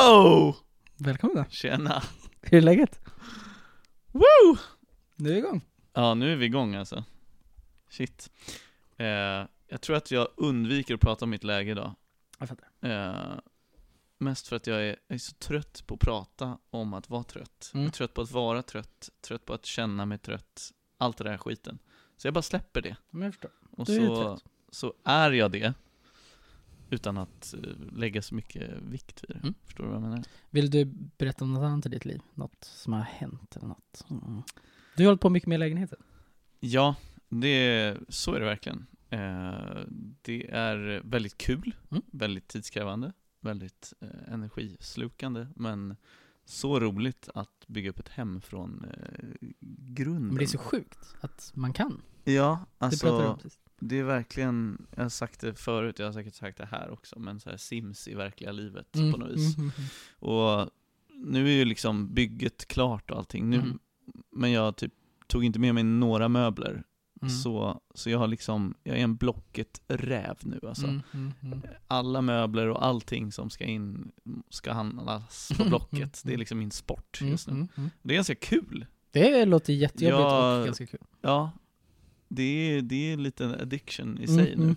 Oh! Välkommen då. Tjena! Hur är läget? Woo! Nu är vi igång. Ja, nu är vi igång alltså. Shit. Eh, jag tror att jag undviker att prata om mitt läge idag. Jag fattar. Eh, mest för att jag är, jag är så trött på att prata om att vara trött. Mm. Jag är trött på att vara trött, trött på att känna mig trött. Allt det där skiten. Så jag bara släpper det. Men jag förstår. Och Du är så, trött. så är jag det. Utan att eh, lägga så mycket vikt vid det. Mm. Förstår du vad jag menar? Vill du berätta om något annat i ditt liv? Något som har hänt eller något? Mm. Du har hållit på mycket med lägenheten. Ja, det, så är det verkligen. Eh, det är väldigt kul, Mm. väldigt tidskrävande, väldigt eh, energislukande, men så roligt att bygga upp ett hem från eh, grunden. Men det är så sjukt att man kan. Ja, alltså det är verkligen, jag har sagt det förut, jag har säkert sagt det här också, men så här Sims i verkliga livet på något vis. Mm, mm, Och nu är ju liksom bygget klart och allting, nu, Mm. men jag typ tog inte med mig några möbler mm. Så, så jag har liksom, jag är en Blocket-räv nu alltså. Mm, mm, mm. Alla möbler och allting som ska in ska handlas på Mm, Blocket. Det är liksom min sport just nu. Det är ganska kul. Det låter jättejobbigt Ja. och ganska kul. Ja, det är, det är lite en addiction i sig nu.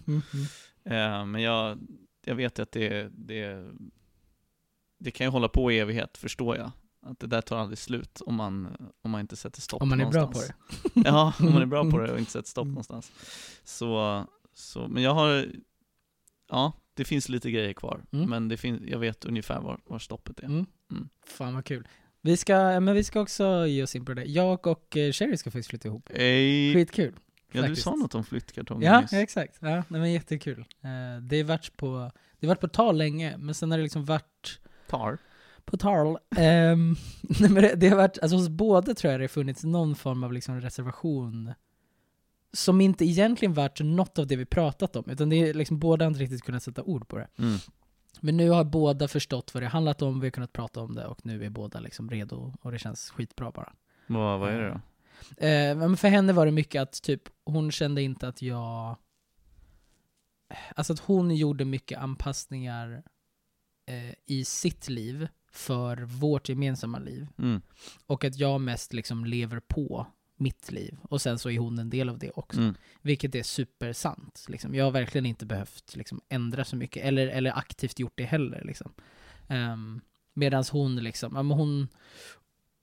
Eh, men jag, jag vet att det, det, det kan ju hålla på i evighet, förstår jag. Att det där tar aldrig slut om man, om man inte sätter stopp Om man är bra någonstans. på det. Ja, om man är bra på det och inte sätter stopp Mm. någonstans. Så, så, men jag har, ja, det finns lite grejer kvar. Mm. Men det finns, jag vet ungefär var, var stoppet är. Mm. Mm. Fan vad kul. Vi ska, men vi ska också ge oss in på det. Jag och eh, Sherry ska faktiskt flytta ihop. Ej, Skitkul. ja, du faktiskt. sa något om flyttkartonger Ja, nyss. exakt. Ja, nej, men jättekul. Eh, det har varit på, det har varit på tal länge, men sen har det liksom varit Tar. På tal. Men det, har varit, alltså hos båda tror jag det har funnits någon form av liksom reservation som inte egentligen varit något av det vi pratat om, utan det är liksom båda har inte riktigt kunnat sätta ord på det. Mm. Men nu har båda förstått vad det handlat om, vi har kunnat prata om det och nu är båda liksom redo och det känns skitbra bara. Vad, vad är det då? Men för henne var det mycket att typ, hon kände inte att jag... Alltså att hon gjorde mycket anpassningar eh, i sitt liv för vårt gemensamma liv. Mm. Och att jag mest liksom lever på mitt liv. Och sen så är hon en del av det också. Mm. Vilket är supersant. Liksom. Jag har verkligen inte behövt liksom, ändra så mycket, eller, eller aktivt gjort det heller. Liksom. Um, Medan hon liksom, ja, men hon,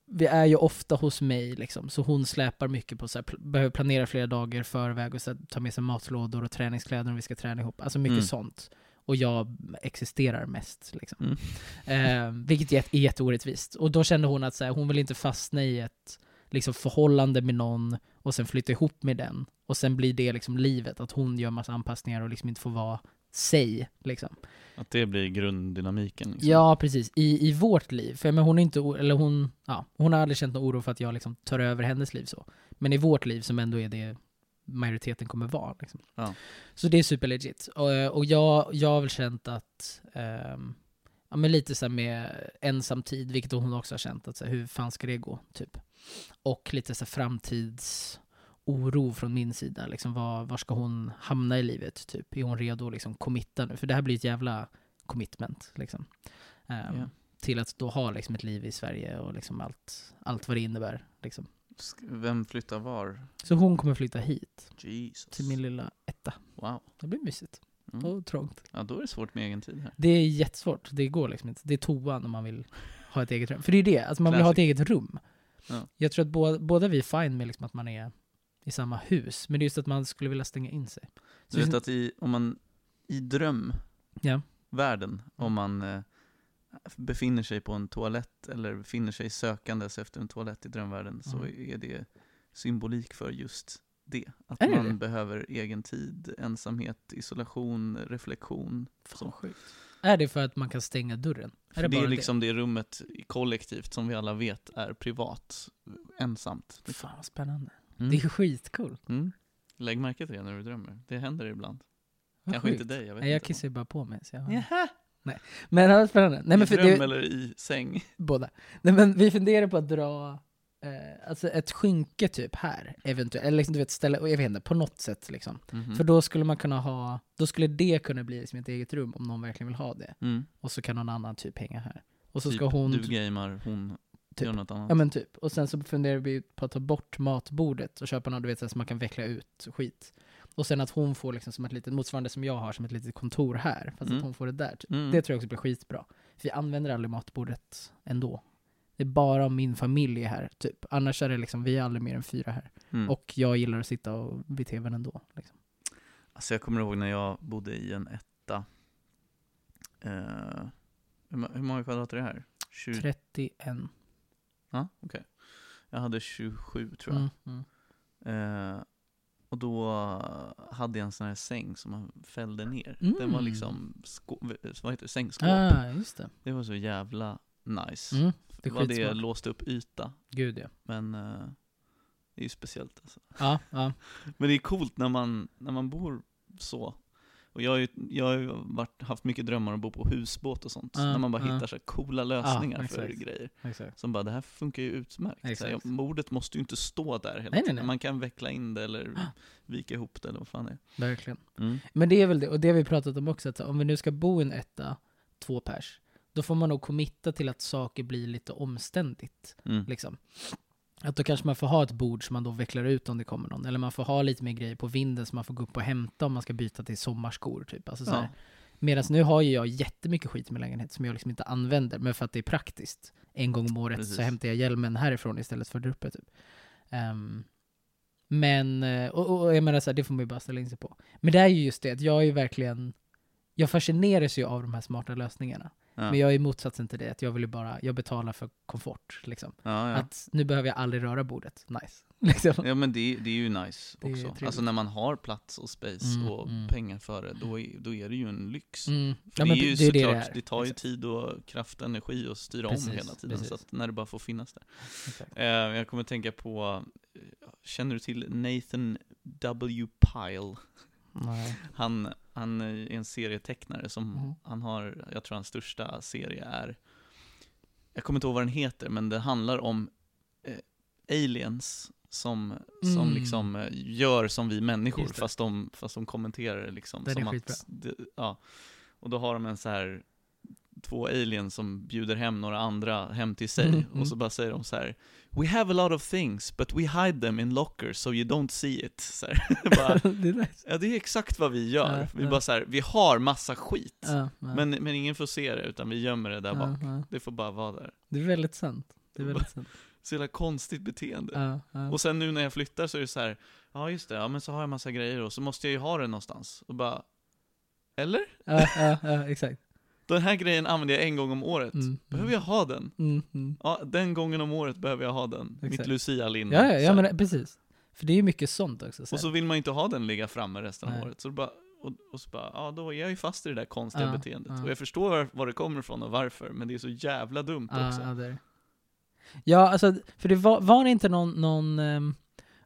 vi är ju ofta hos mig liksom, så hon släpar mycket på så här, pl- behöver planera flera dagar förväg och så här, ta med sig matlådor och träningskläder om vi ska träna ihop. Alltså mycket Mm. sånt. Och jag existerar mest liksom. Mm. Eh, vilket är, jätteorättvist. Och då kände hon att så här, hon vill inte fastna i ett liksom, förhållande med någon och sen flytta ihop med den. Och sen blir det liksom livet, att hon gör massa anpassningar och liksom inte får vara sig. Liksom. Att det blir grunddynamiken. Liksom. Ja, precis. I, I vårt liv. För men hon är inte, eller hon, ja, hon har aldrig känt någon oro för att jag liksom tar över hennes liv så. Men i vårt liv som ändå är det majoriteten kommer vara. Liksom. Ja. Så det är superlegit. Och, och jag, jag har väl känt att, ehm, ja men lite så med ensam tid, vilket hon också har känt, att så här, hur fan ska det gå, typ. Och lite så här framtidsoro från min sida, liksom var, var ska hon hamna i livet, typ. Är hon redo att liksom committa nu? För det här blir ett jävla commitment, liksom. Ehm, Ja. Till att då ha liksom ett liv i Sverige och liksom allt, allt vad det innebär, liksom. Vem flyttar var? Så hon kommer flytta hit, Jesus. till min lilla etta. Wow. Det blir mysigt. Mm. Och trångt. Ja, då är det svårt med egen tid här. Det är jättesvårt. Det går liksom inte. Det är toan om man vill ha ett eget rum. För det är det, alltså man vill ha ett Classic. eget rum. Ja. Jag tror att båda, båda vi är fine med liksom att man är i samma hus. Men det är just att man skulle vilja stänga in sig. Så Du vet att i, om man, i drömvärlden, Ja. om man eh, befinner sig på en toalett eller befinner sig sökandes efter en toalett i drömvärlden så Mm. är det symbolik för just det. Att Är det man det? behöver egen tid, ensamhet, isolation, reflektion. Fan. Är det för att man kan stänga dörren? Är det, är bara liksom det rummet i kollektivt som vi alla vet är privat, ensamt. det? Fan vad spännande. Mm. Det är skitcoolt. Mm. Lägg märke till det när du drömmer. Det händer ibland. Vad Kanske sjukt. inte dig, jag vet Nej, jag kissar ju bara på mig. Så jag har... Jaha. Men det var spännande. Nej, men I för dröm det, eller i säng? båda. Nej, men vi funderar på att dra eh, alltså ett skynke typ här, eventuellt. Eller liksom, du vet, ställa, jag vet inte, på något sätt liksom. Mhm. För då skulle man kunna ha, då skulle det kunna bli liksom ett eget rum om någon verkligen vill ha det. Mm. Och så kan någon annan typ hänga här. Och så typ, ska hon... Du gamar, hon Typ. gör något annat. Ja men typ. Och sen så funderar vi på att ta bort matbordet och köpa något du vet, så här, som man kan veckla ut skit. Och sen att hon får liksom som ett litet, motsvarande som jag har, som ett litet kontor här. Fast Mm. att hon får det där. Typ. Mm. Det tror jag också blir skitbra. För vi använder aldrig matbordet ändå. Det är bara min familj är här, typ. Annars är det liksom, vi är aldrig mer än fyra här. Mm. Och jag gillar att sitta och vid tvn ändå. Liksom. Alltså jag kommer ihåg när jag bodde i en etta. Eh, hur, många kvadrat är det här? 20? 31. Ja, okej. Jag hade 27 tror jag. Mm, mm. Eh, och då hade jag en sån här säng som man fällde ner. Den var Mm. liksom, vad heter det, sängskåp. Ah, just det. Det var så jävla nice. Mm, det var det skitsmart. låst upp yta. Gud ja. Men eh, det är ju speciellt alltså. Ja, ja. Men det är coolt när man, när man bor så. Och jag har ju, jag har ju varit, haft mycket drömmar om att bo på husbåt och sånt. Ja, när man bara ja. hittar så coola lösningar för exakt. grejer. Exakt. Som bara, det här funkar ju utmärkt. Så här, mordet måste ju inte stå där hela Nej, nej, tiden. nej. Man kan veckla in det eller vika ihop det eller vad fan det är. Verkligen. Mm. Men det är väl det, och det har vi pratat om också, att om vi nu ska bo i en etta, två pers, då får man nog committa till att saker blir lite omständigt. Mm. Liksom. Att då kanske man får ha ett bord som man då vecklar ut om det kommer någon. Eller man får ha lite mer grejer på vinden som man får gå upp och hämta om man ska byta till sommarskor. Typ. Alltså, så Ja. Medan nu har ju jag jättemycket skit i min lägenhet som jag liksom inte använder, men för att det är praktiskt. En gång om året Precis. så hämtar jag hjälmen härifrån istället för där uppe. Typ. Ehm, men, eh, och, och jag menar så här, det får man ju bara ställa in sig på. Men det är ju just det, att jag är ju verkligen, jag fascineras ju av de här smarta lösningarna. Ja. Men jag är motsatsen till det, att jag vill ju bara, jag betalar för komfort. Liksom. Ja, ja. Att nu behöver jag aldrig röra bordet. Nice. Liksom. ja men det, det är ju nice Det också. Alltså när man har plats och space Mm, och mm. pengar för det, då är, då är det ju en lyx. Mm. För det är ju det det såklart, det det, är. tar ju Exakt. tid och kraft och energi att styra Precis, om hela tiden. precis. Så att när det bara får finnas där. Eh, jag kommer tänka på, eh, känner du till Nathan W. Pyle? Nej. Han, han är en serietecknare som, Mhm. han har, jag tror hans största serie är, jag kommer inte ihåg vad den heter, men det handlar om eh, aliens som, som Mm. liksom eh, gör som vi människor, det. fast de, fast de kommenterar det liksom. Den är som skitbra. att, det, ja. Och då har de en så här två aliens som bjuder hem några andra hem till sig, Mm, mm. och så bara säger de så här We have a lot of things, but we hide them in lockers so you don't see it. Så bara, det är nice. Ja, det är exakt vad vi gör. Ja, vi ja. bara så här, vi har massa skit, men, men ingen får se det, utan vi gömmer det där bak. Det får bara vara där. Det är väldigt sant. Det är väldigt sant. Så jävla konstigt beteende. Och sen nu när jag flyttar så är det så här, ja just det, ja men så har jag massa grejer och så måste jag ju ha det någonstans. Och bara, eller? ja, ja, ja, exakt. Den här grejen använder jag en gång om året. Mm, Behöver mm. jag ha den? Mm, mm. Ja, den gången om året behöver jag ha den. Mitt Exakt. Lucia-linne. Ja, ja, Så ja men precis. För det är ju mycket sånt också. Och så vill man inte ha den ligga framme resten av Nej. året. Så bara, och, och så bara, ja då är jag ju fast i det där konstiga Ja, beteendet. ja. Och jag förstår var, var det kommer ifrån och varför, men det är så jävla dumt också. Ja, det det. Ja, alltså, för det var, var det inte någon, någon ehm,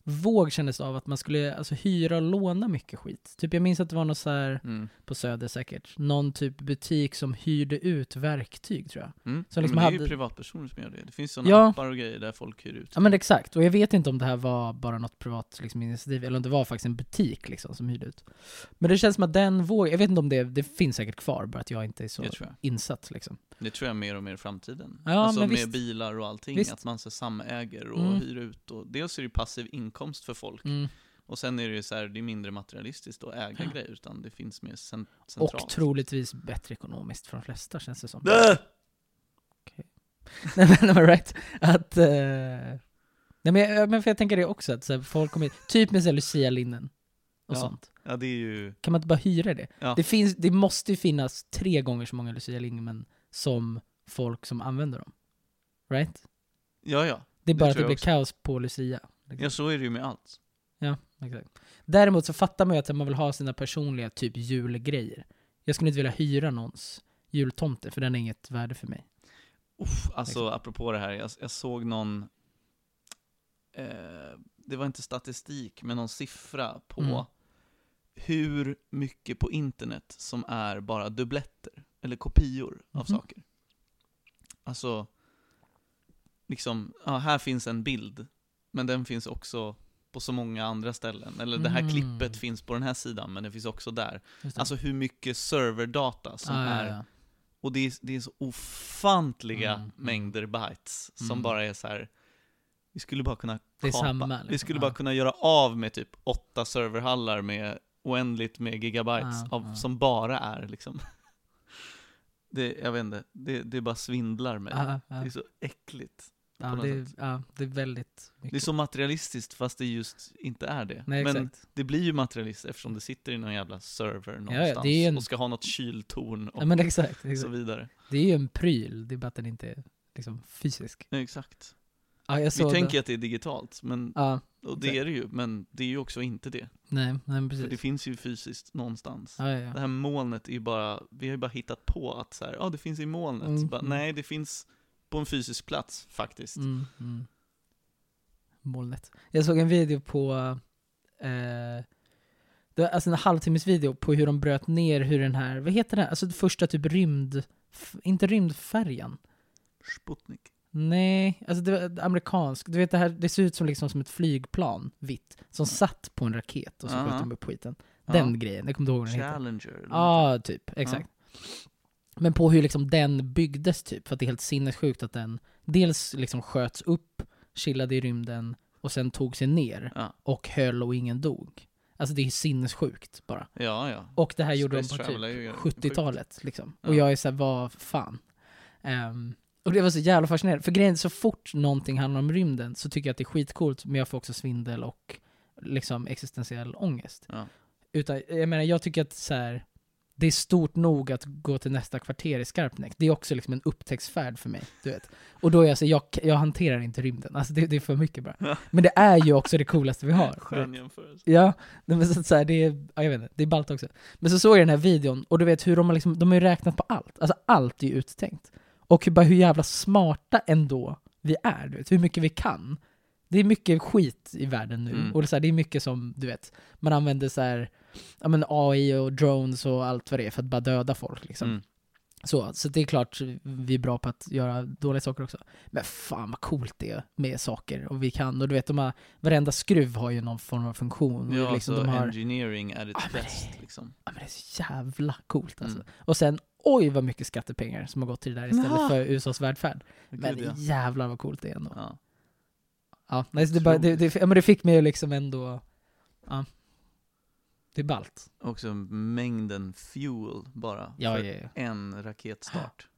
våg kändes av att man skulle alltså, hyra och låna mycket skit? Typ jag minns att det var något så här Mm. på Söder säkert, någon typ butik som hyrde ut verktyg tror jag. Mm. Så liksom men det är ju hade- privatpersoner som gör det. Det finns sådana Ja. appar och grejer där folk hyr ut. Ja men exakt, och jag vet inte om det här var bara något privat liksom, initiativ, eller om det var faktiskt en butik liksom, som hyrde ut. Men det känns som att den vågen, jag vet inte om det, det finns säkert kvar, bara att jag inte är så insatt liksom. Det tror jag mer och mer i framtiden. Ja, alltså med visst. bilar och allting, Visst. att man så samäger och Mm. hyr ut. Och dels är det ju passiv inkomst för folk, Mm. och sen är det ju så här, det är mindre materialistiskt att äga grejer, utan det finns mer cent- centralt. Och troligtvis bättre ekonomiskt för de flesta känns det som. Dö! Nej men, men right, att... eh, nej men, men för jag tänker det också, att så här, folk kommer typ med Lucia-linnen och Ja. sånt. Ja, det är ju... Kan man inte bara hyra det? Ja. Det, finns, det måste ju finnas tre gånger så många Lucia-linnen som folk som använder dem. Right? Ja, ja. Det är Det bara att tror det blir också. kaos på Lucia. Liksom. Ja, så är det ju med allt. Ja, exakt. Däremot så fattar man ju att man vill ha sina personliga typ julgrejer. Jag skulle inte vilja hyra någons jultomte, för den är inget värde för mig. Uff, alltså Exakt. apropå det här, jag, jag såg någon, eh, det var inte statistik, men någon siffra på Mm. hur mycket på internet som är bara dubbletter, eller kopior av Mhm. saker. Alltså, liksom, ja, här finns en bild, men den finns också på så många andra ställen. Eller det här Mm. klippet finns på den här sidan, men det finns också där. Alltså hur mycket serverdata som Ah, ja, är ja. och det är, det är så ofantliga Mm, mm. mängder bytes som Mm. bara är så här. Vi skulle bara kunna kapa. samma, Vi liksom. skulle Ja. bara kunna göra av med typ åtta serverhallar med oändligt med gigabytes Ja, av, ja. som bara är liksom. Det, jag vet inte, det, det bara svindlar mig. Ja, ja. Det är så äckligt. Ja, det, ja, det är väldigt mycket. Det är så materialistiskt fast det just inte är det. Nej, Men exakt. det blir ju materialistiskt eftersom det sitter i någon jävla server ja, någonstans är en- och ska ha något kyltorn och Ja, men exakt. så exakt. vidare. Det är ju en pryl, det är bara att den inte är liksom, fysisk. Ja, exakt. Ja, jag Vi tänker det. att det är digitalt, men, Ja, och det exakt. är det ju, men det är ju också inte det. nej, nej men För det precis. finns ju fysiskt någonstans. Ja, ja, Det ja. här molnet är ju bara, vi har ju bara hittat på att så här, ja det finns i molnet. Mm, Bara, mm. nej, det finns på en fysisk plats faktiskt. Mm, mm. Molnet. Jag såg en video på, eh, det var alltså en halvtimmes video på hur de bröt ner hur den här, vad heter den? Alltså det första typ rymd, inte rymdfärjan. Sputnik. Nej, alltså det var amerikansk. Du vet det här, det ser ut som liksom som ett flygplan, vitt, som satt på en raket och så Ja. sköt de upp skiten. Den grejen, jag kommer inte ihåg vad den heter. Challenger. eller Ja, någonting. typ. Exakt. Men på hur liksom den byggdes typ, för att det är helt sinnessjukt att den dels liksom sköts upp, chillade i rymden och sen tog sig ner Ja, och höll och ingen dog. Alltså det är sinnessjukt bara. ja. ja. Och det här gjorde de på typ sjukt. 70-talet liksom. Och jag är såhär, vad fan. Ehm, och det var så jävla fascinerande. För grejen är, så fort någonting handlar om rymden så tycker jag att det är skitcoolt, men jag får också svindel och liksom existentiell ångest. Utan, jag menar, jag tycker att så här, det är stort nog att gå till nästa kvarter i Skarpnäck. Det är också liksom en upptäcktsfärd för mig, du vet. Och då är jag så, jag, jag hanterar inte rymden. Alltså det, det är för mycket bara. Men det är ju också det coolaste vi har. Skön jämförelse. Ja, men så, så här, det är, ja, jag vet inte, det är ballt också. Men så såg jag den här videon, och du vet hur de har liksom, de har ju räknat på allt. Alltså allt är ju uttänkt. Och bara hur jävla smarta ändå vi är, du vet, hur mycket vi kan. Det är mycket skit i världen nu, Mm. och så här, det är mycket som, du vet, man använder så här, ja men AI och drones och allt vad det är för att bara döda folk liksom. Mm. Så, så det är klart vi är bra på att göra dåliga saker också. Men fan vad coolt det är med saker och vi kan, och du vet de har, varenda skruv har ju någon form av funktion. Ja, och liksom, alltså har, engineering at its Ja, men best det- liksom. Ja, men det är så jävla coolt alltså. Mm. Och sen, oj vad mycket skattepengar som har gått till det där istället Ja. för USAs välfärd. Men Gud, ja. jävlar vad coolt det är ändå. Ja. Ja, nej, det, bara, det, det, ja, men det fick mig ju liksom ändå, ja. Det är ballt. Också mängden fuel bara Ja, för ja, ja. en raketstart.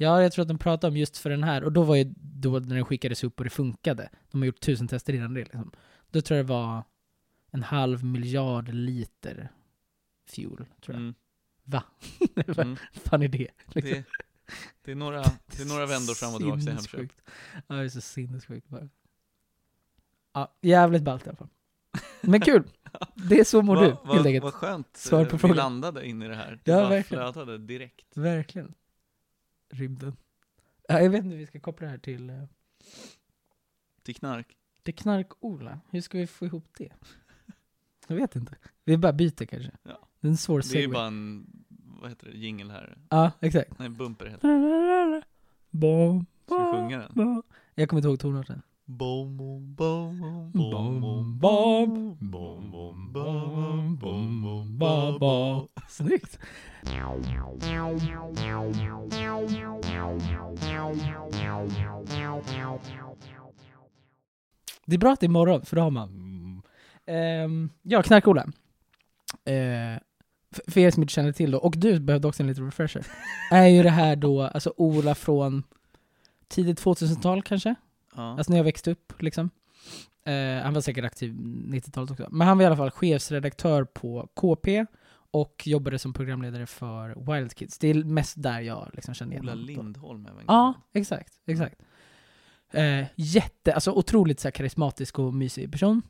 Ja, jag tror att de pratade om just för den här, och då var ju då när den skickades upp och det funkade. De har gjort tusen tester innan det liksom. Då tror jag det var en halv miljard liter fuel, tror jag. Mm. Va? Vad Mm. fan är det? Liksom. Det, det, är några, det är några vändor fram och tillbaka i Hemköp. Ja, det är så sinnessjukt bara. Ja, jävligt ballt i alla fall. Men kul! Det är så mår Va- du, va- helt enkelt. Vad skönt Svar eh, på vi frågan. landade in i det här. Det Ja, bara verkligen. flödade direkt. Verkligen. Rymden. Ja, jag vet inte hur vi ska koppla det här till... eh, Till knark. Det knark-Ola. Hur ska vi få ihop det? Jag vet inte. Vi bara byter kanske. Ja. Det är en svår Det är ju segway. bara en, vad heter det, jingle här. Ja, exakt. Nej, bumper heter det. Bom, Ska vi sjunga den? Jag kommer inte ihåg tonarten. Bom, bom, bom, bom, Snyggt! Det är bra att det är morgon, för då har man... Um, ja, Knark-Ola. Uh, för er som inte känner till då, och du behövde också en liten refresher, är ju det här då alltså Ola från tidigt 2000-tal kanske? Ja. Alltså när jag växte upp liksom. Eh, han var säkert aktiv 90-talet också. Men han var i alla fall chefsredaktör på KP och jobbade som programledare för Wild Kids. Det är mest där jag liksom känner igen Ola. Lindholm även Ja, exakt. exakt. Eh, jätte, alltså otroligt så karismatisk och mysig person.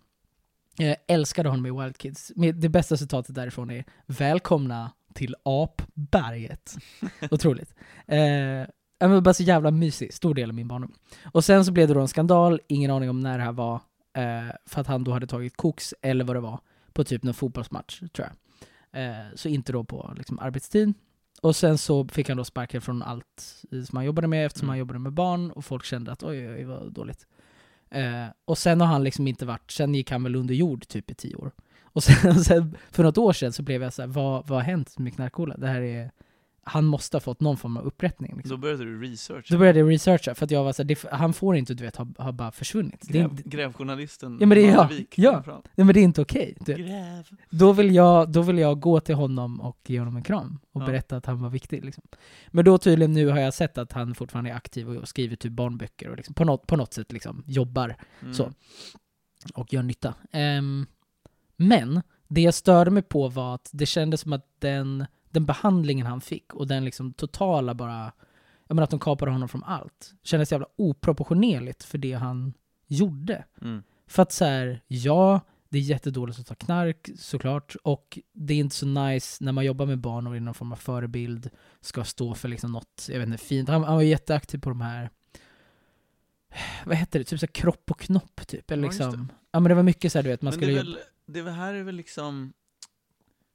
Jag älskade honom i Wild Kids. Det bästa citatet därifrån är Välkomna till apberget. otroligt. Eh, jag var bara så jävla mysig, stor del av min barndom. Och sen så blev det då en skandal, ingen aning om när det här var, eh, för att han då hade tagit koks eller vad det var. på typ någon fotbollsmatch, tror jag. Eh, så inte då på liksom, arbetstid. Och sen så fick han då sparken från allt som han jobbade med eftersom Mm. han jobbade med barn och folk kände att oj, oj, oj vad dåligt. Eh, och sen har han liksom inte varit, sen gick han väl under jord typ i tio år. Och sen, sen för något år sedan så blev jag så här, vad, vad har hänt med Knarkola? Det här är, han måste ha fått någon form av upprättning. Liksom. Då började du researcha. Då började jag researcha, för att jag var så här, det, han får inte du vet ha, ha bara försvunnit. Det, är Gräv, inte- grävjournalisten Ja, men det Ja. fram. nej men det är inte okej. Gräv. Då vill, jag, då vill jag gå till honom och ge honom en kram och Ja. berätta att han var viktig. Liksom. Men då tydligen nu har jag sett att han fortfarande är aktiv och skriver typ barnböcker och liksom på, något, på något sätt liksom jobbar Mm. Så. och gör nytta. Ehm, men det jag störde mig på var att det kändes som att den, den behandlingen han fick och den liksom totala bara, jag menar att de kapade honom från allt, kändes jävla oproportionerligt för det han gjorde. Mm. För att så här, ja, det är jättedåligt att ta knark såklart, och det är inte så nice när man jobbar med barn och är någon form av förebild, ska stå för liksom något, jag vet inte, fint. Han, han var jätteaktiv på de här, vad heter det, typ så kropp och knopp typ, eller Ja, liksom. Ja men det var mycket så här, du vet, man Men skulle det, jobba. väl, det här är väl liksom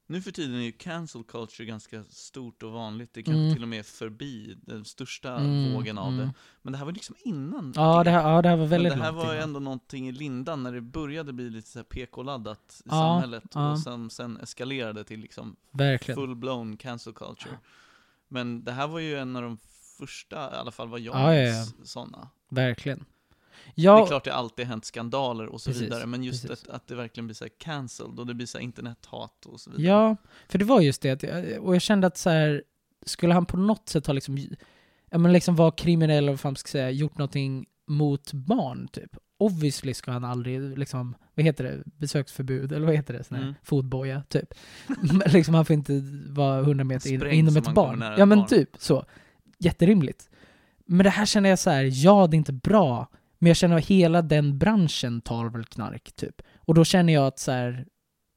Nu för tiden är ju cancel culture ganska stort och vanligt. Det kanske Mm. till och med förbi den största Mm, vågen av mm. det. Men det här var liksom innan Ja det, här, ja, det här var Men väldigt det här var innan. ändå någonting i lindan när det började bli lite så PK-laddat i Ja, samhället ja. och sen, sen eskalerade till liksom full-blown cancel culture. Men det här var ju en av de första, i alla fall vad jag Ja, ja, minns, sådana. Verkligen. Det är Ja, klart det alltid hänt skandaler och så Precis, vidare, men just att, att det verkligen blir så cancelled och det blir så internethat och så vidare. Ja, för det var just det. Och jag kände att så här, skulle han på något sätt ha liksom, ja men liksom vara kriminell, eller vad man ska säga, gjort någonting mot barn, typ. Obviously ska han aldrig, liksom, vad heter det, besöksförbud, eller vad heter det, sån här Mm. fotboja, typ. Men liksom han får inte vara 100 meter in, inom ett barn. Ja ett men barn. typ, så. Jätterimligt. Men det här känner jag så här, ja det är inte bra, men jag känner att hela den branschen tar väl knark, typ. Och då känner jag att så här,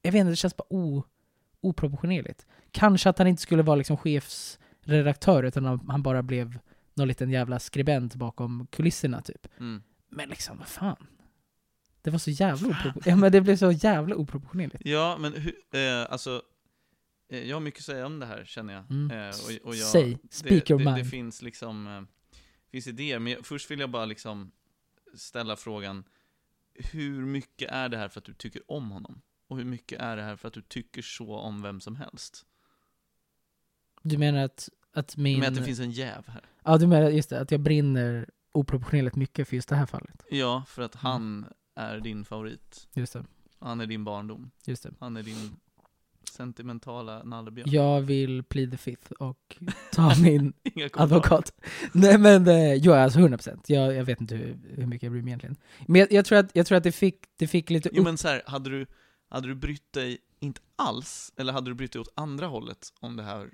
jag vet inte, det känns bara o, oproportionerligt. Kanske att han inte skulle vara liksom chefsredaktör, utan han bara blev någon liten jävla skribent bakom kulisserna, typ. Mm. Men liksom, vad fan? Det var så jävla oproportionerligt. Ja men det blev så jävla oproportionerligt. Ja, men hur, eh, alltså, eh, jag har mycket att säga om det här känner jag. Mm. Eh, och, och jag Säg, speak det, your det, det mind. finns liksom, eh, finns idéer, men jag, först vill jag bara liksom ställa frågan, hur mycket är det här för att du tycker om honom? Och hur mycket är det här för att du tycker så om vem som helst? Du menar att, att min... Med att det finns en jäv här. Ja, du menar just det, att jag brinner oproportionerligt mycket för just det här fallet. Ja, för Mm. att han är din favorit. Just det, Han är din barndom. just det. Han är din sentimentala nallebjörn. Jag vill plead the fifth och ta min advokat. Nej men, eh, jo alltså 100%. Jag, jag vet inte hur, hur mycket jag bryr mig egentligen. Men jag, jag, tror, att, jag tror att det fick, det fick lite Jo upp... men så här, hade du, hade du brytt dig inte alls, eller hade du brytt dig åt andra hållet om det här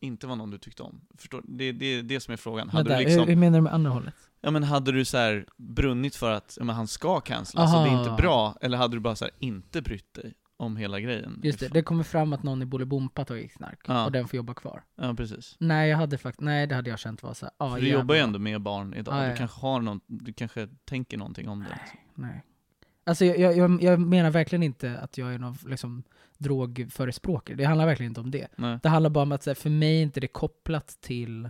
inte var någon du tyckte om? Förstår Det, det är det som är frågan. Hade Vänta, du hur, liksom, hur menar du med andra hållet? ja men hade du så här brunnit för att ja, men han ska cancelas, så det är inte bra, eller hade du bara så här inte brytt dig om hela grejen? Just det, det kommer fram att någon i Bolibompa tagit knark Ja. och den får jobba kvar. Ja, precis. Nej, jag hade faktiskt, nej det hade jag känt var så här, ah, För du jobbar ju jävlar. ändå med barn idag, Ja, du ja. kanske har någon, du kanske tänker någonting om det. Liksom. Nej. Alltså jag, jag- jag, menar verkligen inte att jag är någon liksom, drogförespråkare. Det handlar verkligen inte om det. Nej. Det handlar bara om att så här, för mig är inte det kopplat till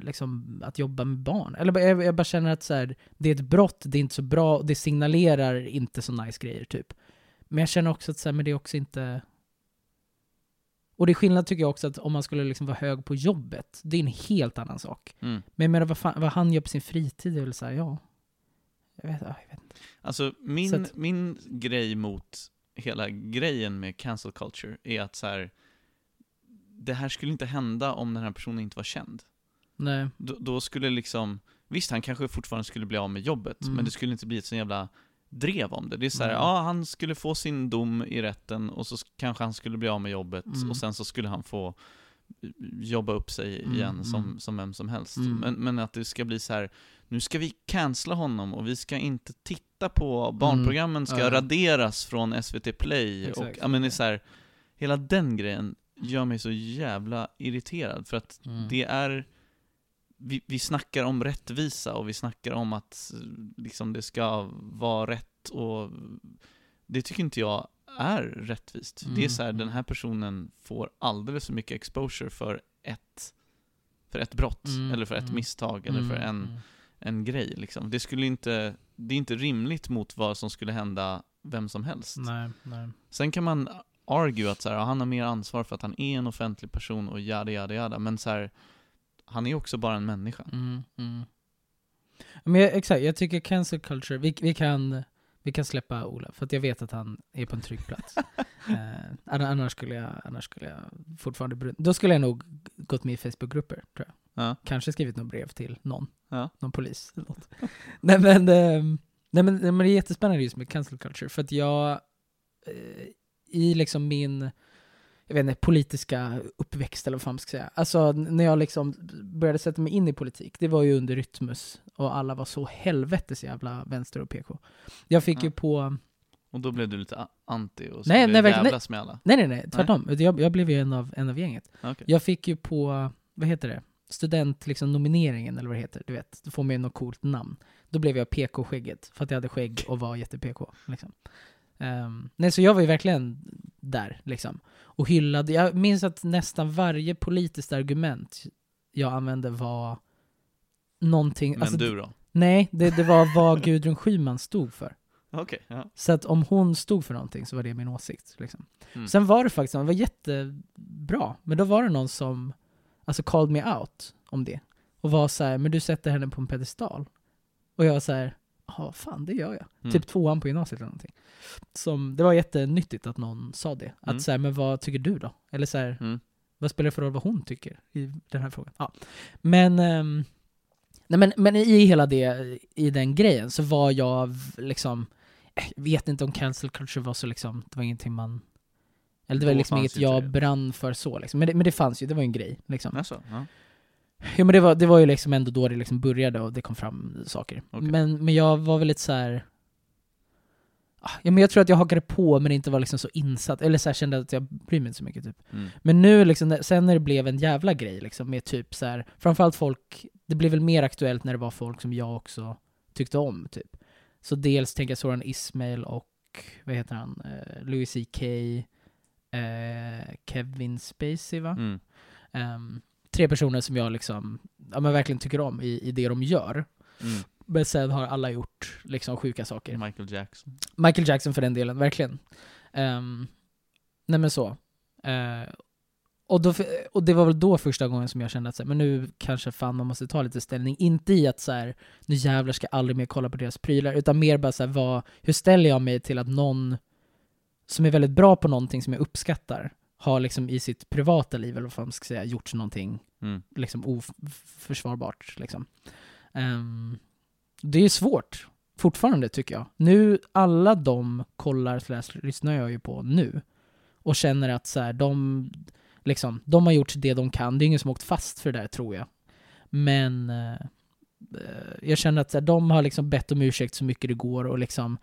liksom, att jobba med barn. Eller jag, jag bara känner att så här, det är ett brott, det är inte så bra, det signalerar inte så nice grejer typ. Men jag känner också att så här, men det är också inte... Och det är skillnad tycker jag också att om man skulle liksom vara hög på jobbet, det är en helt annan sak. Mm. Men jag menar vad, fan, vad han gör på sin fritid är väl såhär, ja. Jag vet, ja, jag vet inte. Alltså min, Så att- min grej mot hela grejen med cancel culture är att så här. det här skulle inte hända om den här personen inte var känd. Nej. Då, då skulle liksom, visst han kanske fortfarande skulle bli av med jobbet, Mm. men det skulle inte bli ett sån jävla drev om det. Det är så här, Mm. ja han skulle få sin dom i rätten och så kanske han skulle bli av med jobbet Mm. och sen så skulle han få eh, jobba upp sig Mm, igen som, mm. som vem som helst. Mm. Men, men att det ska bli så här, nu ska vi cancella honom och vi ska inte titta på, barnprogrammen ska Mm. Ja. raderas från SVT Play och, Exakt. ja men det är så här, hela den grejen gör mig så jävla irriterad för att Mm. det är vi, vi snackar om rättvisa och vi snackar om att eh, liksom, det ska vara rätt och det tycker inte jag är rättvist. Det är Mm, så här, mm. den här personen får alldeles för mycket exposure för ett, för ett brott, Mm, eller för ett mm. misstag, eller för en, Mm. en grej liksom. Det skulle inte, det är inte rimligt mot vad som skulle hända vem som helst. Nej, nej. Sen kan man argue att så här, han har mer ansvar för att han är en offentlig person och jada jada jada, men så här, han är också bara en människa. Mm, mm. Men jag, exakt, jag tycker cancel culture, vi, vi, kan, vi kan släppa Ola, för att jag vet att han är på en trygg plats. eh, anna- annars, skulle jag, annars skulle jag fortfarande Då skulle jag nog gått med i Facebookgrupper, tror jag. Ja. Kanske skrivit något brev till någon, Ja. någon polis eller något. nej, men, ehm, nej, men, nej men det är jättespännande just med cancel culture, för att jag eh, i liksom min jag vet inte, politiska uppväxt eller vad fan man ska säga. Alltså när jag liksom började sätta mig in i politik, det var ju under Rytmus och alla var så helvetes jävla vänster och PK. Jag fick Ja. ju på, Och då blev du lite anti och Nej, skulle nej, verkligen, jävlas med alla? nej nej nej, tvärtom. Jag, jag blev ju en av, en av gänget. Okej. Jag fick ju på, vad heter det? Student, liksom nomineringen eller vad det heter, du vet. Då får man ju något coolt namn. Då blev jag PK-skägget, för att jag hade skägg och var jätte-PK. Liksom. Ehm, nej, så jag var ju verkligen där, liksom. Och hyllade, jag minns att nästan varje politiskt argument jag använde var någonting, Men alltså, du då? nej, det, det var vad Gudrun Schyman stod för. Okej, ja. Så att om hon stod för någonting så var det min åsikt. Liksom. Mm. Sen var det faktiskt, det var jättebra, men då var det någon som alltså called me out om det. Och var så här, men du sätter henne på en pedestal. Och jag var så här, ja fan det gör jag. Mm. Typ tvåan på gymnasiet eller någonting. Som, det var jättenyttigt att någon sa det. Att Mm. så här, men vad tycker du då? Eller så här, Mm. vad spelar det för roll vad hon tycker i den här frågan? Ja. Men, ehm, nej men, men i hela det, i den grejen så var jag liksom, eh, jag vet inte om cancel culture var så liksom, det var ingenting man, eller det var liksom inget jag det. brann för så liksom. Men det, men det fanns ju, det var ju en grej liksom. Alltså, ja. Ja men det var, det var ju liksom ändå då det liksom började och det kom fram saker. Okej. Men, men jag var väl lite så här. Ah, Ja, men jag tror att jag hakade på men inte var liksom så insatt, eller så här kände att jag bryr mig inte så mycket typ. Mm. Men nu liksom, sen när det blev en jävla grej liksom med typ så här, framförallt folk, det blev väl mer aktuellt när det var folk som jag också tyckte om typ. Så dels tänker jag Soran Ismail och, vad heter han, eh, Louis CK, eh, Kevin Spacey va? Mm. Ehm, tre personer som jag liksom, ja men verkligen tycker om i, i det de gör. Mm. Men sen har alla gjort liksom sjuka saker. Michael Jackson. Michael Jackson för den delen, verkligen. Um, nej men så. Eh, och, då, och det var väl då första gången som jag kände att så här, men nu kanske fan man måste ta lite ställning. Inte i att så här, nu jävlar ska jag aldrig mer kolla på deras prylar, utan mer bara så här, vad, hur ställer jag mig till att någon som är väldigt bra på någonting som jag uppskattar, har liksom i sitt privata liv, eller vad man ska säga, gjort någonting Mm. liksom oförsvarbart. Liksom. Ehm, det är svårt, fortfarande tycker jag. Nu, alla de kollar slash lyssnar jag ju på nu. Och känner att så här, de, liksom, de har gjort det de kan. Det är ingen som har åkt fast för det där, tror jag. Men eh, eh, jag känner att så här, de har liksom bett om ursäkt så mycket det går och liksom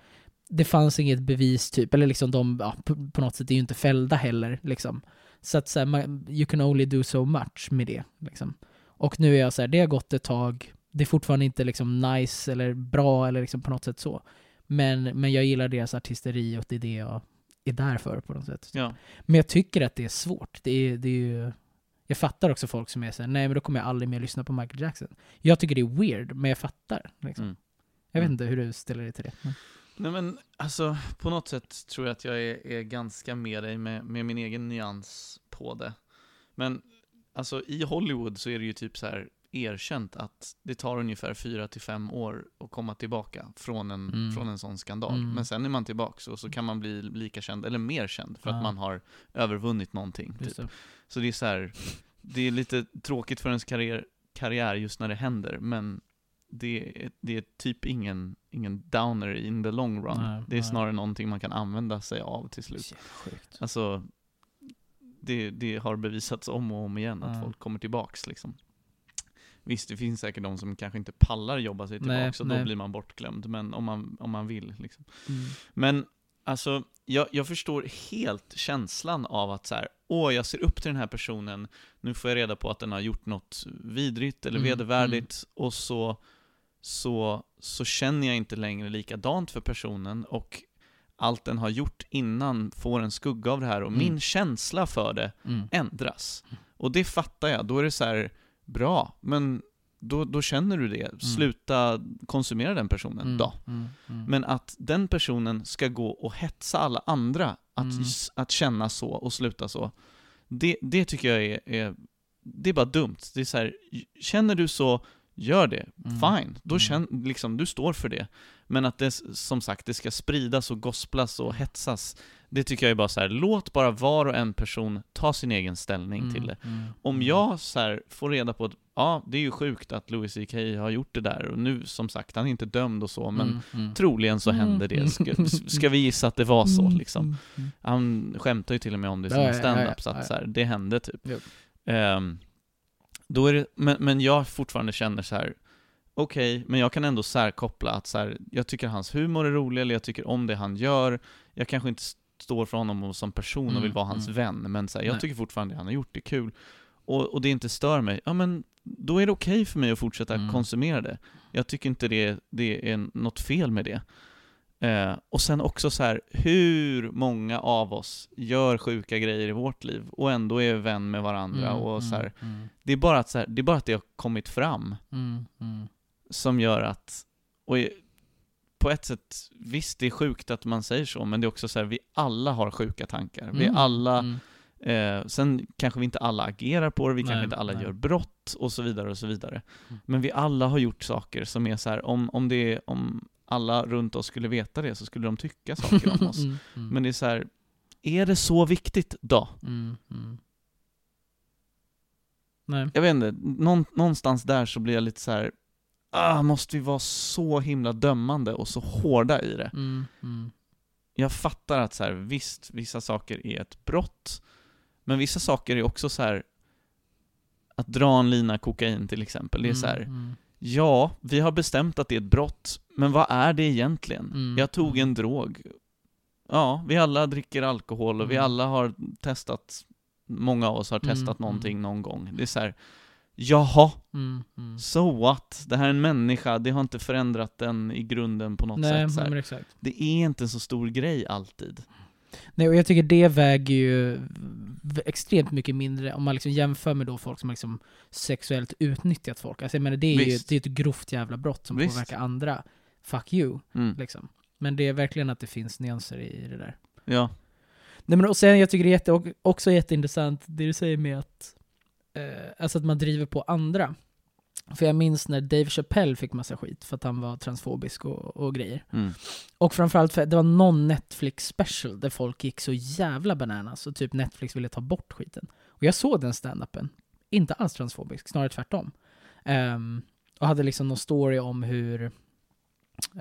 det fanns inget bevis typ, eller liksom de, ja, på, på något sätt är ju inte fällda heller liksom. Så att så här, man, you can only do so much med det. Liksom. Och nu är jag så här, det har gått ett tag, det är fortfarande inte liksom nice eller bra eller liksom på något sätt så. Men, men jag gillar deras artisteri och det är det jag är där för på något sätt. Ja. Men jag tycker att det är svårt. Det är, det är ju... Jag fattar också folk som är såhär, nej men då kommer jag aldrig mer lyssna på Michael Jackson. Jag tycker det är weird, men jag fattar. Liksom. Mm. Jag vet Mm. inte hur du ställer dig till det. Men. Nej men alltså, på något sätt tror jag att jag är, är ganska med dig med, med min egen nyans på det. Men alltså i Hollywood så är det ju typ så här erkänt att det tar ungefär fyra till fem år att komma tillbaka från en, Mm. från en sån skandal. Mm. Men sen är man tillbaks och så kan man bli lika känd, eller mer känd, för Ja. att man har övervunnit någonting. Typ. Det. Så det är så här, det är lite tråkigt för ens karriär, karriär just när det händer, men det är, det är typ ingen, ingen downer in the long run. Nej, det är nej. snarare någonting man kan använda sig av till slut. Sjukt. Alltså, det, det har bevisats om och om igen att Ja. folk kommer tillbaks liksom. Visst, det finns säkert de som kanske inte pallar jobba sig Nej, tillbaks och då nej. blir man bortglömd, men om man, om man vill liksom. Mm. Men alltså, jag, jag förstår helt känslan av att så här, åh, jag ser upp till den här personen, nu får jag reda på att den har gjort något vidrigt eller Mm, vedervärdigt, och så, så, så känner jag inte längre likadant för personen, och allt den har gjort innan får en skugga av det här och Mm. min känsla för det Mm. ändras. Och det fattar jag, då är det så här bra, men då, då känner du det. Sluta konsumera den personen Mm. då. Mm. Mm. Men att den personen ska gå och hetsa alla andra att, Mm. att känna så och sluta så, det, det tycker jag är, är, det är bara dumt. Det är så här, känner du så, gör det. Mm. Fine. Då Mm. känn, liksom, du står för det. Men att det, som sagt, det ska spridas och gosplas och hetsas, det tycker jag är bara så här, låt bara var och en person ta sin egen ställning Mm. till det. Mm. Om Mm. jag så här får reda på att, ja, det är ju sjukt att Louis CK har gjort det där, och nu, som sagt, han är inte dömd och så, men Mm. Mm. troligen så Mm. hände det. Ska, ska vi gissa att det var så, Mm. liksom? Mm. Mm. Han skämtar ju till och med om det i sin stand-up, så att så här, det hände typ. Jo. Ehm, då är det, men, men jag fortfarande känner så här. okej, men jag kan ändå särkoppla att så här, jag tycker hans humor är rolig, eller jag tycker om det han gör. Jag kanske inte står för honom som person och Mm, vill vara hans mm. vän, men så här, jag Nej. tycker fortfarande det han har gjort är kul. Och, och det inte stör mig, ja men då är det okej för mig att fortsätta Mm. konsumera det. Jag tycker inte det, det är något fel med det. Eh, och sen också så här, hur många av oss gör sjuka grejer i vårt liv och ändå är vän med varandra Mm, och så här, mm, det är bara att så här, det är bara att det har kommit fram mm, mm. som gör att, och på ett sätt, visst det är sjukt att man säger så, men det är också så här, vi alla har sjuka tankar. Vi Mm, alla, mm. eh, sen kanske vi inte alla agerar på det, vi Nej, kanske inte alla nej. gör brott och så vidare och så vidare. Mm. Men vi alla har gjort saker som är så här, om, om det är, om alla runt oss skulle veta det så skulle de tycka saker om oss. Mm, mm, Men det är så här, är det så viktigt då? mm, mm. Nej. Jag vet inte, någon, någonstans där så blir jag lite så här. Ah, måste vi vara så himla dömande och så hårda i det? Mm, mm. Jag fattar att så här, visst, vissa saker är ett brott, men vissa saker är också så här att dra en lina kokain till exempel, det är så här, ja, vi har bestämt att det är ett brott, men vad är det egentligen? Mm, Jag tog en drog. Ja, vi alla dricker alkohol och vi Mm. alla har testat, många av oss har Mm, testat mm. någonting någon gång. Det är så här, jaha, Mm, mm. so what? Det här är en människa, det har inte förändrat den i grunden på något Nej, sätt. Men exakt. Det är inte en så stor grej alltid. Nej, och jag tycker det väger ju extremt mycket mindre om man liksom jämför med då folk som har liksom sexuellt utnyttjat folk. Alltså jag menar, det är ju Visst. det är ett grovt jävla brott som Visst. påverkar andra. Fuck you, Mm. liksom. Men det är verkligen att det finns nyanser i det där. Ja. Nej men och sen, jag tycker det är jätte, också jätteintressant det du säger med att, eh, alltså att man driver på andra. För jag minns när Dave Chappelle fick massa skit för att han var transfobisk och, och grejer. Mm. Och framförallt för det var någon Netflix special där folk gick så jävla bananas och typ Netflix ville ta bort skiten. Och jag såg den standupen. Inte alls transfobisk, snarare tvärtom. Ehm, och hade liksom någon story om hur...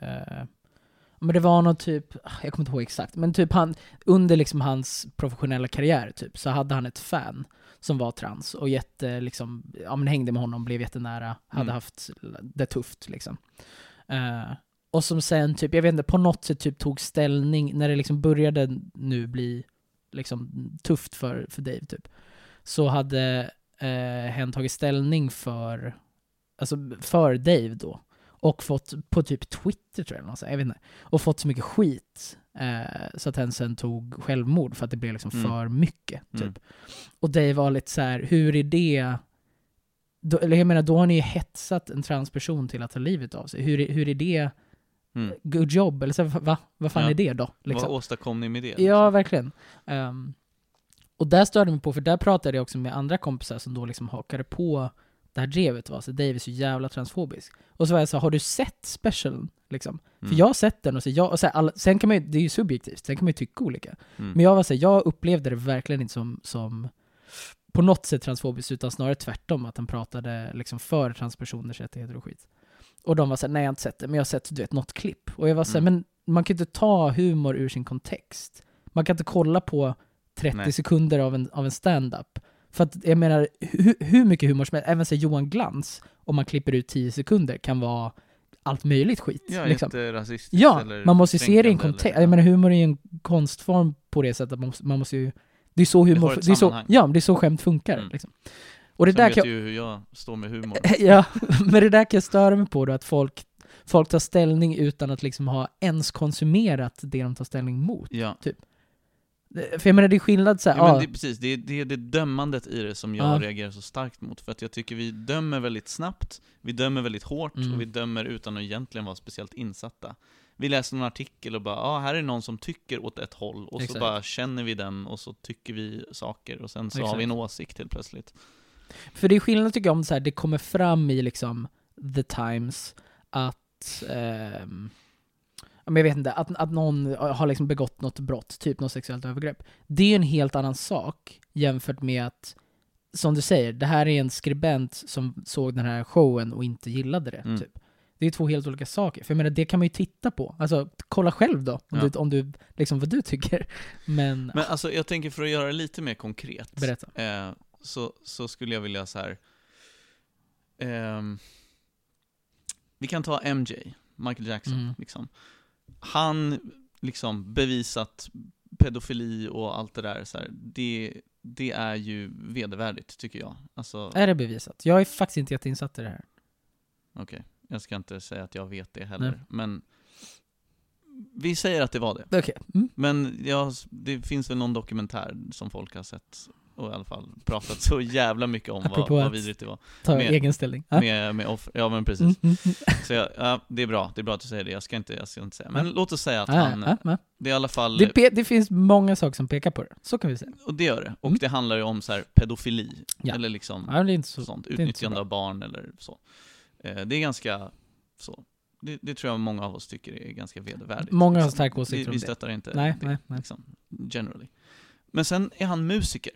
eh, men det var någon typ, jag kommer inte ihåg exakt, men typ han, under liksom hans professionella karriär typ, så hade han ett fan som var trans och jätte, liksom, ja men hängde med honom, blev jättenära, hade Mm. haft det tufft liksom. Eh, och som sen typ, jag vet inte, på något sätt typ tog ställning, när det liksom började nu bli liksom tufft för, för Dave typ, så hade eh, hen tagit ställning för, alltså för Dave då. Och fått, på typ Twitter tror jag, sånt, jag vet inte, och fått så mycket skit. Eh, så att hen sen tog självmord för att det blev liksom Mm. för mycket. Typ. Mm. Och Dave var lite så här, hur är det? Då, eller jag menar, då har ni ju hetsat en transperson till att ta livet av sig. Hur, är- hur är det? Mm. Good job? Eller så, va? Vad fan Ja. är det då? Liksom. Vad åstadkom ni med det? Ja, verkligen. Ehm, och där störde jag mig på, för där pratade jag också med andra kompisar som då liksom hakade på det här drevet. Va? Så Dave är så jävla transfobisk. Och så var jag så har du sett specialen? Liksom? Mm. För jag har sett den och så jag, och så här, alla, sen kan man ju, det är ju subjektivt, sen kan man ju tycka olika. Mm. Men jag var så här, jag upplevde det verkligen inte som, som på något sätt transfobiskt, utan snarare tvärtom, att han pratade liksom för transpersoners rättigheter och skit. Och de var såhär, nej jag har inte sett det, men jag har sett du vet, något klipp. Och jag var såhär, Mm. men man kan ju inte ta humor ur sin kontext. Man kan inte kolla på 30 Nej. sekunder av en, av en stand-up. För att jag menar, hur, hur mycket humor som helst, även så Johan Glans, om man klipper ut 10 sekunder, kan vara allt möjligt skit. Ja, liksom. jätterasistiskt Ja, man måste ju se det i en kontext. Jag menar humor är ju en konstform på det sättet att man måste, man måste ju... Det är så humor... ett Det är så, ja, det är så skämt funkar. Mm. Liksom. Och det Sen där vet kan ju hur jag står med humor. Ja, men det där kan jag störa mig på då, att folk... folk tar ställning utan att liksom ha ens konsumerat det de tar ställning mot. Ja. Det- För jag menar, det är skillnad så här, Ja, men ah, det, precis, det är, det är det dömandet i det som jag Ja. reagerar så starkt mot. För att jag tycker vi dömer väldigt snabbt, vi dömer väldigt hårt Mm. och vi dömer utan att egentligen vara speciellt insatta. Vi läser en artikel och bara ja, ah, här är någon som tycker åt ett håll och Exakt. så bara känner vi den och så tycker vi saker och sen så har Exakt. vi en åsikt helt plötsligt. För det är skillnad tycker jag om så här, det kommer fram i liksom the times att, ehm, men jag vet inte, att, att någon har liksom begått något brott, typ något sexuellt övergrepp. Det är ju en helt annan sak jämfört med att, som du säger, det här är en skribent som såg den här showen och inte gillade det. Mm. Typ. Det är två helt olika saker. För jag menar, det kan man ju titta på. Alltså, kolla själv då, om, Ja. du, om du, liksom vad du tycker. Men, Men alltså jag tänker för att göra det lite mer konkret. berätta. eh, så, så skulle jag vilja så här. ehm, vi kan ta MJ, Michael Jackson. Mm. Liksom. Han liksom bevisat pedofili och allt det där. Så här, det, det är ju vedervärdigt, tycker jag. Alltså, Är det bevisat? Jag är faktiskt inte jätteinsatt i det här. okej. Jag ska inte säga att jag vet det heller. Nej. Men vi säger att det var det. Okej. Mm. Men ja, det finns väl någon dokumentär som folk har sett och i alla fall pratat så jävla mycket om vad, Apropå vad vidrigt det var. Ta Med- egen ställning. Med, med offer, ja men precis. Mm, mm, mm. Så jag, ja, det är bra, det är bra att du säger det. Jag ska inte, jag ska inte säga. Men Ja. låt oss säga att Ja, han, ja. det är i alla fall, Det, det finns många saker som pekar på det. Så kan vi säga. och det gör det. Och Mm. det handlar ju om så här pedofili, Ja. eller liksom Ja, det är inte så. sånt, så utnyttjande bra. av barn eller så. Eh, det är ganska så. Det, det tror jag många av oss tycker är ganska vedervärdigt. Många har liksom. starka åsikter vi, om vi det. stöttar inte Nej, det, nej, nej. liksom, generally. Men sen är han musiker.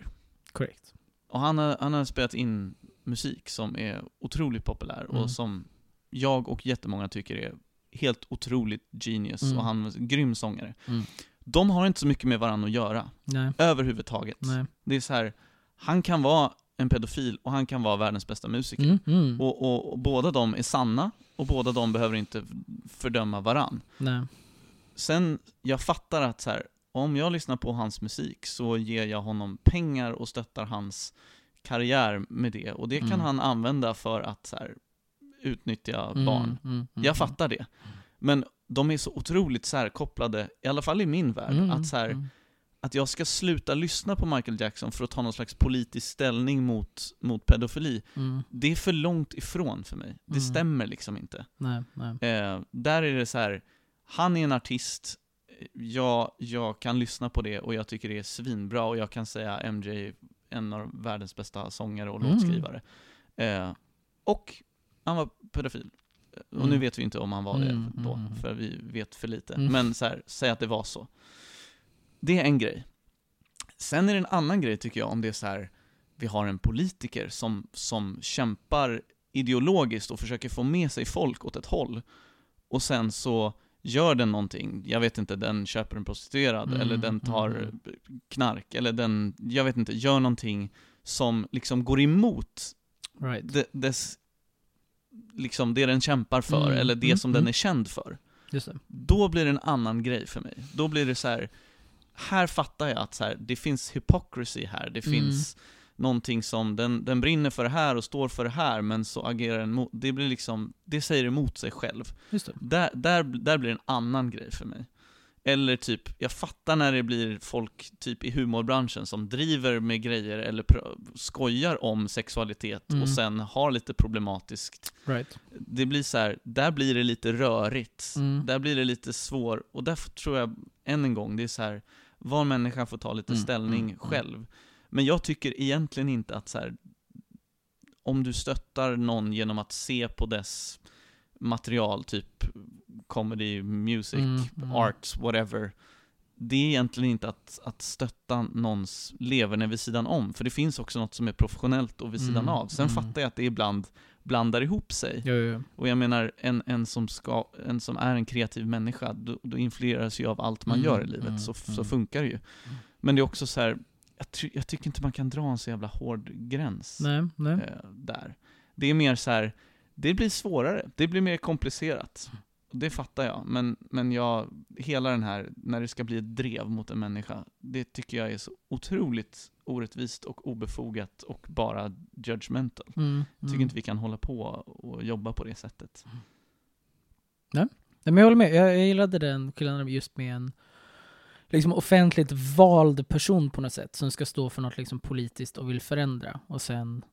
Korrekt. Och han har, han har spelat in musik som är otroligt populär Mm. och som jag och jättemånga tycker är helt otroligt genius Mm. och han är en grym sångare. Mm. De har inte så mycket med varandra att göra, Nej. överhuvudtaget. Nej. Det är så här, han kan vara en pedofil och han kan vara världens bästa musiker. Mm, mm. Och, och, och båda de är sanna, och båda de behöver inte fördöma varann. Nej. Sen, jag fattar att så här, om jag lyssnar på hans musik så ger jag honom pengar och stöttar hans karriär med det. Och det kan Mm. han använda för att så här, utnyttja Mm, barn. mm, mm, Jag fattar det. Men de är så otroligt särkopplade, i alla fall i min värld, Mm, att så här, mm. att jag ska sluta lyssna på Michael Jackson för att ta någon slags politisk ställning mot, mot pedofili, Mm. det är för långt ifrån för mig. Det Mm. stämmer liksom inte. Nej, nej. Eh, där är det så här, han är en artist, jag, jag kan lyssna på det och jag tycker det är svinbra och jag kan säga MJ är en av världens bästa sångare och Mm. låtskrivare. Eh, och han var pedofil. Och nu Mm. vet vi inte om han var det Mm, då, mm. för vi vet för lite. Mm. Men så här, säg att det var så. Det är en grej. Sen är det en annan grej tycker jag, om det är så här, vi har en politiker som, som kämpar ideologiskt och försöker få med sig folk åt ett håll. Och sen så gör den någonting, jag vet inte, den köper en prostituerad, Mm, eller den tar mm, knark, eller den, jag vet inte, gör någonting som liksom går emot Right. de, dess, liksom det den kämpar för, Mm, eller det mm, som mm. den är känd för. Då blir det en annan grej för mig. Då blir det så här. här fattar jag att så här, det finns hypocrisy här, det Mm. finns någonting som, den, den brinner för det här och står för det här, men så agerar den mot, det blir liksom, det säger emot sig själv. Där, där, där blir det en annan grej för mig. Eller typ, jag fattar när det blir folk typ i humorbranschen som driver med grejer eller skojar om sexualitet Mm. och sen har lite problematiskt. Right. Det blir så här, där blir det lite rörigt. Mm. Där blir det lite svår, och därför tror jag, än en gång, det är så här, var människa får ta lite Mm, ställning mm, mm. själv. Men jag tycker egentligen inte att så här, om du stöttar någon genom att se på dess material, typ comedy, music, Mm, mm. art, whatever. Det är egentligen inte att, att stötta någons leverne vid sidan om, för det finns också något som är professionellt och vid sidan Mm, av. Sen mm. fattar jag att det ibland blandar ihop sig. Jo, jo. Och jag menar, en, en, som ska, en som är en kreativ människa, då, då influeras ju av allt man Mm, gör i livet, mm, så, så funkar det ju. Men det är också så här, jag, ty, jag tycker inte man kan dra en så jävla hård gräns Nej, nej. eh, där. Det är mer så här, det blir svårare, det blir mer komplicerat. Det fattar jag, men, men jag, hela den här, när det ska bli ett drev mot en människa, det tycker jag är så otroligt orättvist och obefogat och bara judgmental. Mm, Jag tycker mm. inte vi kan hålla på och jobba på det sättet. Nej, men jag håller med. Jag, jag gillade den skillnaden just med en liksom offentligt vald person på något sätt som ska stå för något liksom politiskt och vill förändra och sen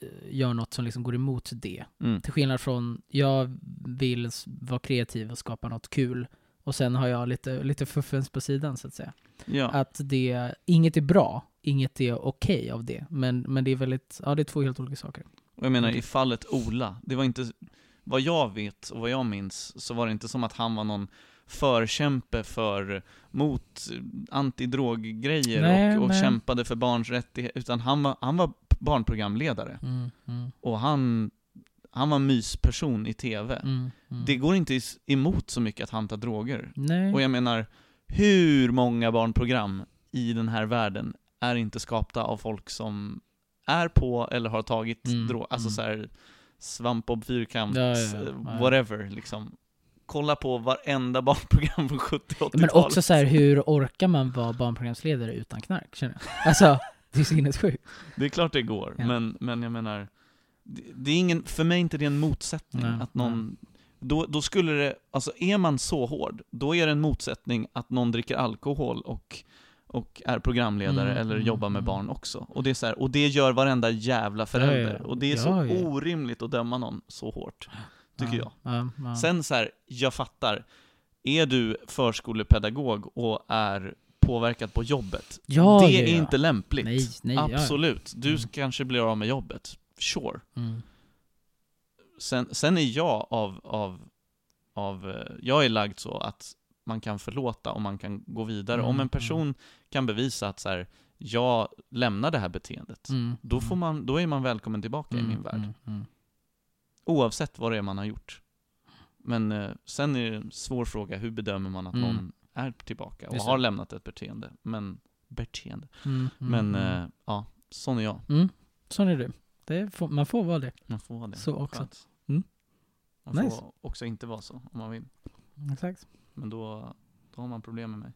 eh, gör något som liksom går emot det. Mm. Till skillnad från, jag vill vara kreativ och skapa något kul och sen har jag lite, lite fuffens på sidan så att säga. Ja. Att det, inget är bra, inget är okej av det, men, men det är väldigt, ja det är två helt olika saker. Och jag menar i fallet Ola, det var inte, vad jag vet och vad jag minns, så var det inte som att han var någon förkämpe för, mot antidroggrejer Nej, och, och nej. kämpade för barns rättigheter, utan han var, han var barnprogramledare. Mm, mm, Och han, han var mysperson i TV. mm, mm. Det går inte emot så mycket att han tar droger. Nej. Och jag menar, hur många barnprogram i den här världen är inte skapta av folk som är på eller har tagit Mm, droger, alltså mm. så här Svampbob Fyrkant, Ja, ja, ja. eh, Ja. whatever liksom. Kolla på varenda barnprogram från 70-80-talet. Men också så här, hur orkar man vara barnprogramsledare utan knark? Känner jag. Alltså, det är sinnessjukt. Det är klart det går, Ja. men, men jag menar, det, det är ingen, för mig är inte det en motsättning. Nej, att någon, då, då skulle det, alltså är man så hård, då är det en motsättning att någon dricker alkohol och, och är programledare Mm, eller mm, jobbar med mm. barn också. Och det är så här, och det gör varenda jävla förälder. ja. Och det är Ja, så ja. orimligt att döma någon så hårt, tycker jag. ja, Ja, ja. Sen så här, jag fattar, är du förskolepedagog och är påverkad på jobbet, Ja, det är inte lämpligt. Nej, nej. Absolut. Du Mm. kanske blir av med jobbet. Sure. Mm. Sen, sen är jag av, av, av, eh, jag är lagd så att man kan förlåta och man kan gå vidare. Mm, Om en person kan bevisa att så här, jag lämnar det här beteendet, Mm. då, får man, då är man välkommen tillbaka i Mm, min värld. Oavsett vad det är man har gjort. Men eh, sen är det en svår fråga, hur bedömer man att Mm. någon är tillbaka och Just har det. lämnat ett beteende? Men, beteende. Mm, mm, Men, eh, ja, sån är jag. Mm. Sån är du. Det får, man får vara det. Man får vara det. Så också. Skönt. Mm. Man Nice. får också inte vara så, om man vill. Exakt. Men då, då har man problem med mig.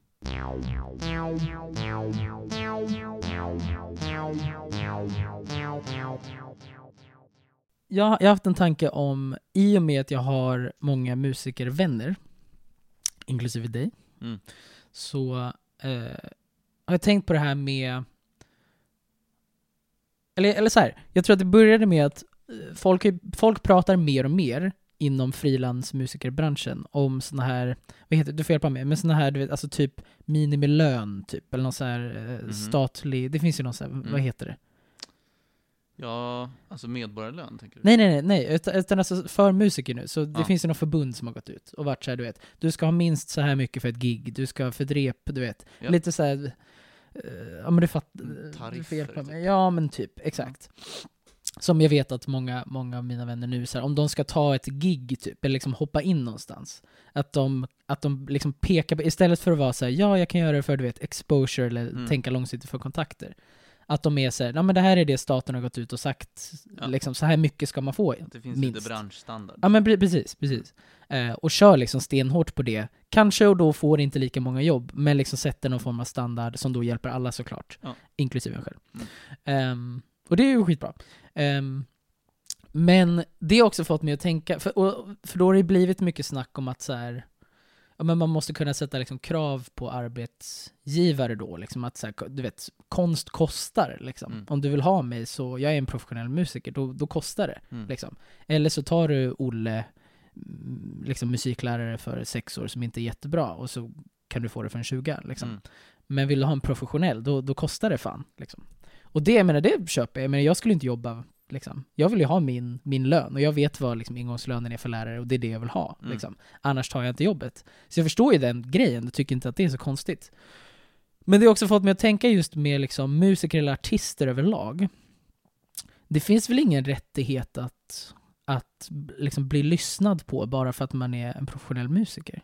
Jag, jag har haft en tanke om, i och med att jag har många musikervänner, inklusive dig, Mm. så eh, har jag tänkt på det här med... Eller, eller så här, jag tror att det började med att eh, folk, folk pratar mer och mer inom frilansmusikerbranschen om såna här, vad heter det, du får hjälpa mig, men såna här, du vet, alltså typ minimilön typ, eller någon så här eh, Mhm. statlig, det finns ju någon så här, vad Mm. heter det? Ja, alltså medborgarlön tänker du? Nej, nej, nej, nej. Utan, utan alltså för musiker nu, så det Ja. finns ju något förbund som har gått ut och varit så här, du vet, du ska ha minst så här mycket för ett gig, du ska för ett rep, du vet. Ja. Lite så här, eh, ja men du fattar, Mm, du tariffer, typ. Ja men typ, exakt. Som jag vet att många, många av mina vänner nu, så här, om de ska ta ett gig typ, eller liksom hoppa in någonstans, att de, att de liksom pekar på, istället för att vara så här, ja jag kan göra det för du vet, exposure eller Mm. tänka långsiktigt för kontakter. Att de är såhär, ja men det här är det staten har gått ut och sagt, Ja. liksom så här mycket ska man få. Att det finns minst. lite branschstandard. Ja men pre- precis, precis. Eh, och kör liksom stenhårt på det. Kanske och då får inte lika många jobb, men liksom sätter någon form av standard som då hjälper alla såklart. Ja. Inklusive en själv. Mm. Ehm, och det är ju skitbra. Ehm, men det har också fått mig att tänka, för, och, för då har det blivit mycket snack om att så här, ja, men man måste kunna sätta liksom krav på arbetsgivare då, liksom att så här, du vet, konst kostar liksom. Mm. Om du vill ha mig så, jag är en professionell musiker, då, då kostar det. Mm. Liksom. Eller så tar du Olle, mm, liksom musiklärare för sex år som inte är jättebra och så kan du få det för en 20 liksom. Mm. Men vill du ha en professionell, då, då kostar det fan. Liksom. Och det, jag menar, det köper jag. Men jag skulle inte jobba, liksom. Jag vill ju ha min, min lön och jag vet vad liksom, ingångslönen är för lärare och det är det jag vill ha. Mm. Liksom. Annars tar jag inte jobbet. Så jag förstår ju den grejen, jag tycker inte att det är så konstigt. Men det har också fått mig att tänka just med liksom, musiker eller artister överlag. Det finns väl ingen rättighet att, att liksom, bli lyssnad på bara för att man är en professionell musiker.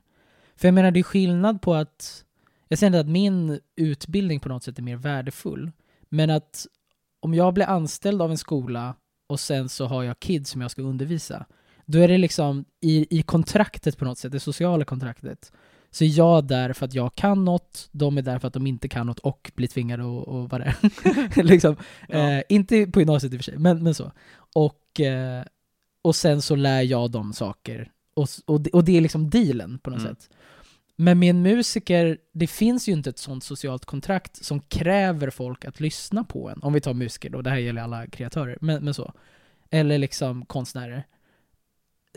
För jag menar, det är skillnad på att jag säger inte att min utbildning på något sätt är mer värdefull, men att om jag blir anställd av en skola och sen så har jag kids som jag ska undervisa, då är det liksom i, i kontraktet på något sätt, det sociala kontraktet, så är jag där för att jag kan något, de är där för att de inte kan något och blir tvingade att, att vara där. liksom. Ja. eh, inte på gymnasiet i och för sig, men, men så. Och, eh, och sen så lär jag dem saker Och, och, det, och det är liksom dealen på något Mm. sätt. Men med en musiker, det finns ju inte ett sånt socialt kontrakt som kräver folk att lyssna på en. Om vi tar musiker då, det här gäller alla kreatörer, men, men så. Eller liksom konstnärer.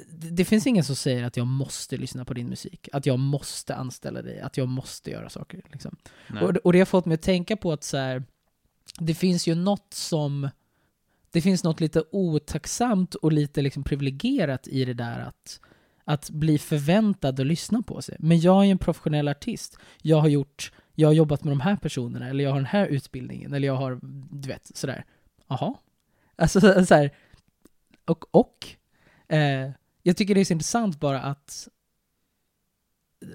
Det, det finns ingen som säger att jag måste lyssna på din musik, att jag måste anställa dig, att jag måste göra saker. Liksom. Och, och det har fått mig att tänka på att så här, det finns ju något som, det finns något lite otacksamt och lite liksom privilegierat i det där att, att bli förväntad att lyssna på sig. Men jag är ju en professionell artist. Jag har gjort, jag har jobbat med de här personerna, eller jag har den här utbildningen, eller jag har, du vet, sådär. Jaha. Alltså såhär, så här, och, och eh, jag tycker det är så intressant bara att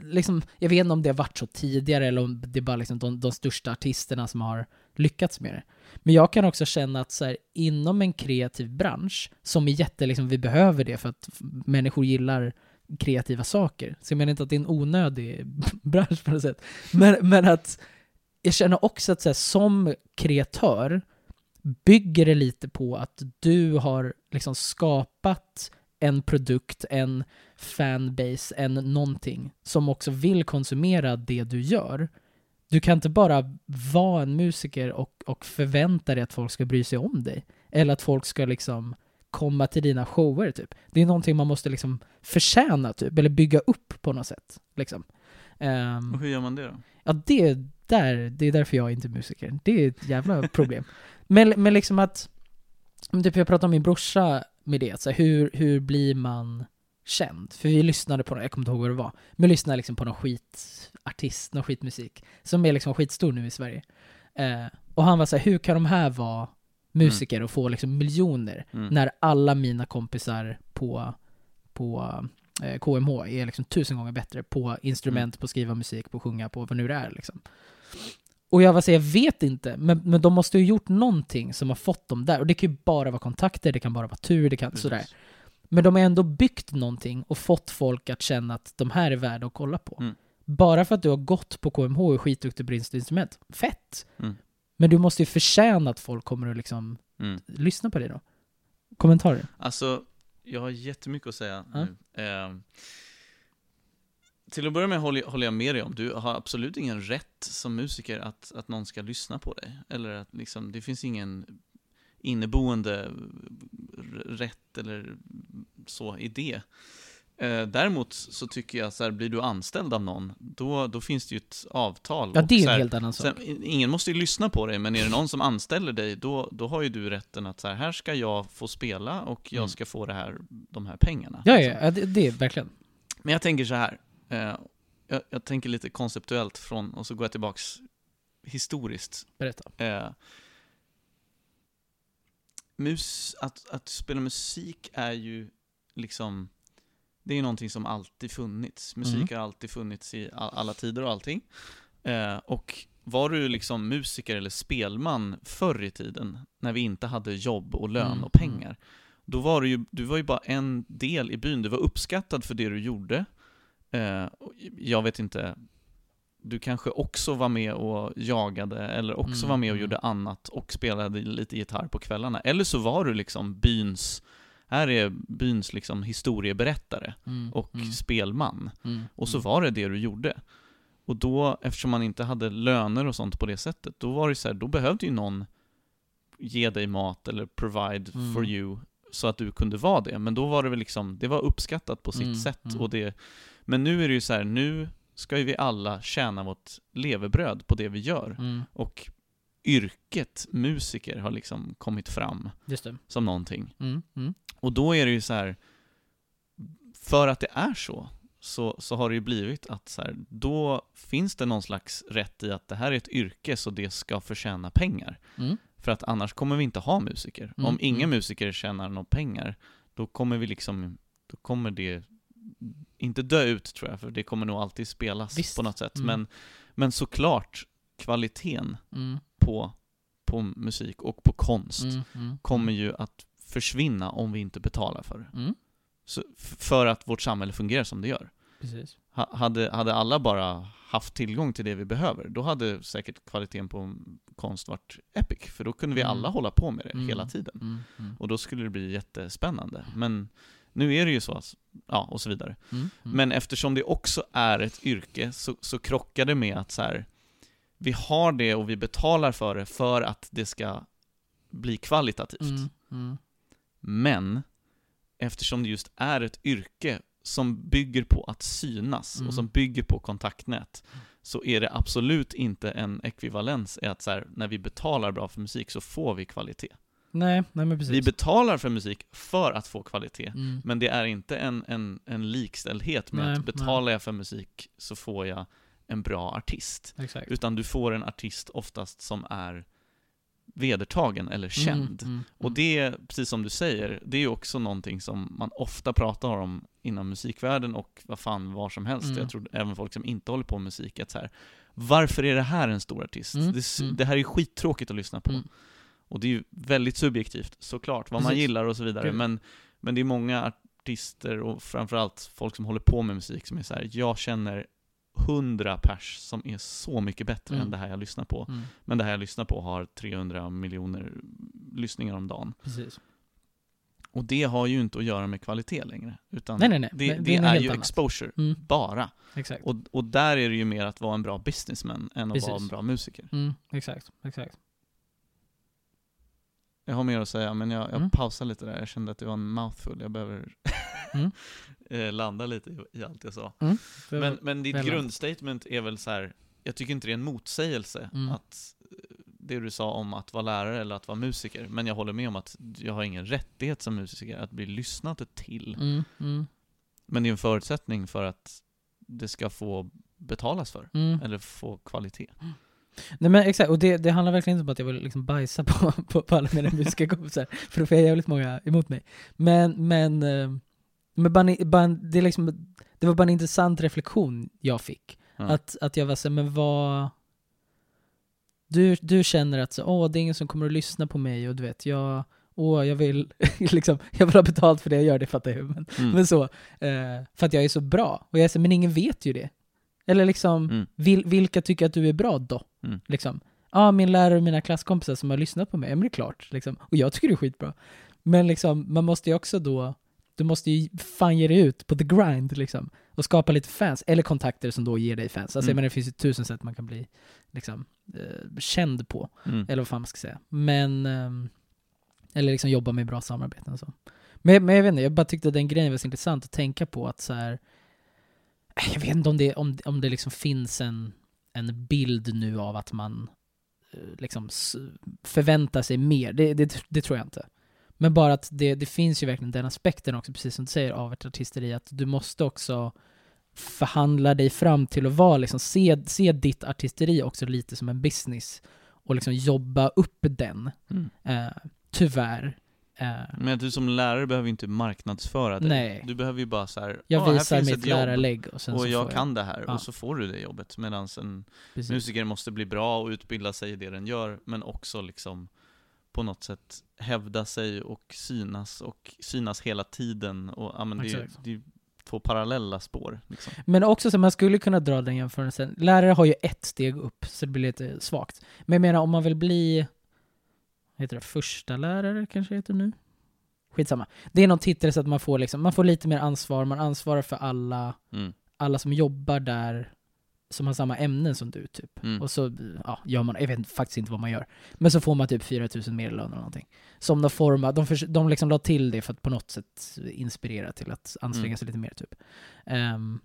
liksom, jag vet inte om det har varit så tidigare eller om det är bara liksom de, de största artisterna som har lyckats med det. Men jag kan också känna att så här, inom en kreativ bransch, som är jätte, liksom, vi behöver det för att människor gillar kreativa saker. Så jag menar inte att det är en onödig bransch på något sätt. Men, men att jag känner också att så här, som kreatör bygger det lite på att du har liksom skapat en produkt, en fanbase, en någonting som också vill konsumera det du gör. Du kan inte bara vara en musiker och, och förvänta dig att folk ska bry sig om dig. Eller att folk ska liksom komma till dina shower typ. Det är någonting man måste liksom förtjäna typ, eller bygga upp på något sätt. Liksom. Ehm, Och hur gör man det då? Ja, det är, där, det är därför jag är inte musiker. Det är ett jävla problem. men, men liksom att, typ jag pratade om min brorsa med det, så här, hur, hur blir man känd? För vi lyssnade på, jag kommer inte ihåg vad det var, men lyssnade liksom på någon skitartist, någon skitmusik, som är liksom skitstor nu i Sverige. Eh, och han var så här, hur kan de här vara musiker och få liksom miljoner Mm. när alla mina kompisar på, på eh, KMH är liksom tusen gånger bättre på instrument, på skriva musik, på sjunga, på vad nu det är liksom. Och jag var så jag vet inte, men, men de måste ju ha gjort någonting som har fått dem där. Och det kan ju bara vara kontakter, det kan bara vara tur, det kan Precis. sådär. Men de har ändå byggt någonting och fått folk att känna att de här är värda att kolla på. Mm. Bara för att du har gått på KMH och är skitduktig på ditt instrument. Fett! Mm. Men du måste ju förtjäna att folk kommer att liksom Mm. lyssna på dig då. Kommentarer? Alltså, jag har jättemycket att säga Ja. nu. Eh, till att börja med håller, håller jag med dig om, du har absolut ingen rätt som musiker att, att någon ska lyssna på dig. Eller att liksom, det finns ingen inneboende rätt eller så i det. Eh, däremot så tycker jag så här, blir du anställd av någon, då, då finns det ju ett avtal. Ja, det är en här, helt annan sak. Sen, ingen måste ju lyssna på dig, men är det någon som anställer dig, då, då har ju du rätten att så här, här ska jag få spela och jag Mm. ska få det här, de här pengarna. Ja, liksom. ja, ja det, det är verkligen. Men jag tänker så här, eh, jag, jag tänker lite konceptuellt från, och så går jag tillbaks historiskt. Berätta. Eh, mus, att, att spela musik är ju liksom, det är ju någonting som alltid funnits. Musik Mm. har alltid funnits i all, alla tider och allting. Eh, och var du liksom musiker eller spelman förr i tiden, när vi inte hade jobb och lön Mm, och pengar, då var du ju, du var ju bara en del i byn. Du var uppskattad för det du gjorde. Eh, jag vet inte, du kanske också var med och jagade, eller också Mm, var med och mm. gjorde annat och spelade lite gitarr på kvällarna. Eller så var du liksom byns, här är byns liksom historieberättare Mm, och mm, spelman. mm, Och så mm. var det det du gjorde. Och då, eftersom man inte hade löner och sånt på det sättet, då var det så här, då behövde ju någon ge dig mat eller provide for you så att du kunde vara det. Men då var det väl liksom, det var uppskattat på sitt sätt. Och det, men nu är det ju så här, nu ska ju vi alla tjäna vårt levebröd på det vi gör. Mm, Och yrket musiker har liksom kommit fram som någonting. Mm, mm, Och då är det ju så här, för att det är så, så, så har det ju blivit att så här, då finns det någon slags rätt i att det här är ett yrke så det ska förtjäna pengar. mm. För att annars kommer vi inte ha musiker. Mm, Om inga mm. musiker tjänar några pengar, då kommer vi liksom, då kommer det inte dö ut tror jag, för det kommer nog alltid spelas Visst. på något sätt. Mm. Men, men såklart, kvaliteten Mm, på, på musik och på konst mm, mm, kommer ju att försvinna om vi inte betalar för det. Mm, Så, för att vårt samhälle fungerar som det gör. precis. Ha, hade, hade alla bara haft tillgång till det vi behöver, då hade säkert kvaliteten på konst varit epic, för då kunde vi Mm. alla hålla på med det Mm. hela tiden. Mm, mm. Och då skulle det bli jättespännande. Men Nu är det ju så, alltså, ja, och så vidare. Mm. Mm. Men eftersom det också är ett yrke så, så krockar det med att så här, vi har det och vi betalar för det för att det ska bli kvalitativt. Mm. Mm. Men eftersom det just är ett yrke som bygger på att synas Mm. och som bygger på kontaktnät så är det absolut inte en ekvivalens i att så här, när vi betalar bra för musik så får vi kvalitet. Nej, nej men precis. Vi betalar för musik för att få kvalitet, mm. men det är inte en, en, en likställdhet med Nej, att betalar jag för musik så får jag en bra artist. Exakt. Utan du får en artist oftast som är vedertagen eller känd. Mm, mm, Och mm. det, precis som du säger, det är ju också någonting som man ofta pratar om inom musikvärlden och vad fan, var som helst. Mm. Jag tror även folk som inte håller på med musik, att så här, varför är det här en stor artist? Mm, Det, mm. det här är skittråkigt att lyssna på. Och det är ju väldigt subjektivt, såklart, vad man Precis. gillar och så vidare. Gud. Men, men det är många artister och framförallt folk som håller på med musik som är så här, jag känner hundra pers som är så mycket bättre Mm. än det här jag lyssnar på. Mm, Men det här jag lyssnar på har 300 miljoner lyssningar om dagen. precis. Och det har ju inte att göra med kvalitet längre. Utan Nej, nej, nej. det, Det- det, är är ju exposure, Mm, bara. exakt. Och, och där är det ju mer att vara en bra businessman än att Precis. vara en bra musiker. Mm, exakt, exakt. Jag har mer att säga, men jag, jag Mm. pausar lite där. Jag kände att det var en mouthful. Jag behöver Mm. eh, landa lite i, allt jag sa. Det Men, men ditt grundstatement är väl så här. jag tycker inte det är en motsägelse Mm. att eh, det du sa om att vara lärare eller att vara musiker, men jag håller med om att jag har ingen rättighet som musiker att bli lyssnad till. Mm, mm, Men det är en förutsättning för att det ska få betalas för, mm. eller få kvalitet. Nej men exakt, och det, det handlar verkligen inte om att jag vill liksom bajsa på, på, på alla mina musikerkompisar, för då får jag jävligt många emot mig. Men, men, eh, men bara, bara, det, är liksom, det var bara en intressant reflektion jag fick. Ja. Att, att jag var såhär, men vad... Du, du känner att så, åh, det är ingen som kommer att lyssna på mig och du vet, jag, åh, jag vill liksom, jag vill ha betalt för det jag gör, det fattar jag. Men, Mm. men så, eh, för att jag är så bra. Och jag säger, men ingen vet ju det. Eller liksom, Mm. vil, vilka tycker att du är bra då? Mm. Liksom. Ja, min lärare och mina klasskompisar som har lyssnat på mig, ja men det är klart. Liksom. Och jag tycker det är skitbra. Men liksom, man måste ju också då, du måste ju fan ge dig ut på the grind liksom. Och skapa lite fans, eller kontakter som då ger dig fans. Alltså Mm. menar, det finns ju tusen sätt man kan bli liksom, eh, känd på. Mm. Eller vad fan man ska säga. Men, ehm, eller liksom jobba med bra samarbeten och så. Men, men jag vet inte, jag bara tyckte den grejen var så intressant att tänka på att så här. Jag vet inte om det, om, om det liksom finns en, en bild nu av att man eh, liksom förväntar sig mer. Det, det, det tror jag inte. Men bara att det, det finns ju verkligen den aspekten också, precis som du säger, av ett artisteri, att du måste också förhandla dig fram till att vara liksom, se, se ditt artisteri också lite som en business och liksom jobba upp den. Mm. Eh, tyvärr. Eh, Men du som lärare behöver ju inte marknadsföra dig. Nej. Du behöver ju bara så här, jag "Ah, här visar finns mitt lärarlägg och sen och så jag får kan det här, Ja. och så får du det jobbet. Medan en Precis. musiker måste bli bra och utbilda sig i det den gör, men också liksom på något sätt hävda sig och synas, och synas hela tiden. Och, ja, men det, är- det är två parallella spår. Liksom. Men också så man skulle kunna dra den jämförelsen. Lärare har ju ett steg upp, så det blir lite svagt. Men jag menar om man vill bli, heter det, första lärare kanske det heter nu? Skitsamma. Det är någon titel så att man får liksom, man får lite mer ansvar, man ansvarar för alla, Mm. alla som jobbar där som har samma ämnen som du typ. Mm. Och så ja, gör man, jag vet faktiskt inte vad man gör. Men så får man typ 4000 mer i lön eller någonting. Som de formar, de, förs- de liksom la till det för att på något sätt inspirera till att anstränga Mm. sig lite mer typ. Ehm,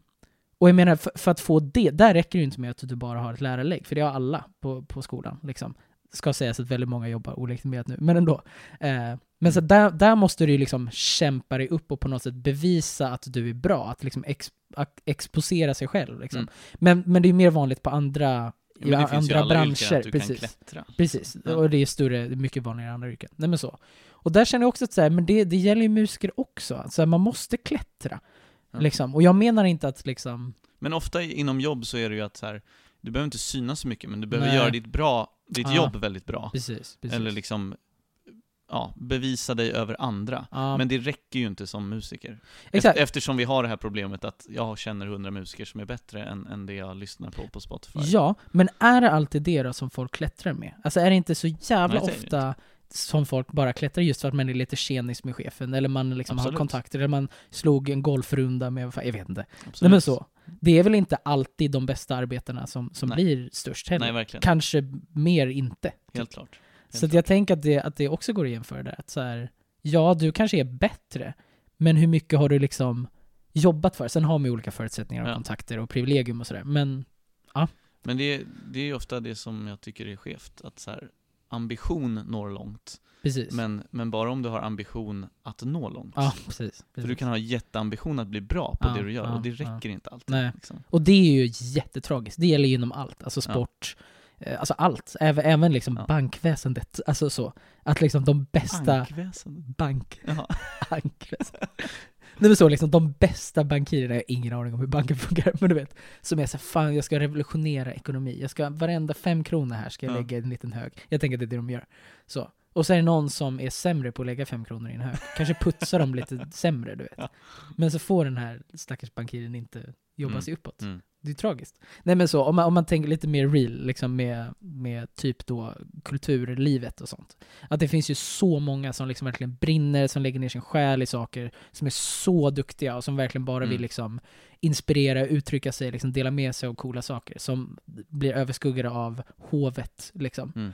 och jag menar, för, för att få det, där räcker det ju inte med att du bara har ett lärarlägg, för det har alla på, på skolan. Liksom. Ska sägas att väldigt många jobbar olegitimerat nu, men ändå. Eh, men så där, där måste du ju liksom kämpa dig upp och på något sätt bevisa att du är bra, att liksom ex, att exposera sig själv. Liksom. Mm. Men, men det är mer vanligt på andra, i ju andra alla yrken branscher. att du Precis. Precis, Ja. och det är större, mycket vanligare i andra yrken. Nej men så. Och där känner jag också att så här, men det, det gäller ju musiker också. Alltså, man måste klättra. Ja. Liksom. Och jag menar inte att liksom... Men ofta inom jobb så är det ju att så här, du behöver inte synas så mycket, men du behöver Nej. göra ditt, bra, ditt Ja. jobb väldigt bra. Precis, precis. Eller liksom, ja, bevisa dig över andra. ja, Men det räcker ju inte som musiker. exakt. Eft- Eftersom vi har det här problemet att jag känner hundra musiker som är bättre än, än det jag lyssnar på på Spotify. Ja, men är det alltid det då som folk klättrar med? Alltså är det inte så jävla Nej, ofta som folk bara klättrar just för att man är lite tjenis med chefen, eller man liksom har kontakter, eller man slog en golfrunda med, jag vet inte. Absolut. Nej men så. Det är väl inte alltid de bästa arbetarna som, som Nej. blir störst heller. Nej, verkligen. Kanske mer inte. Helt klart. Så att jag tänker att det, att det också går att jämföra där. Att så här, ja, du kanske är bättre, men hur mycket har du liksom jobbat för? Sen har man ju olika förutsättningar och Ja. kontakter och privilegium och sådär. Men Men det, det är ju ofta det som jag tycker är skevt, att så här, ambition når långt, precis. men, men bara om du har ambition att nå långt. ja, precis. precis. För du kan ha jätteambition att bli bra på Ja, det du gör, ja, och det räcker inte alltid. Nej. Liksom. Och det är ju jättetragiskt. Det gäller ju inom allt. Alltså sport, eh, alltså allt. Även, även liksom Ja. bankväsendet. Alltså så. Att liksom de bästa... Bankväsendet. Bank... Ja. bankväsendet. Nej men så liksom, de bästa bankirerna, jag har ingen aning om hur banken funkar, men du vet, som är så här, fan jag ska revolutionera ekonomi, jag ska, varenda fem kronor här ska jag Ja. lägga i en liten hög. Jag tänker att det är det de gör. Så. Och så är det någon som är sämre på att lägga fem kronor i en hög. Kanske putsar dem lite sämre, du vet. Men så får den här stackars bankiren inte jobba Mm. sig uppåt. Mm. Det är tragiskt. Nej men så, om man, om man tänker lite mer real, liksom med, med typ då kulturlivet och sånt. Att det finns ju så många som liksom verkligen brinner, som lägger ner sin själ i saker, som är så duktiga och som verkligen bara vill Mm. liksom inspirera, uttrycka sig, liksom dela med sig av coola saker, som blir överskuggade av hovet liksom. Mm.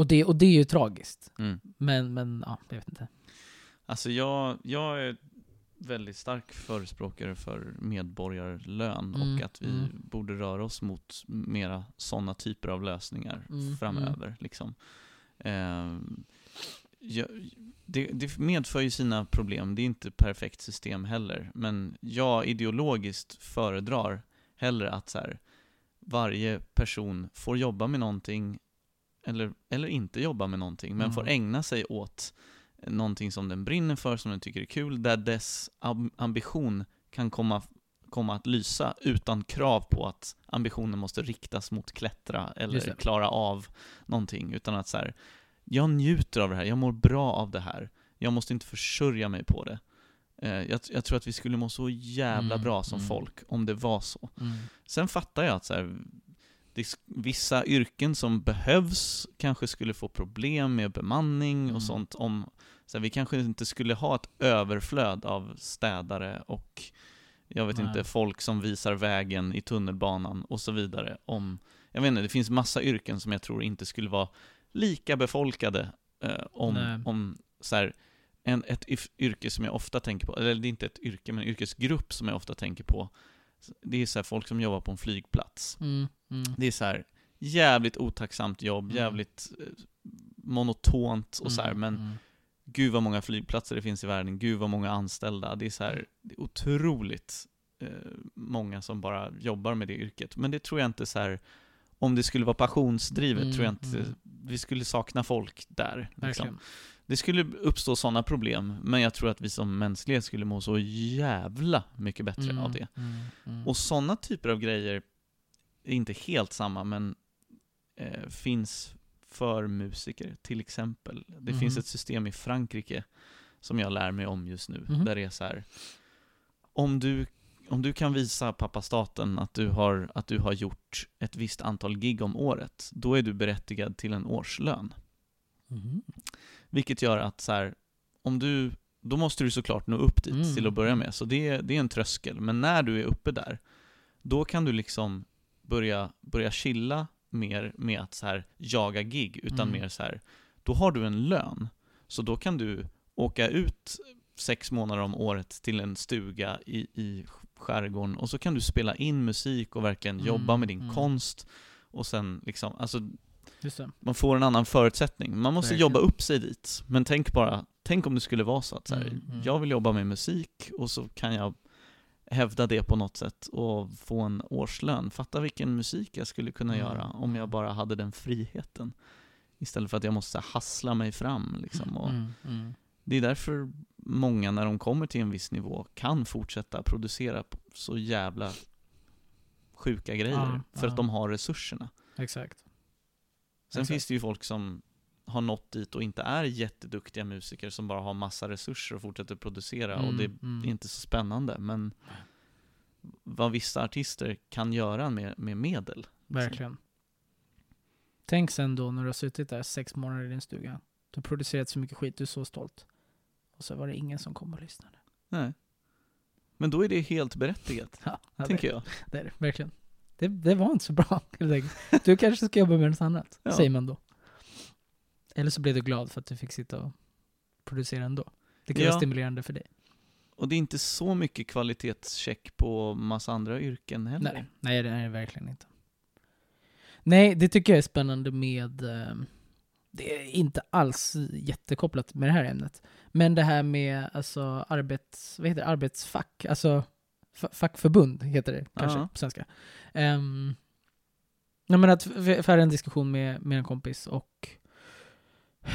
Och, det, och det är ju tragiskt. Mm. Men, men ja, jag vet inte. Alltså jag, jag är väldigt stark förespråkare för medborgarlön Mm, och att vi mm. borde röra oss mot mera sådana typer av lösningar Mm, framöver. Liksom. Ehm, jag, det, det medför ju sina problem, det är inte ett perfekt system heller, men jag ideologiskt föredrar hellre att så här, varje person får jobba med någonting eller, eller inte jobba med någonting, men Mm. får ägna sig åt någonting som den brinner för, som den tycker är kul, där dess am- ambition kan komma, komma att lysa utan krav på att ambitionen måste riktas mot klättra eller klara av någonting, utan att så här, jag njuter av det här, jag mår bra av det här, jag måste inte försörja mig på det. Eh, jag, jag tror att vi skulle må så jävla Mm, bra som mm. folk om det var så. Mm. Sen fattar jag att så här, vissa yrken som behövs kanske skulle få problem med bemanning Mm. och sånt om så här, vi kanske inte skulle ha ett överflöd av städare och jag vet Nej. inte, folk som visar vägen i tunnelbanan och så vidare. Om, jag vet inte, det finns massa yrken som jag tror inte skulle vara lika befolkade eh, om, Nej. om så här, en, ett yrke som jag ofta tänker på, eller det är inte ett yrke, men en yrkesgrupp som jag ofta tänker på, det är så här, folk som jobbar på en flygplats. Mm. Mm. Det är så här jävligt otacksamt jobb, Mm. jävligt eh, monotont och så här, Mm, men mm. gud vad många flygplatser det finns i världen, gud vad många anställda. Det är så här, det är otroligt eh, många som bara jobbar med det yrket. Men det tror jag inte så här, om det skulle vara passionsdrivet, Mm, tror jag inte mm. vi skulle sakna folk där. Liksom. Det skulle uppstå sådana problem, men jag tror att vi som mänsklighet skulle må så jävla mycket bättre av det. Mm, mm. Och sådana typer av grejer är inte helt samma, men eh, finns för musiker, till exempel. Det finns ett system i Frankrike som jag lär mig om just nu, Mhm. där det är så här. Om du, om du kan visa pappa staten att du, har, att du har gjort ett visst antal gig om året, då är du berättigad till en årslön. Mhm. Vilket gör att så här, om du, då måste du såklart nå upp dit Mm. till att börja med. Så det, är- det är en tröskel. Men när du är uppe där, då kan du liksom börja, börja chilla mer med att så här jaga gig, utan Mm. mer så här, då har du en lön. Så då kan du åka ut sex månader om året till en stuga i, i skärgården och så kan du spela in musik och verkligen Mm, jobba med din mm. konst och sen liksom, alltså. Man får en annan förutsättning. Man måste Verkligen. jobba upp sig dit. Men tänk bara, tänk om det skulle vara så att så här, Mm, mm. jag vill jobba med musik och så kan jag hävda det på något sätt och få en årslön. Fatta vilken musik jag skulle kunna Mm. göra om jag bara hade den friheten. Istället för att jag måste här, hassla mig fram liksom. Och Mm, mm. Det är därför många, när de kommer till en viss nivå, kan fortsätta producera så jävla sjuka grejer. Ja, för ja. att de har resurserna. Exakt. Sen finns det ju folk som har nått dit och inte är jätteduktiga musiker som bara har massa resurser och fortsätter producera och Mm, det mm. är inte så spännande. Men vad vissa artister kan göra med, med medel. Verkligen. Tänk sen då när du har suttit där sex månader i din stuga. Du har producerat så mycket skit, du är så stolt. Och så var det ingen som kom och lyssnade. Nej. Men då är det helt berättigat, ja, tänker det, jag. det är det, verkligen. Det, det var inte så bra. Du kanske ska jobba med något annat, Ja. säger man då. Eller så blev du glad för att du fick sitta och producera ändå. Det kan Ja. vara stimulerande för dig. Och det är inte så mycket kvalitetscheck på massa andra yrken heller. Nej, nej det är det verkligen inte. Nej, det tycker jag är spännande med... eh, Det är inte alls jättekopplat med det här ämnet. Men det här med alltså, arbets, vad heter det? arbetsfack, alltså fackförbund heter det kanske Ja. på svenska. Um, jag menar att vi för en diskussion med, med en kompis och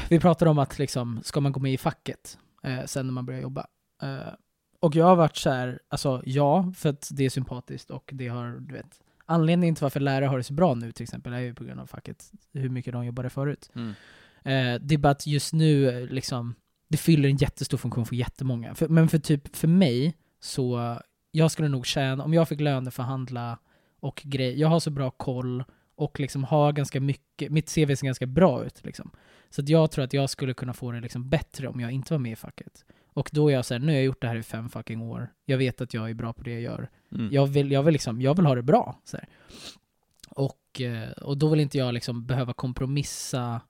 vi pratade om att liksom, ska man gå med i facket eh, sen när man börjar jobba? Eh, och jag har varit så här, alltså ja, för att det är sympatiskt och det har, du vet, anledningen till varför lärare har det så bra nu till exempel är ju på grund av facket, hur mycket de jobbade förut. Mm. Eh, det är bara att just nu, liksom, det fyller en jättestor funktion för jättemånga. För, men för typ, för mig, så, jag skulle nog tjäna, om jag fick löneförhandla och grej, jag har så bra koll och liksom har ganska mycket, mitt CV ser ganska bra ut liksom. Så att jag tror att jag skulle kunna få det liksom bättre om jag inte var med i facket. Och då är jag såhär, nu har jag gjort det här i fem fucking år. Jag vet att jag är bra på det jag gör. Mm. Jag vill, jag vill, liksom, jag vill ha det bra. Så här. Och, eh, och då vill inte jag liksom behöva kompromissa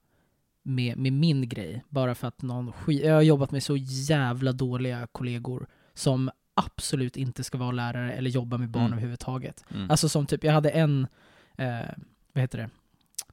med, med min grej. Bara för att någon skit... Jag har jobbat med så jävla dåliga kollegor som absolut inte ska vara lärare eller jobba med barn Mm. överhuvudtaget. Mm. Alltså som typ, jag hade en, eh, vad heter det?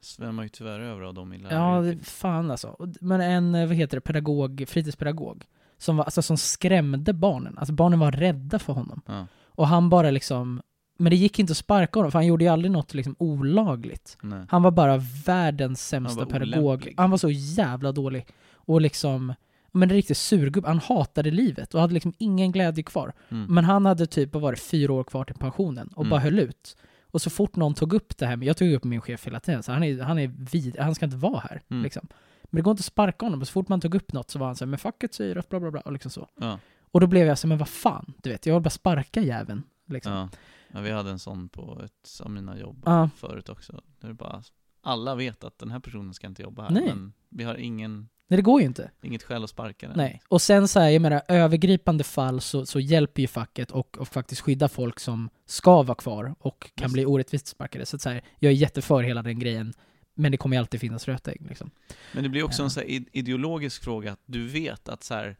Svämmar ju tyvärr över av dem i Ja, läraryrket. det, fan alltså. Men en, eh, vad heter det, pedagog, fritidspedagog. Som, var, alltså, som skrämde barnen. Alltså barnen var rädda för honom. Ja, Och han bara liksom, men det gick inte att sparka honom för han gjorde ju aldrig något liksom olagligt. nej. Han var bara världens sämsta var pedagog. olämplig. Han var så jävla dålig. Och liksom, men en riktig surgubb. Han hatade livet och hade liksom ingen glädje kvar. Mm. Men han hade typ, vad var det, fyra år kvar till pensionen och Mm. bara höll ut. Och så fort någon tog upp det här, jag tog upp min chef hela tiden, så han är, han är vid, han ska inte vara här. Mm. Liksom. Men det går inte att sparka honom, så fort man tog upp något så var han så här, men facket säger att bla bla bla, och liksom så. Ja, Och då blev jag så här, men vad fan, du vet, jag vill bara sparka jäveln. Liksom. ja. ja, vi hade en sån på ett av mina jobb Ja. förut också. Det bara, alla vet att den här personen ska inte jobba här, Nej. men vi har ingen, Nej, det går ju inte. inget skäl att sparka den. Nej. Och sen så här, jag menar, övergripande fall så, så hjälper ju facket och, och faktiskt skydda folk som ska vara kvar och kan Just. bli orättvist sparkade. Så att så här, jag är jätteför hela den grejen. Men det kommer ju alltid finnas rötägg liksom. Men det blir också Ja. en så ideologisk fråga, att du vet att så här,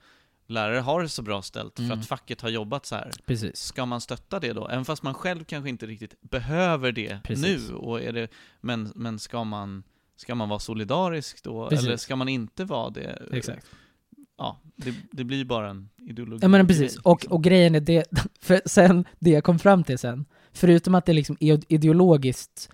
lärare har det så bra ställt för Mm. att facket har jobbat så här. Precis. Ska man stötta det då? Även fast man själv kanske inte riktigt behöver det Precis. nu, och är det, men, men ska man Ska man vara solidarisk då? Precis. Eller ska man inte vara det? Exakt. Ja, det, det blir bara en ideologi. Ja men precis, grej, och, liksom. och grejen är det, för sen, det jag kom fram till sen, förutom att det liksom är ideologiskt,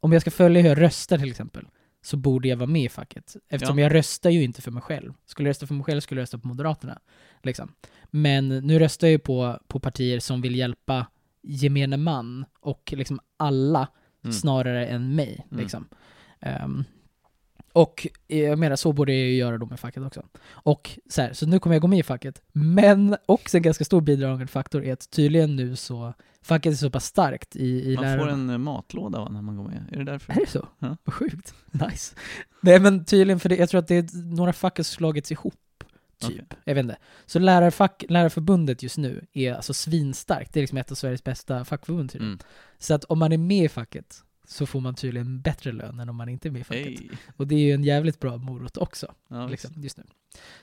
om jag ska följa hur jag röstar till exempel, så borde jag vara med i facket. Eftersom Ja. jag röstar ju inte för mig själv. Skulle jag rösta för mig själv skulle jag rösta på Moderaterna. Liksom. Men nu röstar jag ju på, på partier som vill hjälpa gemene man och liksom alla Mm. snarare än mig. Mm. Ehm, och jag menar, så borde jag ju göra då med facket också. Och så här, så nu kommer jag gå med i facket. Men också en ganska stor bidragande faktor är att tydligen nu så, facket är så pass starkt i, i Man lärarna. får en eh, matlåda va, när man går med. Är det därför? Är det så? Ja. Vad sjukt. Nice. Nej men tydligen, för det, jag tror att det är några fack har slagits ihop. Typ. Okej. Jag vet inte. Så lärarfack, lärarförbundet just nu är alltså svinstarkt. Det är liksom ett av Sveriges bästa fackförbund tydligen. Mm. Så att om man är med i facket så får man tydligen bättre lön än om man inte är med i facket. Hej. Och det är ju en jävligt bra morot också. Ja, liksom, just nu.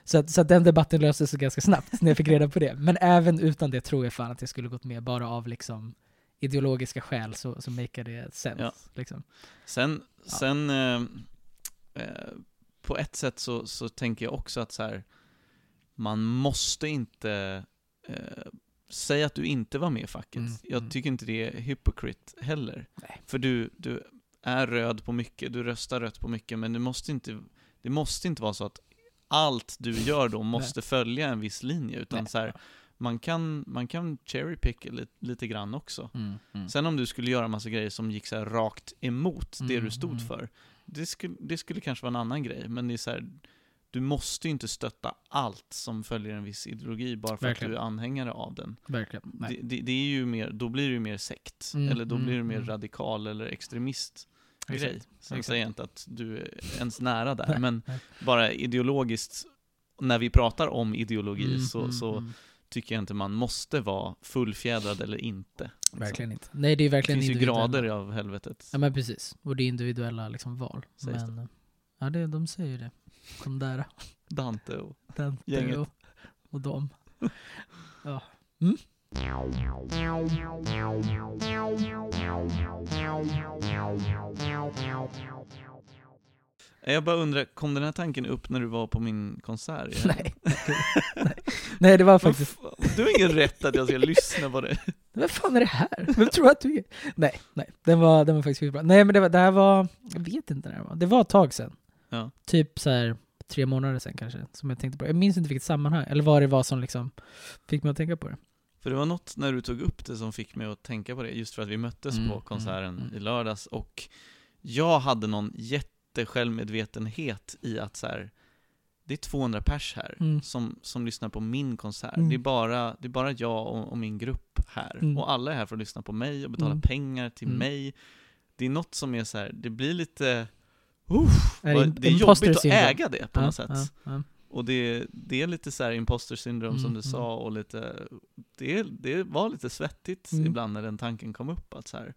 Så att, så att den debatten löste sig ganska snabbt när jag fick reda på det. Men även utan det tror jag fan att jag skulle gått med bara av liksom ideologiska skäl så, så make det sense. Ja. Liksom. Sen, Ja. sen eh, eh, på ett sätt så, så tänker jag också att så här, man måste inte eh, säga att du inte var med i facket. Mm, Jag mm. tycker inte det är hypocrite heller. Nej. För du, du är röd på mycket, du röstar rött på mycket, men det måste inte, det måste inte vara så att allt du gör då måste följa en viss linje, utan Nej. så här, man kan, man kan cherry pick lite, lite grann också. Mm, mm. Sen om du skulle göra massa grejer som gick så rakt emot det Mm, du stod mm. för, det skulle, det skulle kanske vara en annan grej, men det är så här, du måste ju inte stötta allt som följer en viss ideologi bara för Verkligen. att du är anhängare av den. Verkligen. Det, det, det är ju mer, då blir det ju mer sekt, Mm, eller då mm, blir du mer mm. radikal eller extremist grej. Sen exakt. säger jag inte att du är ens nära där, men bara ideologiskt, när vi pratar om ideologi Mm, så, mm, så mm. tycker jag inte man måste vara fullfjädrad eller inte. liksom. Verkligen inte. Nej, det är Det verkligen finns ju grader av helvetet. Ja men precis. Och det är individuella liksom val. Sägs men, ja det, de säger det. De där, Dante och... den, Gänget. och, och de. Ja. Mm? Jag bara undrar, kom den här tanken upp när du var på min konsert? Nej. Nej. Nej, det var faktiskt... Du har ingen rätt att jag ska lyssna på det. Vad fan är det här? Vem tror att du är? Nej, nej. Den var, den var faktiskt skitbra. Nej men det, var, det här var... Jag vet inte när det var. Det var ett tag sedan. Ja. Typ så här tre månader sedan kanske. Som jag tänkte på. Jag minns inte vilket sammanhang. Eller vad det var som liksom fick mig att tänka på det. För det var något när du tog upp det som fick mig att tänka på det, just för att vi möttes Mm, på konserten mm, mm. i lördags och jag hade någon jättesjälvmedvetenhet i att så här, det är 200 pers här Mm. som, som lyssnar på min konsert. Mm. Det, är bara, det är bara jag och, och min grupp här. Mm. Och alla är här för att lyssna på mig och betala Mm. pengar till Mm. mig. Det är något som är så här, det blir lite... Uff, Är det det är jobbigt att äga det på Ja, något sätt. ja, ja. Och det, det är lite så här imposter syndrome som Mm, du mm. sa och lite, det, det var lite svettigt Mm. ibland när den tanken kom upp att så här,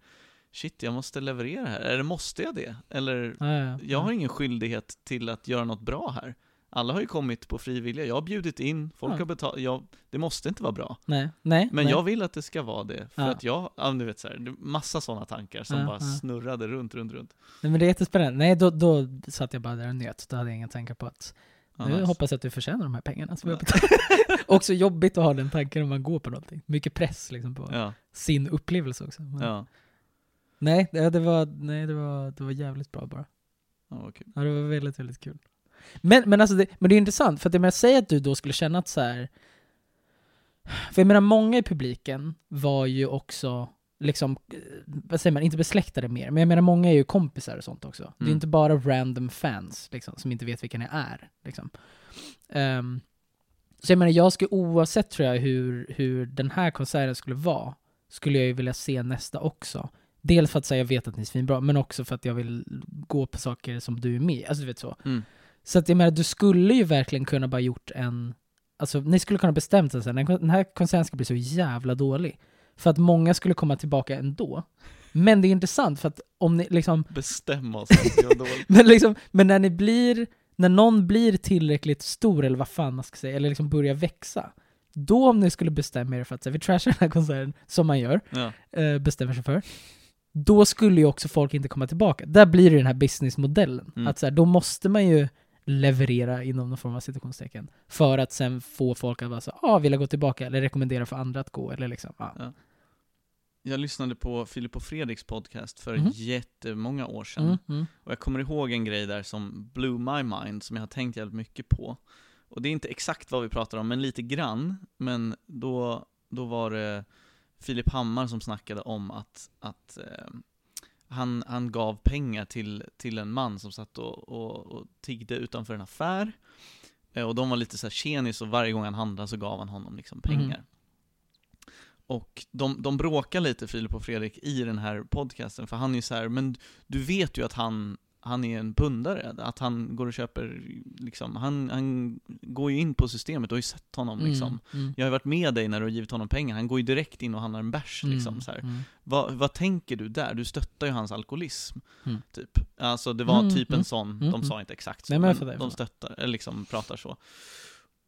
shit jag måste leverera här, eller måste jag det? Eller, Ja, ja, jag har ingen skyldighet till att göra något bra här. Alla har ju kommit på frivilliga, jag har bjudit in, folk Ja. har betalat, jag, det måste inte vara bra. Nej, nej. Men nej. jag vill att det ska vara det, för Ja. att jag, ja du vet så här, massa sådana tankar som Ja, bara snurrade runt, runt, runt. Nej men det är jättespännande. Nej, då, då satt jag bara där och njöt. Då hade jag inga tankar på att nu nice. hoppas jag att du förtjänar de här pengarna som jag. Också jobbigt att ha den tanken när man går på någonting. Mycket press liksom på sin upplevelse också. Men, Nej, det, det, var, nej det, var, det var jävligt bra bara. Ja, det var väldigt, väldigt kul. Men, men, alltså det, men det är intressant, för att jag menar, säg att du då skulle känna att så här. För jag menar, många i publiken var ju också, liksom, eh, vad säger man, inte besläktade mer, men jag menar många är ju kompisar och sånt också. Det är Mm. inte bara random fans, liksom, som inte vet vilka ni är. Liksom. Ehm, så jag menar, jag skulle oavsett tror jag hur, hur den här konserten skulle vara, skulle jag ju vilja se nästa också. Dels för att säga jag vet att ni är svinbra, men också för att jag vill gå på saker som du är med. Alltså du vet så. Mm. Så att jag menar, du skulle ju verkligen kunna bara gjort en... Alltså ni skulle kunna bestämt er sen, den här konserten ska bli så jävla dålig. För att många skulle komma tillbaka ändå. Men det är intressant för att om ni liksom... Bestämma oss. Men liksom, men när ni blir... När någon blir tillräckligt stor, eller vad fan man ska säga, eller liksom börjar växa. Då om ni skulle bestämma er för att säga, vi trashar den här konserten, som man gör, Ja. eh, bestämmer sig för. Då skulle ju också folk inte komma tillbaka. Där blir det den här businessmodellen. Mm. Att så här, då måste man ju leverera inom någon form av situationstecken. För att sen få folk att vara så ah, vilja gå tillbaka, eller rekommendera för andra att gå, eller liksom, ja. Jag lyssnade på Filip och Fredriks podcast för Mhm. jättemånga år sedan. Mm, mm, Och jag kommer ihåg en grej där som blew my mind, som jag har tänkt jävligt mycket på. Och det är inte exakt vad vi pratar om, men lite grann. Men då, då var det Filip Hammar som snackade om att, att eh, han, han gav pengar till, till en man som satt och, och, och tiggde utanför en affär. Eh, och de var lite så här tjenis och varje gång han handlade så gav han honom liksom pengar. Mhm. Och de, de bråkar lite, Filip och Fredrik, i den här podcasten, för han är ju så här, men du vet ju att han, han är en pundare, att han går och köper, liksom, han, han går ju in på systemet, du har ju sett honom liksom. Mm, mm, Jag har ju varit med dig när du har givit honom pengar, han går ju direkt in och handlar en bärs liksom mm, så här. mm. Vad, vad tänker du där? Du stöttar ju hans alkoholism, Mm. typ. Alltså det var Mm, typ en mm, sån, mm, de mm. sa inte exakt så, Nej, men men de stöttar, eller liksom pratar så.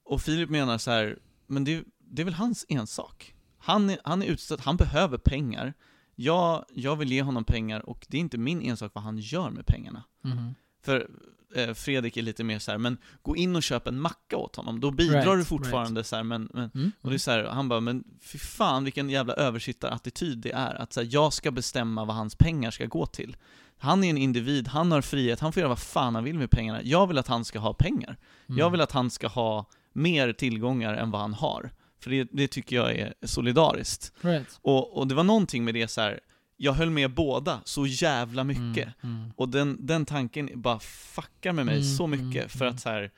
Och Filip menar så här, men det, det är väl hans ensak. Han är, han är utstött, han behöver pengar. Jag, jag vill ge honom pengar och det är inte min ensak vad han gör med pengarna. Mhm. För eh, Fredrik är lite mer så här, men gå in och köp en macka åt honom, då bidrar Right, du fortfarande så här, men, men Mm, och det är så här, han bara, men fy fan vilken jävla översittarattityd det är, att så här, jag ska bestämma vad hans pengar ska gå till. Han är en individ, han har frihet, han får göra vad fan han vill med pengarna. Jag vill att han ska ha pengar. mm. Jag vill att han ska ha mer tillgångar än vad han har. För det, det tycker jag är solidariskt. Right. Och, och det var någonting med det så här. jag höll med båda så jävla mycket. Mm, mm. Och den, den tanken bara fuckar med mig Mm, så mycket, mm, för mm. att så här.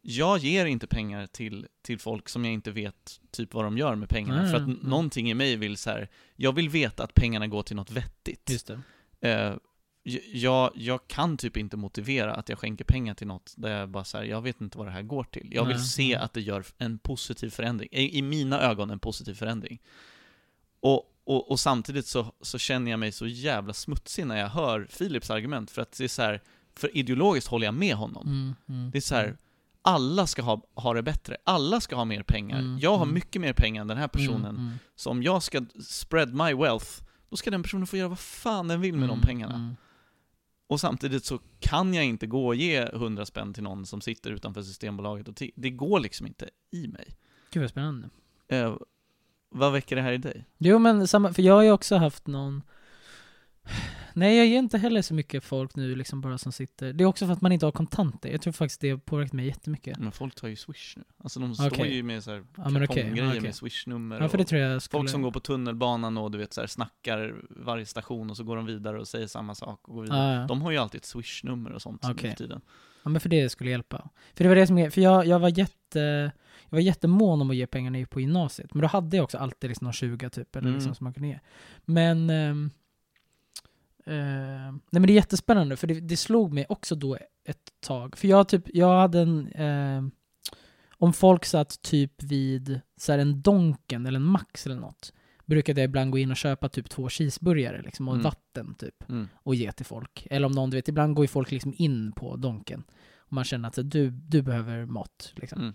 jag ger inte pengar till, till folk som jag inte vet typ vad de gör med pengarna, för att nej. någonting i mig vill så här. jag vill veta att pengarna går till något vettigt. Just det. Eh, jag, jag kan typ inte motivera att jag skänker pengar till något där jag bara säger jag vet inte vad det här går till. Jag vill Nej, se att det gör en positiv förändring. I, i mina ögon en positiv förändring. Och, och, och samtidigt så, så känner jag mig så jävla smutsig när jag hör Philips argument, för att det är så här, för ideologiskt håller jag med honom. Mm, mm, Det är så här, alla ska ha, ha det bättre. Alla ska ha mer pengar. Mm, jag har mm. mycket mer pengar än den här personen. Mm, mm, Så om jag ska spread my wealth, då ska den personen få göra vad fan den vill med de mm, pengarna. Och samtidigt så kan jag inte gå och ge 100 spänn till någon som sitter utanför Systembolaget och Det går liksom inte i mig. Gud vad spännande. Eh, vad väcker det här i dig? Jo men samma, för jag har ju också haft någon Nej jag ger inte heller så mycket folk nu liksom bara som sitter Det är också för att man inte har kontanter Jag tror faktiskt det har påverkat mig jättemycket Men folk tar ju Swish nu. Alltså de står Okej. ju med så här Ja men kartonggrejer okej. med Swish-nummer Ja för det tror jag skulle Folk som går på tunnelbanan och du vet så här, snackar varje station och så går de vidare och säger samma sak och går vidare. ja, ja. De har ju alltid ett Swish-nummer och sånt nu Okej. för tiden. ja men för det skulle hjälpa För det var det som, för jag, jag var jätte Jag var jättemån om att ge pengar när jag gick på gymnasiet Men då hade jag också alltid liksom någon 20 typ eller Mm. liksom som man kunde ge Men eh, Nej men det är jättespännande för det, det slog mig också då ett tag För jag typ, jag hade en ehm, Om folk satt typ vid så en Donken eller en Max eller något Brukade jag ibland gå in och köpa typ två cheeseburgare liksom och Mm. vatten typ Mm. och ge till folk. Eller om någon, du vet, ibland går ju folk liksom in på Donken. Och man känner att så, du, du behöver mat. Liksom. Mm.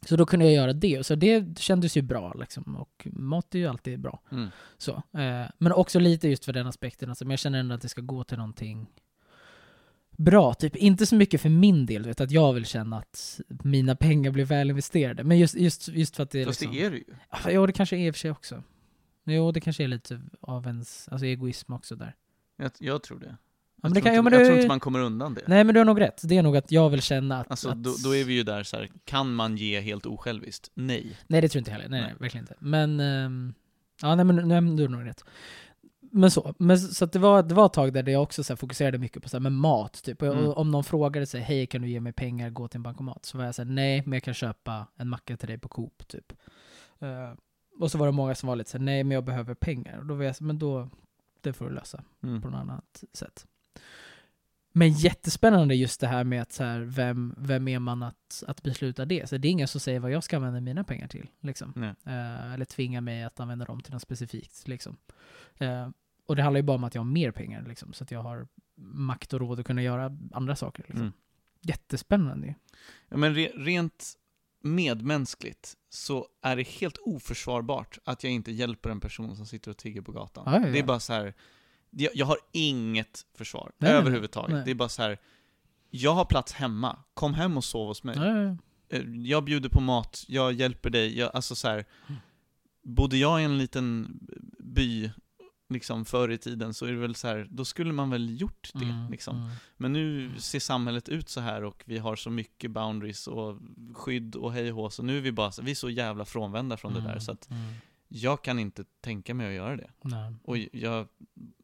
Så då kunde jag göra det. Så det kändes ju bra liksom. Och mat är ju alltid bra. Mm. Så. Eh, men också lite just för den aspekten. Alltså, men jag känner ändå att det ska gå till någonting bra. Typ inte så mycket för min del, vet, att jag vill känna att mina pengar blir väl investerade. Men just, just, just för att det är Fast liksom... det är det ju. Ja, det kanske är i och för sig också. Jo, det kanske är lite av ens alltså, egoism också där. Jag, jag tror det. Ja, men jag, det tror kan, ja, inte, men jag tror inte man kommer undan det. Nej men du har nog rätt. Det är nog att jag vill känna att... Alltså att då, då är vi ju där så här. kan man ge helt osjälviskt? Nej. Nej det tror jag inte heller. Nej, nej. Nej. verkligen inte. Men... ehm, ja nej men, nej, men du har nog rätt. Men så, men så att det var, det var ett tag där jag också så här fokuserade mycket på så här, med mat typ. Och Mm. om någon frågade sig, hej kan du ge mig pengar, gå till en bankomat? Så var jag såhär, nej men jag kan köpa en macka till dig på Coop typ. Eh, och så var det många som var lite såhär, nej men jag behöver pengar. Och då var jag så men då, det får du lösa Mm. på något annat sätt. Men jättespännande just det här med att så här, vem, vem är man att, att besluta det? Så det är ingen som säger vad jag ska använda mina pengar till. Liksom. Eh, eller tvinga mig att använda dem till något specifikt. Liksom. Eh, och det handlar ju bara om att jag har mer pengar, liksom, så att jag har makt och råd att kunna göra andra saker. Liksom. Mm. Jättespännande. Ja, men re, rent medmänskligt så är det helt oförsvarbart att jag inte hjälper en person som sitter och tigger på gatan. Ja, ja, ja. Det är bara så här. Jag, jag har inget försvar Nej, nej, överhuvudtaget. nej. Det är bara så här. Jag har plats hemma. Kom hem och sov hos mig. Ja. Eh, Jag bjuder på mat, jag hjälper dig. Jag, alltså så här. Bodde jag i en liten by liksom förr i tiden så är det väl så här, då skulle man väl gjort det Mm, liksom. mm. Men nu ser samhället ut så här och vi har så mycket boundaries och skydd och hej och hå, så nu är vi bara så, vi är så jävla frånvända från det där Mm, så att mm. Jag kan inte tänka mig att göra det. Nej. Och jag,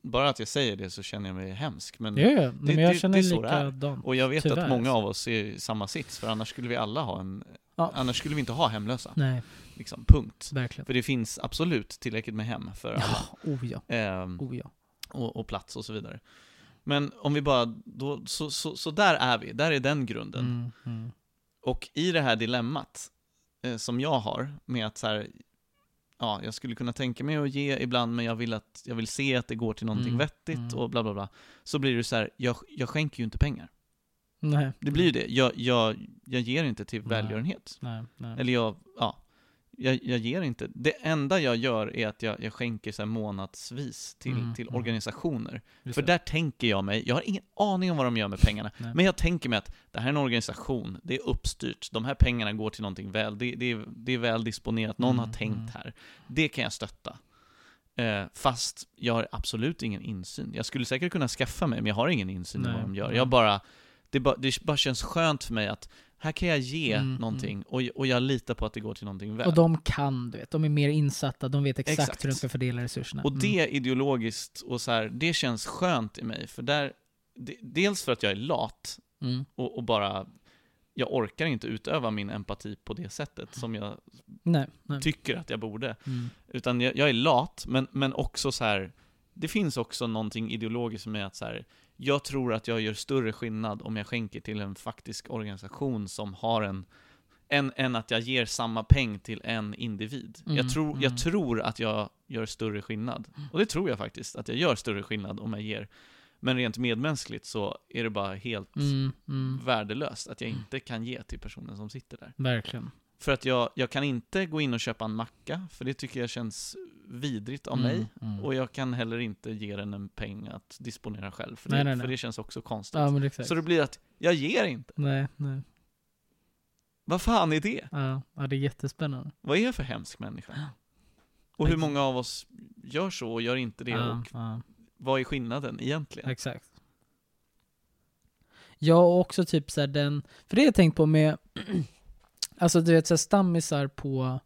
bara att jag säger det så känner jag mig hemsk. Men, Ja, ja. Men jag det- känner det är så det likadant. och jag vet Tyvärr, att många alltså. av oss är i samma sits, för annars skulle vi alla ha en, Ja. annars skulle vi inte ha hemlösa. Nej, Liksom, punkt. verkligen. För det finns absolut tillräckligt med hem för alla. Ja, oh ja. Ehm, Oh ja. och, och plats och så vidare. Men om vi bara, då, så, så, så där är vi, där är den grunden. Mm, mm. Och i det här dilemmat eh, som jag har med att så här, ja, jag skulle kunna tänka mig att ge ibland, men jag vill, att, jag vill se att det går till någonting Mm, vettigt mm. och bla bla bla. Så blir det så här, jag, jag skänker ju inte pengar. Nej. Det blir ju det. Jag, jag, jag ger inte till välgörenhet. Nej, nej. Eller jag, ja. Jag, jag ger inte. Det enda jag gör är att jag, jag skänker så månadsvis till, Mm, till mm. organisationer. För det. där tänker jag mig, jag har ingen aning om vad de gör med pengarna, Nej. men jag tänker mig att det här är en organisation, det är uppstyrt, de här pengarna går till någonting väl, det, det, är, det är väl disponerat, någon Mm, har tänkt mm. här. Det kan jag stötta. Eh, fast jag har absolut ingen insyn. Jag skulle säkert kunna skaffa mig, men jag har ingen insyn i vad de gör. Jag bara, det, bara, det bara känns skönt för mig att här kan jag ge Mm, någonting, och, och jag litar på att det går till någonting väl. Och de kan, du vet. De är mer insatta, de vet exakt, Exakt. hur de ska fördela resurserna. Och det ideologiskt och så här, det känns skönt i mig, för där, de, dels för att jag är lat, Mm. Mm. och, och bara, jag orkar inte utöva min empati på det sättet som jag Nej, nej. tycker att jag borde. Mm. Utan jag, jag är lat, men, men också så här. det finns också någonting ideologiskt med att så här, jag tror att jag gör större skillnad om jag skänker till en faktisk organisation som har en än, än att jag ger samma peng till en individ. Mm, jag, tror, mm. jag tror att jag gör större skillnad. Och det tror jag faktiskt, att jag gör större skillnad om jag ger. Men rent medmänskligt så är det bara helt Mm, mm, värdelöst att jag inte kan ge till personen som sitter där. verkligen. För att jag, jag kan inte gå in och köpa en macka, för det tycker jag känns vidrigt av Mm, mig. mm. Och jag kan heller inte ge den en peng att disponera själv, för, Nej, det, nej, nej. för det känns också konstigt. Ja, exakt. så det blir att, jag ger inte. Nej, nej. Vad fan är det? Ja, ja, det är jättespännande. Vad är jag för hemsk människa? Och hur många av oss gör så och gör inte det? Ja, Och ja. vad är skillnaden egentligen? Exakt. Jag och också typ såhär den, för det har jag tänkt på med, alltså du vet såhär stammisar på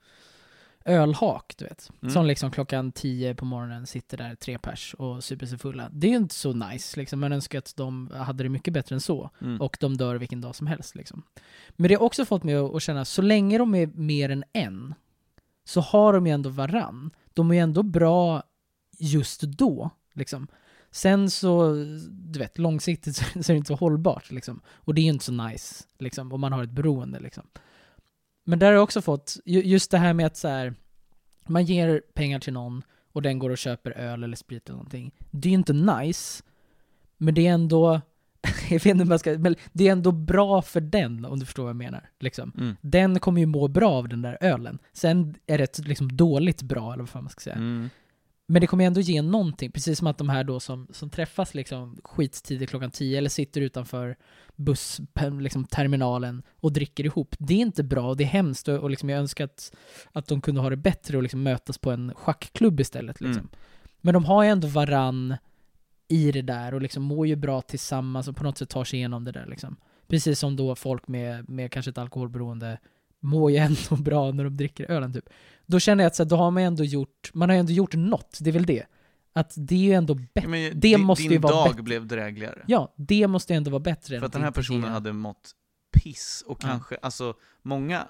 ölhak, du vet. Mm. Som liksom klockan 10 på morgonen sitter där tre pers och super sig fulla. Det är ju inte så nice liksom, man önskar att de hade det mycket bättre än så. Mm. Och de dör vilken dag som helst liksom. Men det har också fått mig att känna, så länge de är mer än en, så har de ju ändå varann. De är ju ändå bra just då, liksom. Sen så, du vet, långsiktigt så är det inte så hållbart, liksom. Och det är ju inte så nice, liksom, om man har ett beroende, liksom. Men där har jag också fått, ju- just det här med att så här, man ger pengar till någon och den går och köper öl eller sprit eller någonting. Det är ju inte nice, men det är ändå, jag vet inte man ska, men det är ändå bra för den, om du förstår vad jag menar. Liksom. Mm. Den kommer ju må bra av den där ölen. Sen är det liksom dåligt bra, eller vad fan man ska säga. Mm. Men det kommer ändå ge någonting, precis som att de här då som, som träffas liksom skittidigt klockan 10 eller sitter utanför bussterminalen liksom, och dricker ihop. Det är inte bra och det är hemskt och, och liksom jag önskar att, att de kunde ha det bättre och liksom mötas på en schackklubb istället. Liksom. Mm. Men de har ju ändå varann i det där och liksom mår ju bra tillsammans och på något sätt tar sig igenom det där liksom. Precis som då folk med, med kanske ett alkoholberoende mår ju ändå bra när de dricker ölen typ. Då känner jag att så här, då har man ändå gjort, man har ändå gjort något, det är väl det. Att det är ju ändå bättre. det din, måste din ju vara dag bättre. blev drägligare. Ja, det måste ju ändå vara bättre För att den här personen hade mått piss och Ja. kanske, alltså många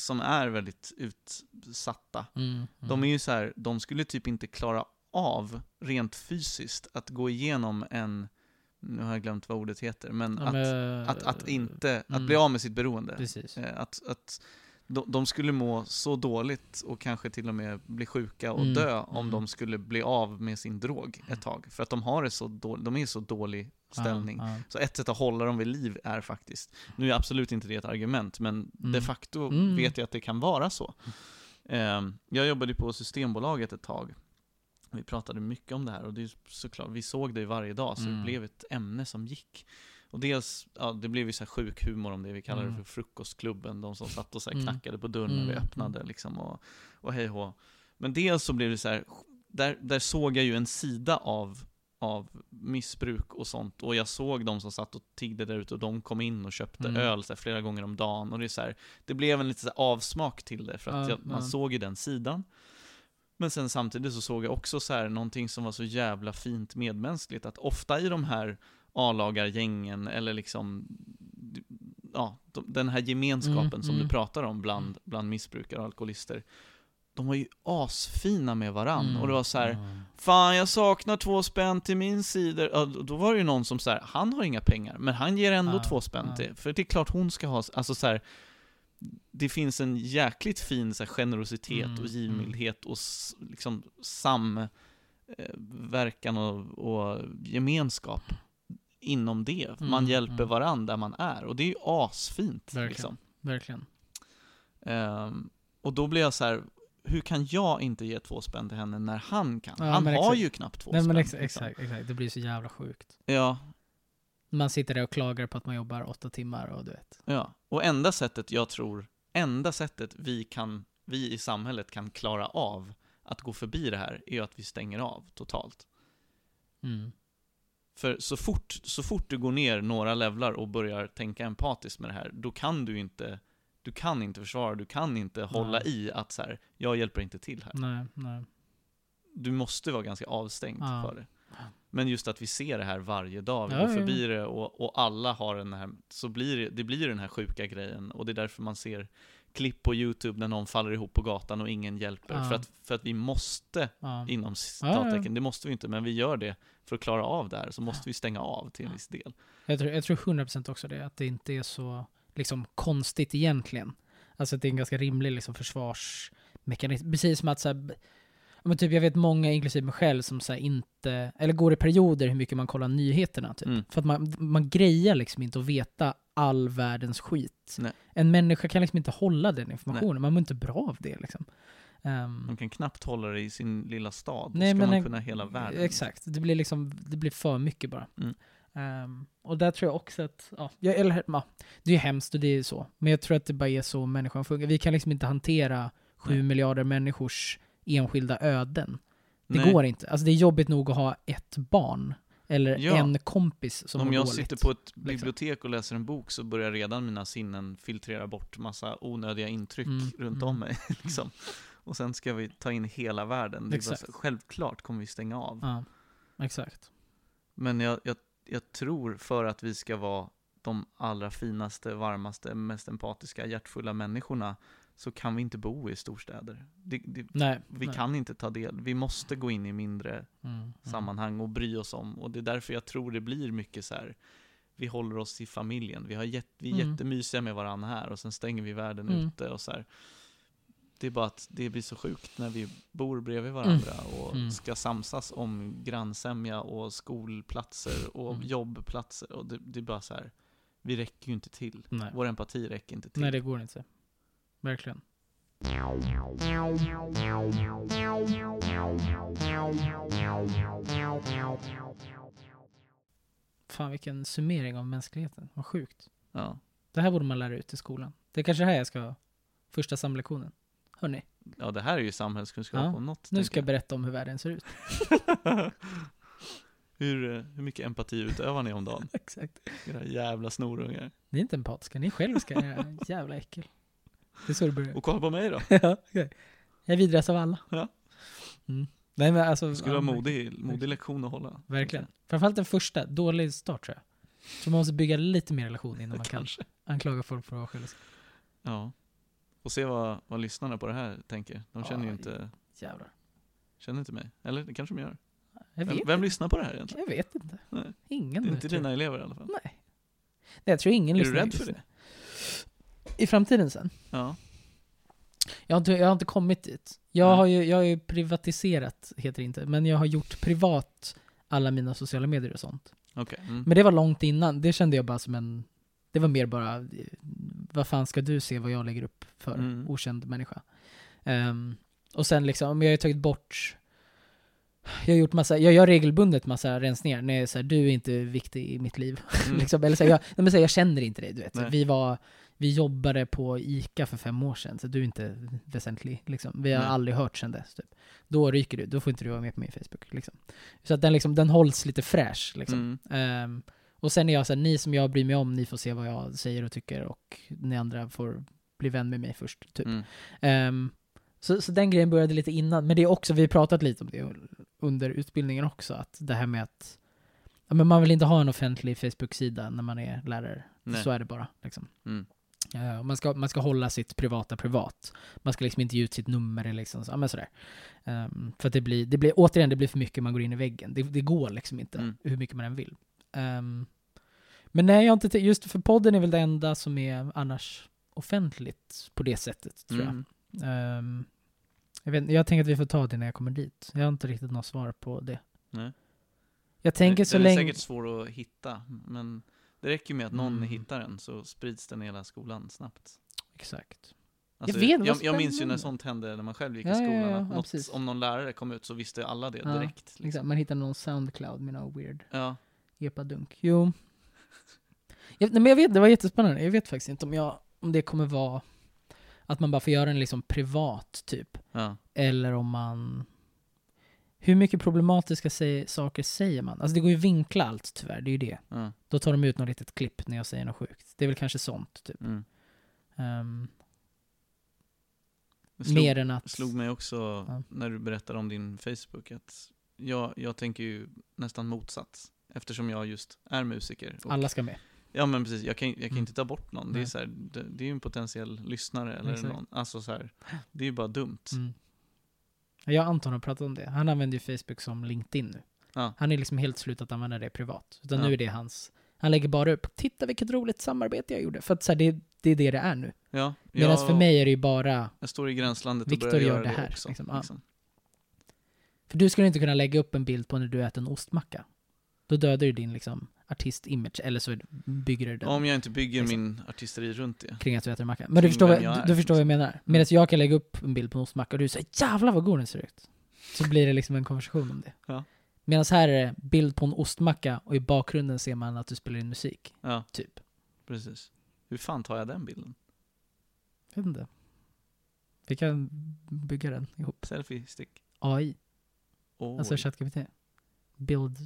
som är väldigt utsatta, Mm, mm. de är ju så här, de skulle typ inte klara av rent fysiskt att gå igenom en, nu har jag glömt vad ordet heter, men Ja, att, men, att, att inte, att mm. bli av med sitt beroende. Precis. Eh, Att, att de, de skulle må så dåligt och kanske till och med bli sjuka och Mm, dö om mm. de skulle bli av med sin drog ett tag. För att de har det så dåligt, de är i så dålig ställning. Ja, ja. Så ett sätt att hålla dem vid liv är faktiskt, nu är absolut inte det ett argument, men Mm. de facto Mm. vet jag att det kan vara så. Eh, Jag jobbade på Systembolaget ett tag. Vi pratade mycket om det här och det är såklart, vi såg det varje dag så det Mm. blev ett ämne som gick. Och dels, ja det blev ju så här sjuk humor om det, vi kallar det Mm. för frukostklubben, de som satt och så Mm. knackade på dörren när vi Mm. öppnade liksom och, och hej hå. Men dels så blev det så här, där, där såg jag ju en sida av, av missbruk och sånt, och jag såg de som satt och tiggde där ute och de kom in och köpte Mm. öl så här, flera gånger om dagen, och det är så här, det blev en lite så här avsmak till det, för att Ja, jag, man ja. såg ju den sidan. Men sen samtidigt så såg jag också så här någonting som var så jävla fint medmänskligt, att ofta i de här A-lagargängen, eller liksom, ja, de, den här gemenskapen Mm, som mm. du pratar om bland, bland missbrukare och alkoholister, de var ju asfina med varann. Mm, Och det var så här. Fan, jag saknar två spänn till min sida. Ja, då var det ju någon som så han har inga pengar, men han ger ändå Ja, två spänn ja. till. För det är klart hon ska ha, alltså så här, det finns en jäkligt fin så här, generositet Mm, och givmildhet och liksom samverkan och, och gemenskap inom det. Man Mm, hjälper mm. varandra där man är, och det är ju asfint. Verkligen. Liksom. Verkligen. Ehm, och då blir jag så här. hur kan jag inte ge två spänn till henne när han kan? Ja, han har exakt. ju knappt två Nej spänn. men ex liksom. exakt, exakt. Det blir så jävla sjukt. Ja, Man sitter där och klagar på att man jobbar åtta timmar och du vet. ja. Och enda sättet jag tror, enda sättet vi kan, vi i samhället kan klara av att gå förbi det här, är att vi stänger av totalt. Mm. För så fort, så fort du går ner några levlar och börjar tänka empatiskt med det här, då kan du inte, du kan inte försvara, du kan inte hålla i att så här, jag hjälper inte till här. Nej, nej. Du måste vara ganska avstängd Ja. för det. Men just att vi ser det här varje dag, vi Ja, går ja, förbi det och, och alla har den här, så blir det, det blir den här sjuka grejen. Och det är därför man ser klipp på YouTube när någon faller ihop på gatan och ingen hjälper. Ja. För, att, för att vi måste, Ja. inom Ja, citattecken, ja. det måste vi inte, men vi gör det för att klara av det här, så måste Ja. vi stänga av till en Ja. viss del. Jag tror, jag tror 100% också det, att det inte är så liksom, konstigt egentligen. Alltså att det är en ganska rimlig liksom, försvarsmekanism. Precis som att så här, ja, men typ, jag vet många, inklusive mig själv, som så inte, eller går i perioder hur mycket man kollar nyheterna. Typ. Mm. För att man, man grejar liksom inte att veta all världens skit. Nej. En människa kan liksom inte hålla den informationen, man mår inte bra av det. Liksom. Ehm, Man kan knappt hålla det i sin lilla stad, Nej, ska men man kunna hela världen. Exakt, det blir liksom, det blir för mycket bara. Mm. Ehm, och där tror jag också att, ja, jag, eller, ja, det är ju hemskt och det är så. Men jag tror att det bara är så människan funkar. Vi kan liksom inte hantera sju Nej. miljarder människors enskilda öden. Det Nej. går inte. Alltså det är jobbigt nog att ha ett barn. Eller Ja. en kompis som Om jag dåligt. sitter på ett liksom. bibliotek och läser en bok så börjar redan mina sinnen filtrera bort massa onödiga intryck Mm, runt mm. om mig. Liksom. Och sen ska vi ta in hela världen. Bara självklart kommer vi stänga av. Ja, exakt. Men jag, jag, jag tror för att vi ska vara de allra finaste, varmaste, mest empatiska, hjärtfulla människorna så kan vi inte bo i storstäder. Det, det, Nej. vi nej. kan inte ta del, vi måste gå in i mindre Mm, mm. sammanhang och bry oss om. Och det är därför jag tror det blir mycket så här. Vi håller oss i familjen, vi, har jätt, vi är Mm. jättemysiga med varandra här och sen stänger vi världen Mm. ute och så här. Det är bara att det blir så sjukt när vi bor bredvid varandra och Mm. ska samsas om grannsämja och skolplatser och Mm. jobbplatser. Och det, det är bara så här. vi räcker ju inte till. Nej. Vår empati räcker inte till. nej, det går inte. Verkligen. Fan vilken summering av mänskligheten. Vad sjukt. Ja. Det här borde man lära ut i skolan. Det är kanske här jag ska ha första samlektionen. Hörni, ja, det här är ju samhällskunskap Ja, om något. nu ska jag berätta om hur världen ser ut. jag. hur, eh, hur mycket empati utövar ni om dagen? Exakt. Era jävla snorungar. Ni är inte empatiska, ni själva ska era jävla äckel. Det är så det börjar. Och kolla på mig då. ja, okej. Jag vidras av alla. Ja. Mm. Nej men alltså. Det skulle ja, vara verkligen. modig, modig lektion att hålla. Verkligen. Framförallt den första, dålig start tror jag. Så man måste bygga lite mer relation innan man kan Kanske. anklaga folk för att vara själviska. Ja. Och se vad, vad lyssnarna på det här tänker. De känner ju Ja, inte, Jävlar. känner inte mig. Eller det kanske de gör. Vem, vem lyssnar på det här egentligen? jag vet inte. Nej. Ingen. Det är inte dina elever i alla fall. Nej. Nej, jag tror ingen Är du lyssnar rädd för nu. I framtiden sen? Ja. Jag har inte, jag har inte kommit dit. Jag Nej. har ju jag har ju privatiserat, heter det inte, men jag har gjort privat alla mina sociala medier och sånt. Okej. Mm. Men det var långt innan. Det kände jag bara som en... Det var mer bara, vad fan ska du se vad jag lägger upp för Mm. okänd människa? Ehm, och sen liksom, jag har ju tagit bort... Jag har gjort massa, jag gör regelbundet massa rensningar när jag är så här, du är inte viktig i mitt liv. Mm. liksom, eller så här, jag, nej, men så här, jag känner inte dig, du vet. Nej. Vi var, vi jobbade på ICA för fem år sedan, så du är inte väsentlig. Liksom. Vi har Nej. aldrig hört sedan dess. Typ. Då ryker du, då får inte du vara med på min Facebook. Liksom. Så att den, liksom, den hålls lite fräsch. Liksom. Mm. Ehm, och sen är jag så här, ni som jag bryr mig om, ni får se vad jag säger och tycker och ni andra får bli vän med mig först. Typ. Mm. Ehm, så, så den grejen började lite innan, men det är också, vi har pratat lite om det under utbildningen också, att det här med att ja, men man vill inte ha en offentlig Facebook-sida när man är lärare. Nej. Så är det bara. Liksom. Mm. Eh, man, ska, man ska hålla sitt privata privat. Man ska liksom inte ge ut sitt nummer eller liksom så, men sådär. Ehm, för att det blir, det blir, återigen, det blir för mycket man går in i väggen. Det, det går liksom inte, Mm. hur mycket man än vill. Ehm, men nej, jag har inte, just för podden är väl det enda som är annars offentligt på det sättet, tror jag. Mm. Ehm, jag, vet, jag tänker att vi får ta det när jag kommer dit. Jag har inte riktigt något svar på det. Nej. Jag tänker den, så den länge... är säkert svår att hitta, men det räcker med att någon Mm. hittar den så sprids den i hela skolan snabbt. Exakt. Alltså, vet, vad jag, jag minns ju när sånt hände när man själv gick Ja, i skolan. ja, ja, något, om någon lärare kom ut så visste alla det direkt. Exakt. Liksom. Man hittar någon Soundcloud med någon weird Ja. epadunk. Jo. Jag, nej, men jag vet, det var jättespännande. Jag vet faktiskt inte om, jag, om det kommer vara att man bara får göra den liksom privat, typ. Eller om man... Hur mycket problematiska saker säger man? Alltså det går ju att vinkla allt tyvärr, det är ju det. ja. Då tar de ut något litet klipp när jag säger något sjukt. Det är väl kanske sånt, typ. Mm. Det slog, mer än att... slog mig också Ja. när du berättade om din Facebook att jag, jag tänker ju nästan motsats. Eftersom jag just är musiker. Alla ska med. Ja men precis, jag kan, jag kan Mm. inte ta bort någon. Det är, så här, det, det är ju en potentiell lyssnare eller Exakt. någon. Alltså så här, det är ju bara dumt. Mm. Jag och Anton har pratat om det. Han använder ju Facebook som LinkedIn nu. Ja. Han är liksom helt slutat använda det privat. Utan Ja. nu är det hans... Han lägger bara upp, titta vilket roligt samarbete jag gjorde. För att så här, det, det är det det är nu. Ja, Medan jag, för mig är det ju bara... jag står i gränslandet och Victor börjar gör göra det det, här, också. liksom. Liksom. För du skulle inte kunna lägga upp en bild på när du äter en ostmacka. Då dödar du din liksom artist-image, eller så bygger du den Om jag inte bygger Exakt. min artisteri runt det. kring att du äter en macka. Men du förstår, vad, jag du, du förstår vad jag liksom. menar. Medan jag kan lägga upp en bild på en ostmacka och du säger 'Jävlar vad god den ser ut' Så blir det liksom en konversation om det. Ja. Medan här är det bild på en ostmacka och i bakgrunden ser man att du spelar in musik. Ja, Typ. precis. Hur fan tar jag den bilden? Jag vet inte. Vi kan bygga den ihop. Selfie stick? AI, Oj. alltså ChatGPT. Build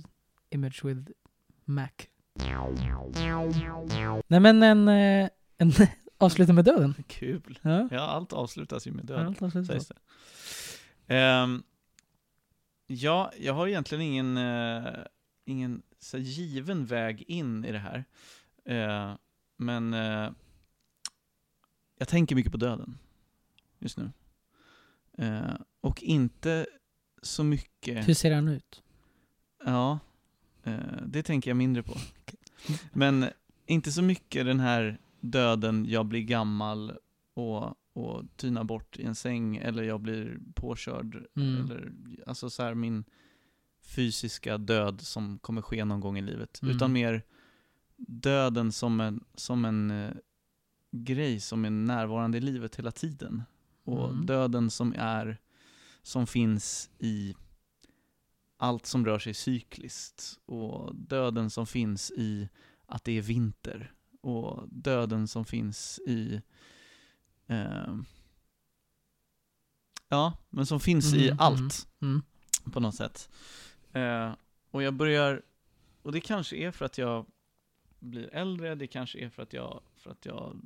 image with Mac. Nej men en, eh, en avsluta med döden. Kul. Ja. Ja, allt avslutas ju med Ja, död. allt avslutar sägs det. Ehm, ja, jag har egentligen ingen, eh, ingen så given väg in i det här. Eh, men eh, jag tänker mycket på döden just nu. Och inte så mycket... Hur ser han ut? Ja, det tänker jag mindre på. Men inte så mycket den här döden, jag blir gammal och, och tynar bort i en säng, eller jag blir påkörd, Mm. eller alltså så här min fysiska död som kommer ske någon gång i livet. Mm. Utan mer döden som en, som en eh, grej som är närvarande i livet hela tiden. Och Mm. döden som är, som finns i allt som rör sig cykliskt. Och döden som finns i att det är vinter. Och döden som finns i ehm, Ja, men som finns i Mm, allt Mm. på något sätt. Eh, och jag börjar, och det kanske är för att jag blir äldre, det kanske är för att jag, för att jag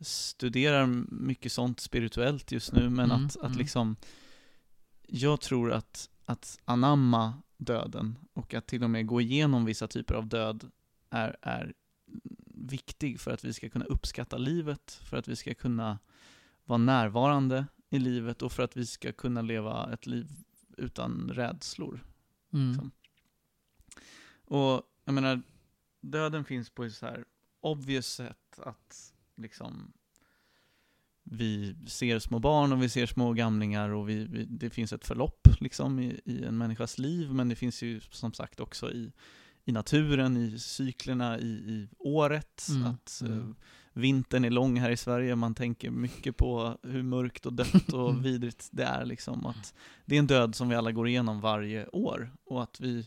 studerar mycket sånt spirituellt just nu, men Mm, att, att mm. liksom, jag tror att, att anamma döden och att till och med gå igenom vissa typer av död är, är viktig för att vi ska kunna uppskatta livet, för att vi ska kunna vara närvarande i livet och för att vi ska kunna leva ett liv utan rädslor. Mm. Liksom. Och jag menar, döden finns på ett så här obvious sätt att liksom vi ser små barn och vi ser små gamlingar och vi, vi, det finns ett förlopp liksom i, i en människas liv, men det finns ju som sagt också i, i naturen, i cyklerna, i, i året. Mm, Att mm. eh, vintern är lång här i Sverige, man tänker mycket på hur mörkt och dött och Mm. vidrigt det är. Liksom. Att det är en död som vi alla går igenom varje år och att vi,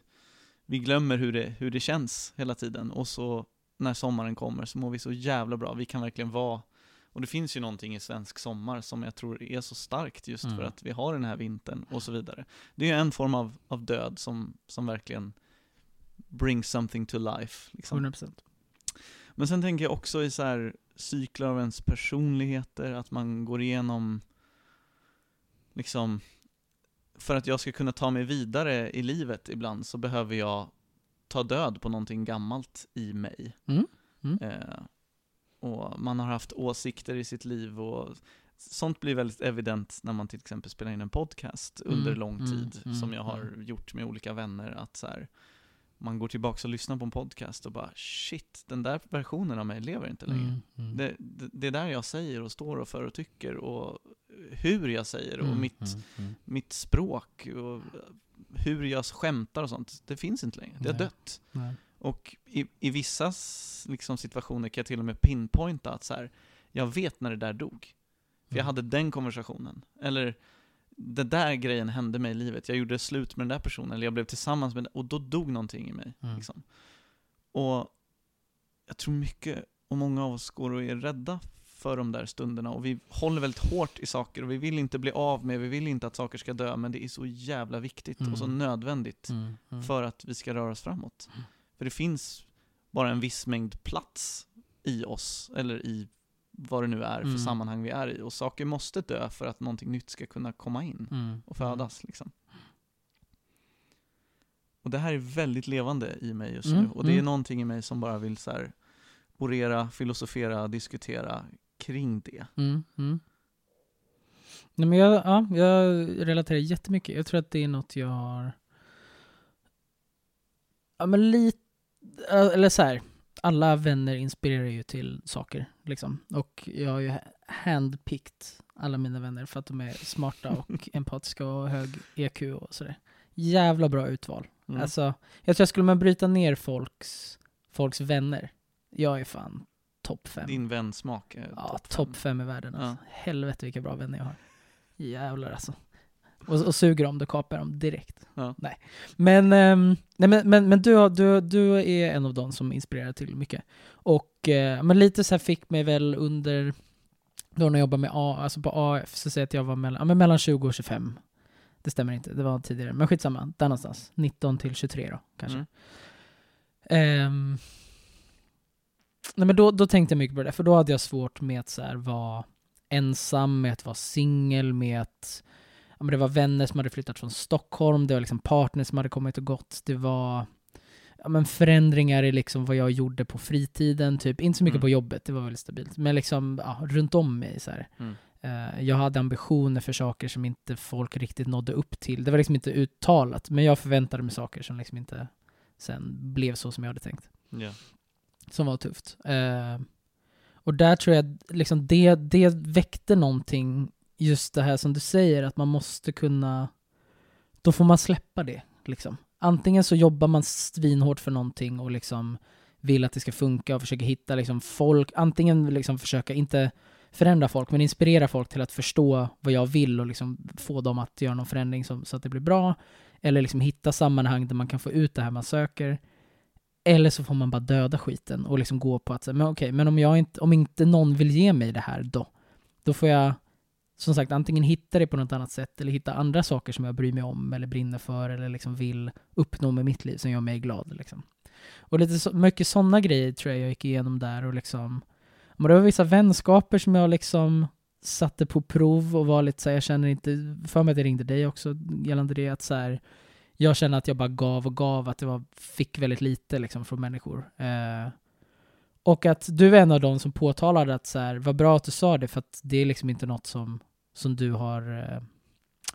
vi glömmer hur det, hur det känns hela tiden. Och så när sommaren kommer så mår vi så jävla bra. Vi kan verkligen vara och det finns ju någonting i svensk sommar som jag tror är så starkt just Mm. för att vi har den här vintern och så vidare. Det är en form av, av död som, som verkligen brings something to life. Liksom. 100%. Men sen tänker jag också i så här cykler av ens personligheter, att man går igenom liksom för att jag ska kunna ta mig vidare i livet ibland så behöver jag ta död på någonting gammalt i mig. Mm. Mm. Eh, och man har haft åsikter i sitt liv och sånt blir väldigt evident när man till exempel spelar in en podcast under Mm, lång mm, tid, mm, som jag har gjort med olika vänner, att så här, man går tillbaka och lyssnar på en podcast och bara shit, den där versionen av mig lever inte längre. Mm, mm. Det, det, det är där jag säger och står och för och tycker och hur jag säger och Mm, mitt, mm, mm. mitt språk och hur jag skämtar och sånt, det finns inte längre. Det har dött. Nej. Och i, i vissa liksom, situationer kan jag till och med pinpointa att så här, jag vet när det där dog. För jag Mm. hade den konversationen. Eller, det där grejen hände mig i livet. Jag gjorde slut med den där personen, eller jag blev tillsammans med den, och då dog någonting i mig. Mm. Liksom. Och jag tror mycket, och många av oss går och är rädda för de där stunderna, och vi håller väldigt hårt i saker, och vi vill inte bli av med, vi vill inte att saker ska dö, men det är så jävla viktigt och så Mm. nödvändigt Mm, mm. för att vi ska röra oss framåt. Mm. För det finns bara en viss mängd plats i oss, eller i vad det nu är för Mm. sammanhang vi är i. Och saker måste dö för att någonting nytt ska kunna komma in Mm, och födas. Liksom. Och det här är väldigt levande i mig just Mm, nu. Och det är mm. någonting i mig som bara vill så här orera, filosofera, diskutera kring det. Mm, mm. Nej, men jag, ja, jag relaterar jättemycket. Jag tror att det är något jag har... Ja, men lite... Eller så här. Alla vänner inspirerar ju till saker, liksom. Och jag har ju handpicked alla mina vänner för att de är smarta och empatiska och hög EQ och sådär. Jävla bra utval. Mm. Alltså, jag tror att skulle man bryta ner folks, folks vänner, jag är fan topp fem. Din vänsmak är Ja, topp fem. fem i världen alltså. Ja. Helvete vilka bra vänner jag har. Jävlar alltså. Och, och suger dem, då kapar dem direkt. Ja. Nej. Men, ehm, nej, men, men, men du, du, du är en av dem som inspirerar till mycket. Och eh, men lite så här fick mig väl under, då när jag jobbade med A, alltså på AF, så säger jag att jag var mellan, ja, men mellan 20 och 25. Det stämmer inte, det var tidigare. Men skitsamma, där någonstans. 19 till 23 då, kanske. Mm. Ehm, nej men då, då tänkte jag mycket på det, för då hade jag svårt med att så här, vara ensam, med att vara singel, med att ja, men det var vänner som hade flyttat från Stockholm, det var liksom partners som hade kommit och gått, det var ja, men förändringar i liksom vad jag gjorde på fritiden, typ. Inte så mycket Mm. på jobbet, det var väldigt stabilt, men liksom ja, runt om mig så här. Mm. Eh, jag hade ambitioner för saker som inte folk riktigt nådde upp till. Det var liksom inte uttalat, men jag förväntade mig saker som liksom inte sen blev så som jag hade tänkt Ja. som var tufft. Eh, och där tror jag liksom det, det väckte någonting, just det här som du säger, att man måste kunna, då får man släppa det. Liksom. Antingen så jobbar man svinhårt för någonting och liksom vill att det ska funka och försöker hitta liksom folk, antingen liksom försöka, inte förändra folk, men inspirera folk till att förstå vad jag vill och liksom få dem att göra någon förändring som, så att det blir bra. Eller liksom hitta sammanhang där man kan få ut det här man söker. Eller så får man bara döda skiten och liksom gå på att säga, men okej, men om, jag inte, om inte någon vill ge mig det här då, då får jag som sagt antingen hitta det på något annat sätt eller hitta andra saker som jag bryr mig om eller brinner för eller liksom vill uppnå med mitt liv som gör mig glad. Liksom. Och lite så, mycket sådana grejer tror jag jag gick igenom där och liksom, men det var vissa vänskaper som jag liksom satte på prov och var lite så här, jag känner inte, för mig att jag ringde dig också gällande det, att så här, jag känner att jag bara gav och gav, att jag var, fick väldigt lite liksom från människor. Eh, och att du är en av dem som påtalade att så här, vad bra att du sa det, för att det är liksom inte något som, som du har eh,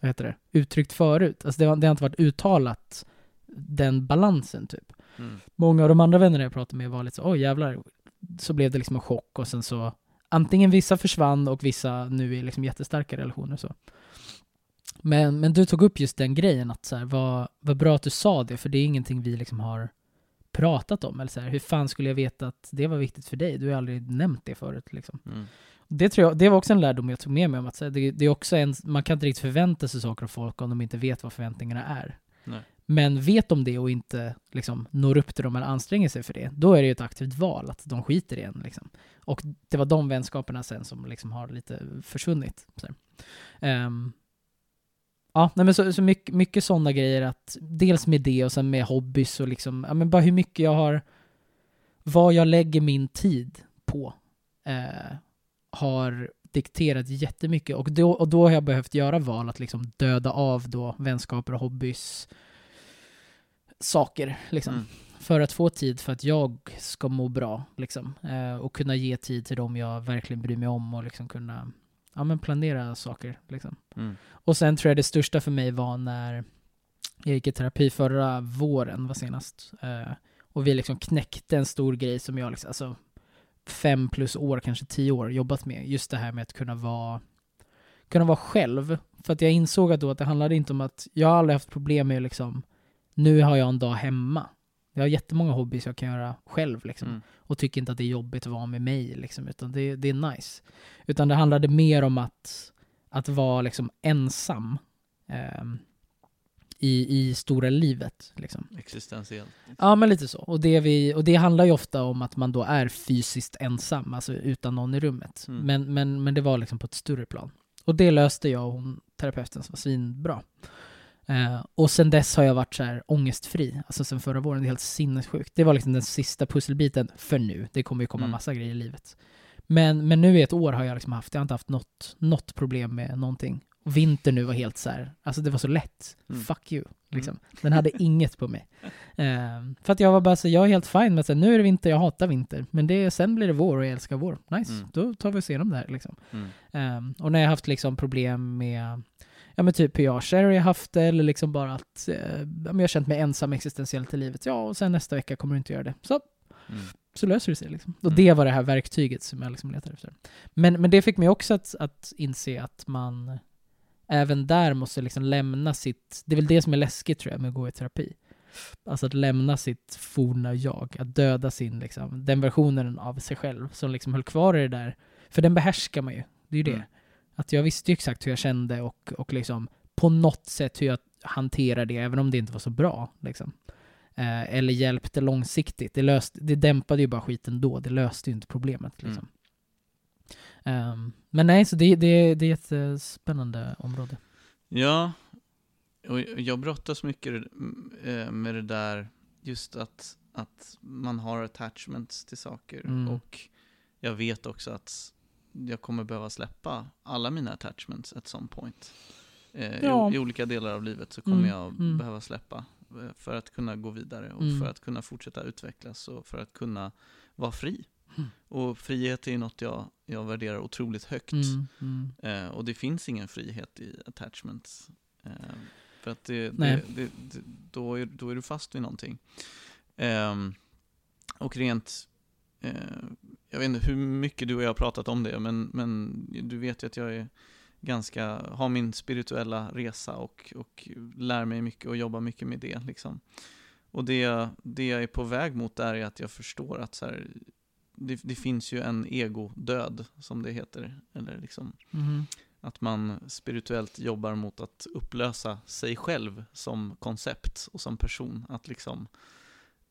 vad heter det, uttryckt förut. Alltså det, har, det har inte varit uttalat, den balansen typ. Mm. Många av de andra vännerna jag pratade med var lite så, oj jävlar, så blev det liksom en chock och sen så antingen vissa försvann och vissa nu är liksom jättestarka relationer så. Men, men du tog upp just den grejen att så här, vad, vad bra att du sa det, för det är ingenting vi liksom har pratat om. Eller så här, hur fan skulle jag veta att det var viktigt för dig? Du har aldrig nämnt det förut. Liksom. Mm. Det, tror jag, det var också en lärdom jag tog med mig om att här, det, det är också en, man kan inte riktigt förvänta sig saker av folk om de inte vet vad förväntningarna är. Nej. Men vet de det och inte liksom, når upp till dem eller anstränger sig för det, då är det ju ett aktivt val att de skiter i en. Liksom. Och det var de vänskaperna sen som liksom har lite försvunnit. Så här. Ehm, ja, nej men så, så mycket, mycket sådana grejer att dels med det och sen med hobbys och liksom, ja men bara hur mycket jag har, vad jag lägger min tid på eh, har dikterat jättemycket och då, och då har jag behövt göra val att liksom döda av då vänskaper och hobbys saker liksom. Mm. För att få tid för att jag ska må bra liksom. Eh, och kunna ge tid till dem jag verkligen bryr mig om och liksom kunna ja, men planera saker liksom. Mm. Och sen tror jag det största för mig var när jag gick i terapi förra våren, var senast. Eh, och vi liksom knäckte en stor grej som jag liksom, alltså fem plus år, kanske tio år jobbat med. Just det här med att kunna vara kunna vara själv. För att jag insåg att då att det handlade inte om att jag har aldrig haft problem med liksom nu har jag en dag hemma. Jag har jättemånga hobbys jag kan göra själv liksom. Mm. Och tycker inte att det är jobbigt att vara med mig liksom, utan det, det är nice. Utan det handlade mer om att, att vara liksom ensam ehm, i, i stora livet. Liksom. Existentiellt. Ja, men lite så. Och det, vi, och det handlar ju ofta om att man då är fysiskt ensam, alltså utan någon i rummet. Mm. Men, men, men det var liksom på ett större plan. Och det löste jag och hon, terapeuten som var svinbra. Eh, och sen dess har jag varit så här ångestfri, alltså sen förra våren, det är helt sinnessjukt. Det var liksom den sista pusselbiten för nu. Det kommer ju komma Mm. massa grejer i livet. Men, men nu i ett år har jag liksom haft, jag har inte haft något, något problem med någonting. Och vinter nu var helt så här, alltså det var så lätt. Mm. Fuck you. Liksom. Den hade inget på mig. Ehm, för att jag var bara så, jag är helt fine med att nu är det vinter, jag hatar vinter. Men det, sen blir det vår och jag älskar vår. Nice, Mm. då tar vi oss igenom det här liksom. Mm. Ehm, och när jag haft liksom problem med, ja men typ hur jag share jag haft det, eller liksom bara att eh, jag har känt mig ensam existentiellt i livet. Ja, och sen nästa vecka kommer du inte göra det. Så, Mm. så löser det sig liksom. Och Mm. det var det här verktyget som jag liksom letade efter. Men, men det fick mig också att, att inse att man även där måste liksom lämna sitt, det är väl det som är läskigt tror jag med att gå i terapi. Alltså att lämna sitt forna jag, att döda sin liksom, den versionen av sig själv som liksom höll kvar i det där. För den behärskar man ju, det är ju det. Mm. Att jag visste ju exakt hur jag kände och, och liksom på något sätt hur jag hanterade det, även om det inte var så bra. Liksom. Eh, eller hjälpte långsiktigt. Det, löste, det dämpade ju bara skiten då, det löste ju inte problemet. Liksom. Ehm, men nej, så det, det, det är ett eh, spännande område. Ja, och jag brottas mycket eh, med det där, just att, att man har attachments till saker. Mm. Och jag vet också att jag kommer behöva släppa alla mina attachments at some point. Eh, Ja. i, I olika delar av livet så kommer Mm, jag mm. behöva släppa eh, för att kunna gå vidare och Mm. för att kunna fortsätta utvecklas och för att kunna vara fri. Mm. Och frihet är ju något jag, jag värderar otroligt högt. Mm, mm. Eh, och det finns ingen frihet i attachments. Eh, för att det, det, det, då, är, då är du fast vid någonting. Ehm, och rent, eh, jag vet inte hur mycket du och jag har pratat om det, men, men du vet ju att jag är ganska, har min spirituella resa och, och lär mig mycket och jobbar mycket med det. Liksom. Och det, jag- det jag är på väg mot där är att jag förstår att så här, det, det finns ju en egodöd, som det heter. Eller liksom, Mhm. att man spirituellt jobbar mot att upplösa sig själv som koncept och som person. Att liksom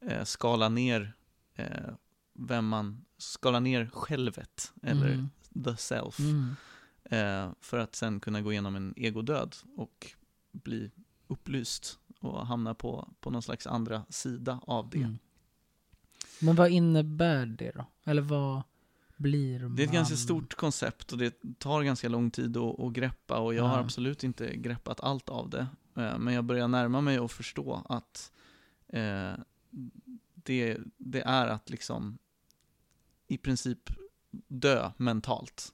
eh, skala ner eh, vem man, skala ner självet, eller Mm. the self. Mm. Eh, för att sen kunna gå igenom en egodöd och bli upplyst och hamna på, på någon slags andra sida av det. Mm. Men vad innebär det då? Eller vad blir man? Det är ett ganska stort koncept och det tar ganska lång tid att, att greppa och jag har absolut inte greppat allt av det. Eh, Men jag börjar närma mig och förstå att eh, det, det är att liksom i princip dö mentalt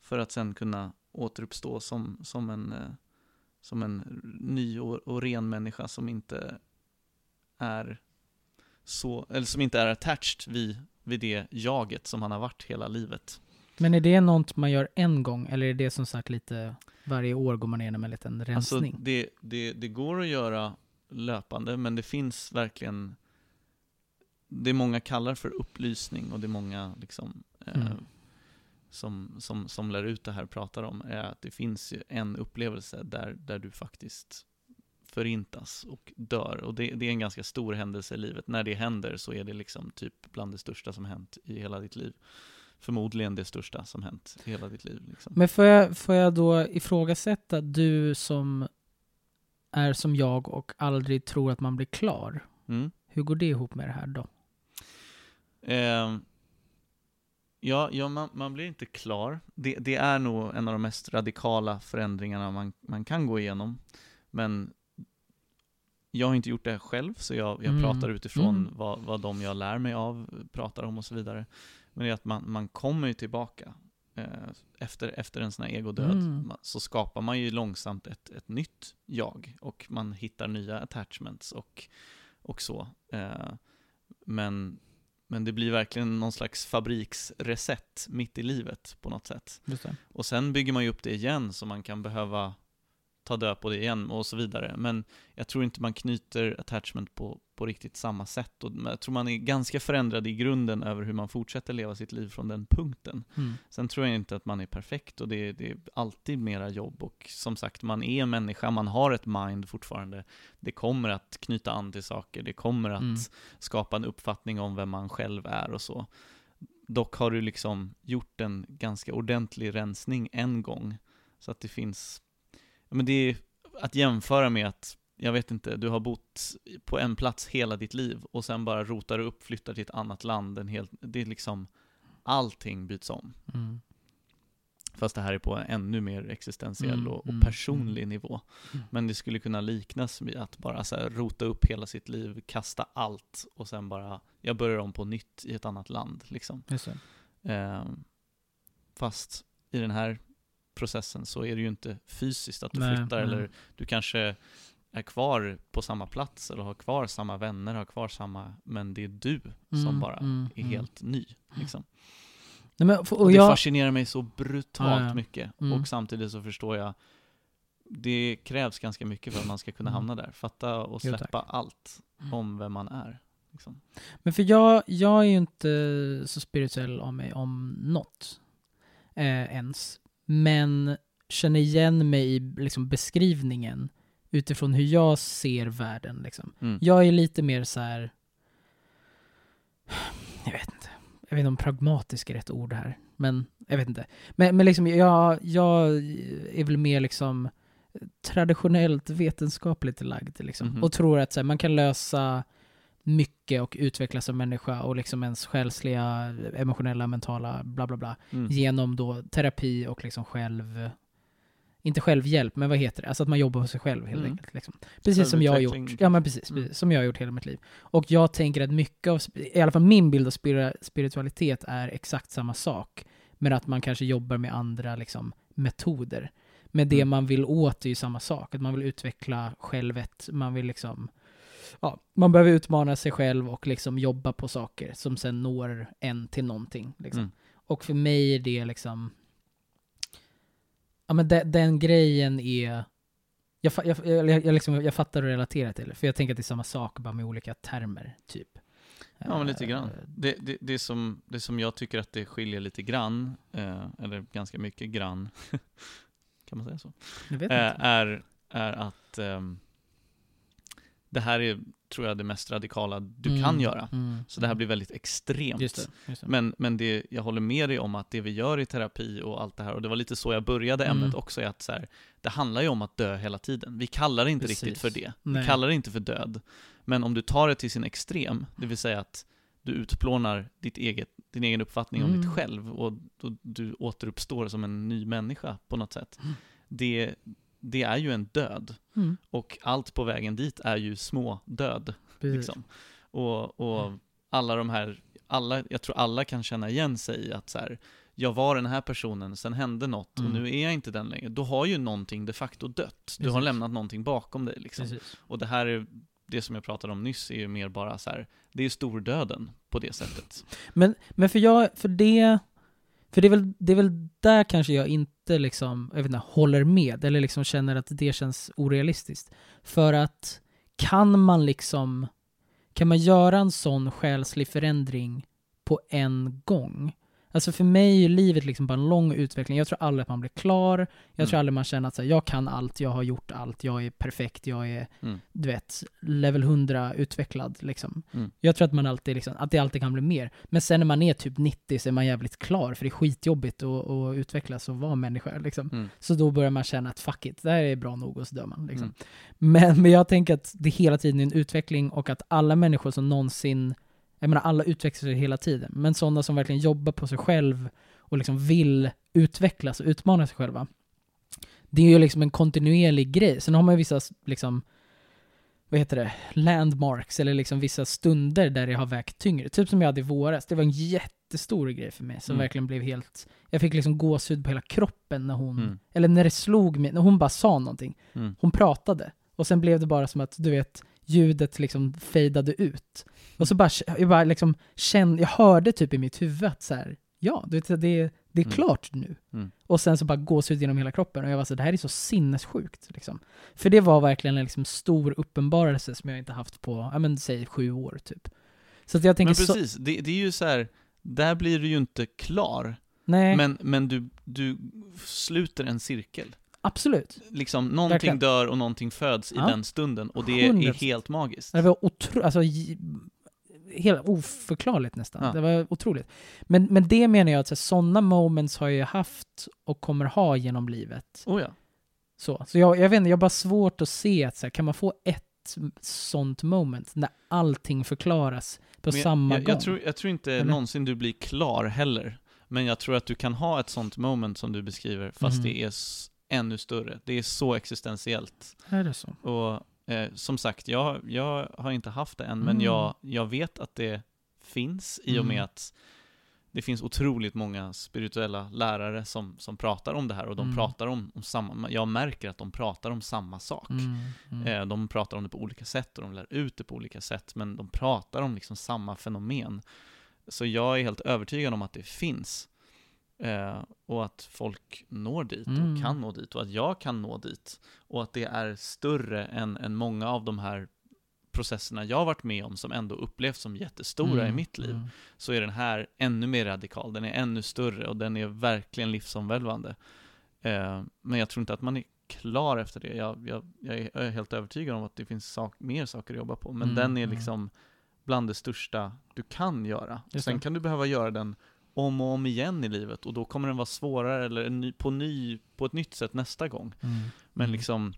för att sen kunna återuppstå som, som, en, eh, som en ny och, och ren människa som inte är så, eller som inte är attached vid, vid det jaget som han har varit hela livet. Men är det något man gör en gång, eller är det som sagt lite varje år går man igenom en liten Alltså rensning? det, det, det går att göra löpande, men det finns verkligen Det många kallar för upplysning och det många liksom eh, Mm. som, som, som lär ut det här pratar om är att det finns ju en upplevelse där, där du faktiskt förintas och dör. Och det, det är en ganska stor händelse i livet. När det händer så är det liksom typ bland det största som hänt i hela ditt liv. Förmodligen det största som hänt i hela ditt liv. Liksom. Men får jag, får jag då ifrågasätta, du som är som jag och aldrig tror att man blir klar. Mm. Hur går det ihop med det här då? Eh, ja, ja man, man blir inte klar. Det, det är nog en av de mest radikala förändringarna man, man kan gå igenom. Men jag har inte gjort det själv, så jag, jag Mm. pratar utifrån Mm. vad, vad de jag lär mig av pratar om och så vidare. Men det är att man, man kommer ju tillbaka. Eh, efter, efter en sån här egodöd Mm. så skapar man ju långsamt ett, ett nytt jag och man hittar nya attachments och, och så. Eh, men, men det blir verkligen någon slags fabriksreset mitt i livet på något sätt. Och sen bygger man ju upp det igen så man kan behöva ta död på det igen och så vidare. Men jag tror inte man knyter attachment på, på riktigt samma sätt. Och jag tror man är ganska förändrad i grunden över hur man fortsätter leva sitt liv från den punkten. Mm. Sen tror jag inte att man är perfekt och det är, det är alltid mera jobb. Och som sagt, man är en människa, man har ett mind fortfarande. Det kommer att knyta an till saker, det kommer att Mm. skapa en uppfattning om vem man själv är och så. Dock har du liksom gjort en ganska ordentlig rensning en gång. Så att det finns, men det är att jämföra med att, jag vet inte, du har bott på en plats hela ditt liv och sen bara rotar du upp, flyttar till ett annat land, en helt, det är liksom, allting byts om. Mm. Fast det här är på en ännu mer existentiell Mm, och, och mm, personlig nivå. Mm. Men det skulle kunna liknas vid att bara så här rota upp hela sitt liv, kasta allt och sen bara, jag börjar om på nytt i ett annat land. Liksom. Ehm, fast i den här processen så är det ju inte fysiskt att du Nej, flyttar, nej. eller du kanske är kvar på samma plats, eller har kvar samma vänner, har kvar samma, men det är du som Mm, bara mm, är mm. helt ny. Liksom. Nej, men, och, Och det jag, fascinerar mig så brutalt Ja, ja. mycket. Mm. Och samtidigt så förstår jag, det krävs ganska mycket för att man ska kunna Mm. hamna där. Fatta och Jo, släppa allt Mm. om vem man är. Liksom. Men för jag, jag är ju inte så spirituell av mig om något. Eh, ens. Men känner igen mig i liksom, beskrivningen utifrån hur jag ser världen. Liksom. Mm. Jag är lite mer så här. Jag vet inte. Jag vet inte om pragmatisk är rätt ord här. Men jag vet inte. Men, men liksom jag, jag är väl mer liksom traditionellt vetenskapligt lagd. Liksom. Mhm. Och tror att så här, man kan lösa mycket och utvecklas som människa och liksom ens själsliga, emotionella, mentala, bla bla bla. Mm. Genom då terapi och liksom själv... Inte självhjälp, men vad heter det? Alltså att man jobbar på sig själv helt Mm. enkelt. Liksom. Precis som jag har gjort. Ja men precis, Mm. som jag har gjort hela mitt liv. Och jag tänker att mycket av, i alla fall min bild av spiritualitet är exakt samma sak. Men att man kanske jobbar med andra liksom, metoder. Men det Mm. man vill åt är ju samma sak. Att man vill utveckla självet, man vill liksom Ja, man behöver utmana sig själv och liksom jobba på saker som sen når en till någonting. Liksom. Mm. Och för mig är det liksom... Ja men de, den grejen är... Jag, jag, jag, jag, liksom, jag fattar och relaterar till det, för jag tänker att det är samma sak, bara med olika termer, typ. Ja, men lite grann. Eh, Det, det, det, som, det som jag tycker att det skiljer lite grann, eh, eller ganska mycket grann, kan man säga så? Jag Eh, är, är att ehm, det här är, tror jag, det mest radikala du Mm, kan göra. mm, Så det här mm. blir väldigt extremt. Just det, just det. Men, men det, jag håller med dig om att det vi gör i terapi och allt det här, och det var lite så jag började ämnet Mm. också, är att så här, det handlar ju om att dö hela tiden. Vi kallar det inte Precis. riktigt för det. Nej. Vi kallar det inte för död. Men om du tar det till sin extrem, det vill säga att du utplånar ditt eget, din egen uppfattning om Mm. ditt själv och, och du återuppstår som en ny människa på något sätt. Mm. Det, det är ju en död. Mm, Och allt på vägen dit är ju små död. precis. Liksom. Och, och Mm. alla de här, alla, jag tror alla kan känna igen sig i att så här, jag var den här personen, sen hände något och Mm. nu är jag inte den längre. Då har ju någonting de facto dött. Du har Precis. lämnat någonting bakom dig liksom. Precis. Och det här är, det som jag pratade om nyss är ju mer bara så här, det är stordöden på det sättet. Men, men för jag, för det, för det är, väl, det är väl där kanske jag inte liksom, jag vet inte, håller med, eller liksom känner att det känns orealistiskt. För att kan man liksom, kan man göra en sån själslig förändring på en gång? Alltså för mig är ju livet liksom bara en lång utveckling. Jag tror aldrig att man blir klar. Jag tror Mm. aldrig man känner att så här, jag kan allt, jag har gjort allt, jag är perfekt, jag är, Mm. du vet, level 100 utvecklad liksom. Mm. Jag tror att man alltid liksom, att det alltid kan bli mer. Men sen när man är typ 90 så är man jävligt klar, för det är skitjobbigt att, att utvecklas och vara människa liksom. Mm. Så då börjar man känna att fuck it, det här är bra nog och så dör man liksom. Mm. Men, men jag tänker att det hela tiden är en utveckling och att alla människor som någonsin, jag menar alla utvecklar sig hela tiden, men sådana som verkligen jobbar på sig själv och liksom vill utvecklas och utmana sig själva. Det är ju liksom en kontinuerlig grej. Sen har man ju vissa liksom, vad heter det, landmarks eller liksom vissa stunder där det har vägt tyngre. Typ som jag hade i våras. Det var en jättestor grej för mig som Mm. verkligen blev helt, jag fick liksom gåshud på hela kroppen när hon, Mm. eller när det slog mig, när hon bara sa någonting. Mm. Hon pratade. Och sen blev det bara som att, du vet, ljudet liksom fejdade ut. Och så bara, jag bara liksom kände, jag hörde typ i mitt huvud att så här, ja, du vet, det, det är Mm. klart nu. Mm. Och sen så bara gåshud genom hela kroppen. Och jag var så det här är så sinnessjukt. Liksom. För det var verkligen en liksom stor uppenbarelse som jag inte haft på, ja men säg sju år typ. Så att jag tänker Men så, precis, det, det är ju så här, där blir du ju inte klar, nej, men, men du, du sluter en cirkel. Absolut. Liksom, någonting Verkligen. dör och någonting föds i Ja. den stunden, och det är 100%. helt magiskt. Det var otroligt, alltså helt oförklarligt nästan. Ja. Det var otroligt. Men, men det menar jag att sådana moments har jag haft och kommer ha genom livet. Oh ja. Så, så jag, jag vet inte, jag har bara svårt att se att så här, kan man få ett sånt moment när allting förklaras på Men samma jag, gång? jag, tror, jag tror inte Eller? någonsin du blir klar heller. Men jag tror att du kan ha ett sånt moment som du beskriver, fast Mhm. det är ännu större. Det är så existentiellt. Är det så? Och eh, som sagt, jag, jag har inte haft det än, men Mm. jag, jag vet att det finns i och med Mm. att det finns otroligt många spirituella lärare som, som pratar om det här och de Mm. pratar om, om samma, jag märker att de pratar om samma sak. Mm, mm. Eh, De pratar om det på olika sätt och de lär ut det på olika sätt, men de pratar om liksom samma fenomen. Så jag är helt övertygad om att det finns. Eh, och att folk når dit och Mm. kan nå dit och att jag kan nå dit. Och att det är större än, än många av de här processerna jag har varit med om som ändå upplevs som jättestora i Mm, mitt liv mm. så är den här ännu mer radikal, den är ännu större och den är verkligen livsomvälvande. Eh, men jag tror inte att man är klar efter det. Jag, jag, jag är- helt övertygad om att det finns sak, mer saker att jobba på, men Mm, den är mm. liksom bland det största du kan göra. Just Sen det. kan du behöva göra den om och om igen i livet och då kommer den vara svårare eller ny, på, ny, på ett nytt sätt nästa gång. Mm. Men Mm. liksom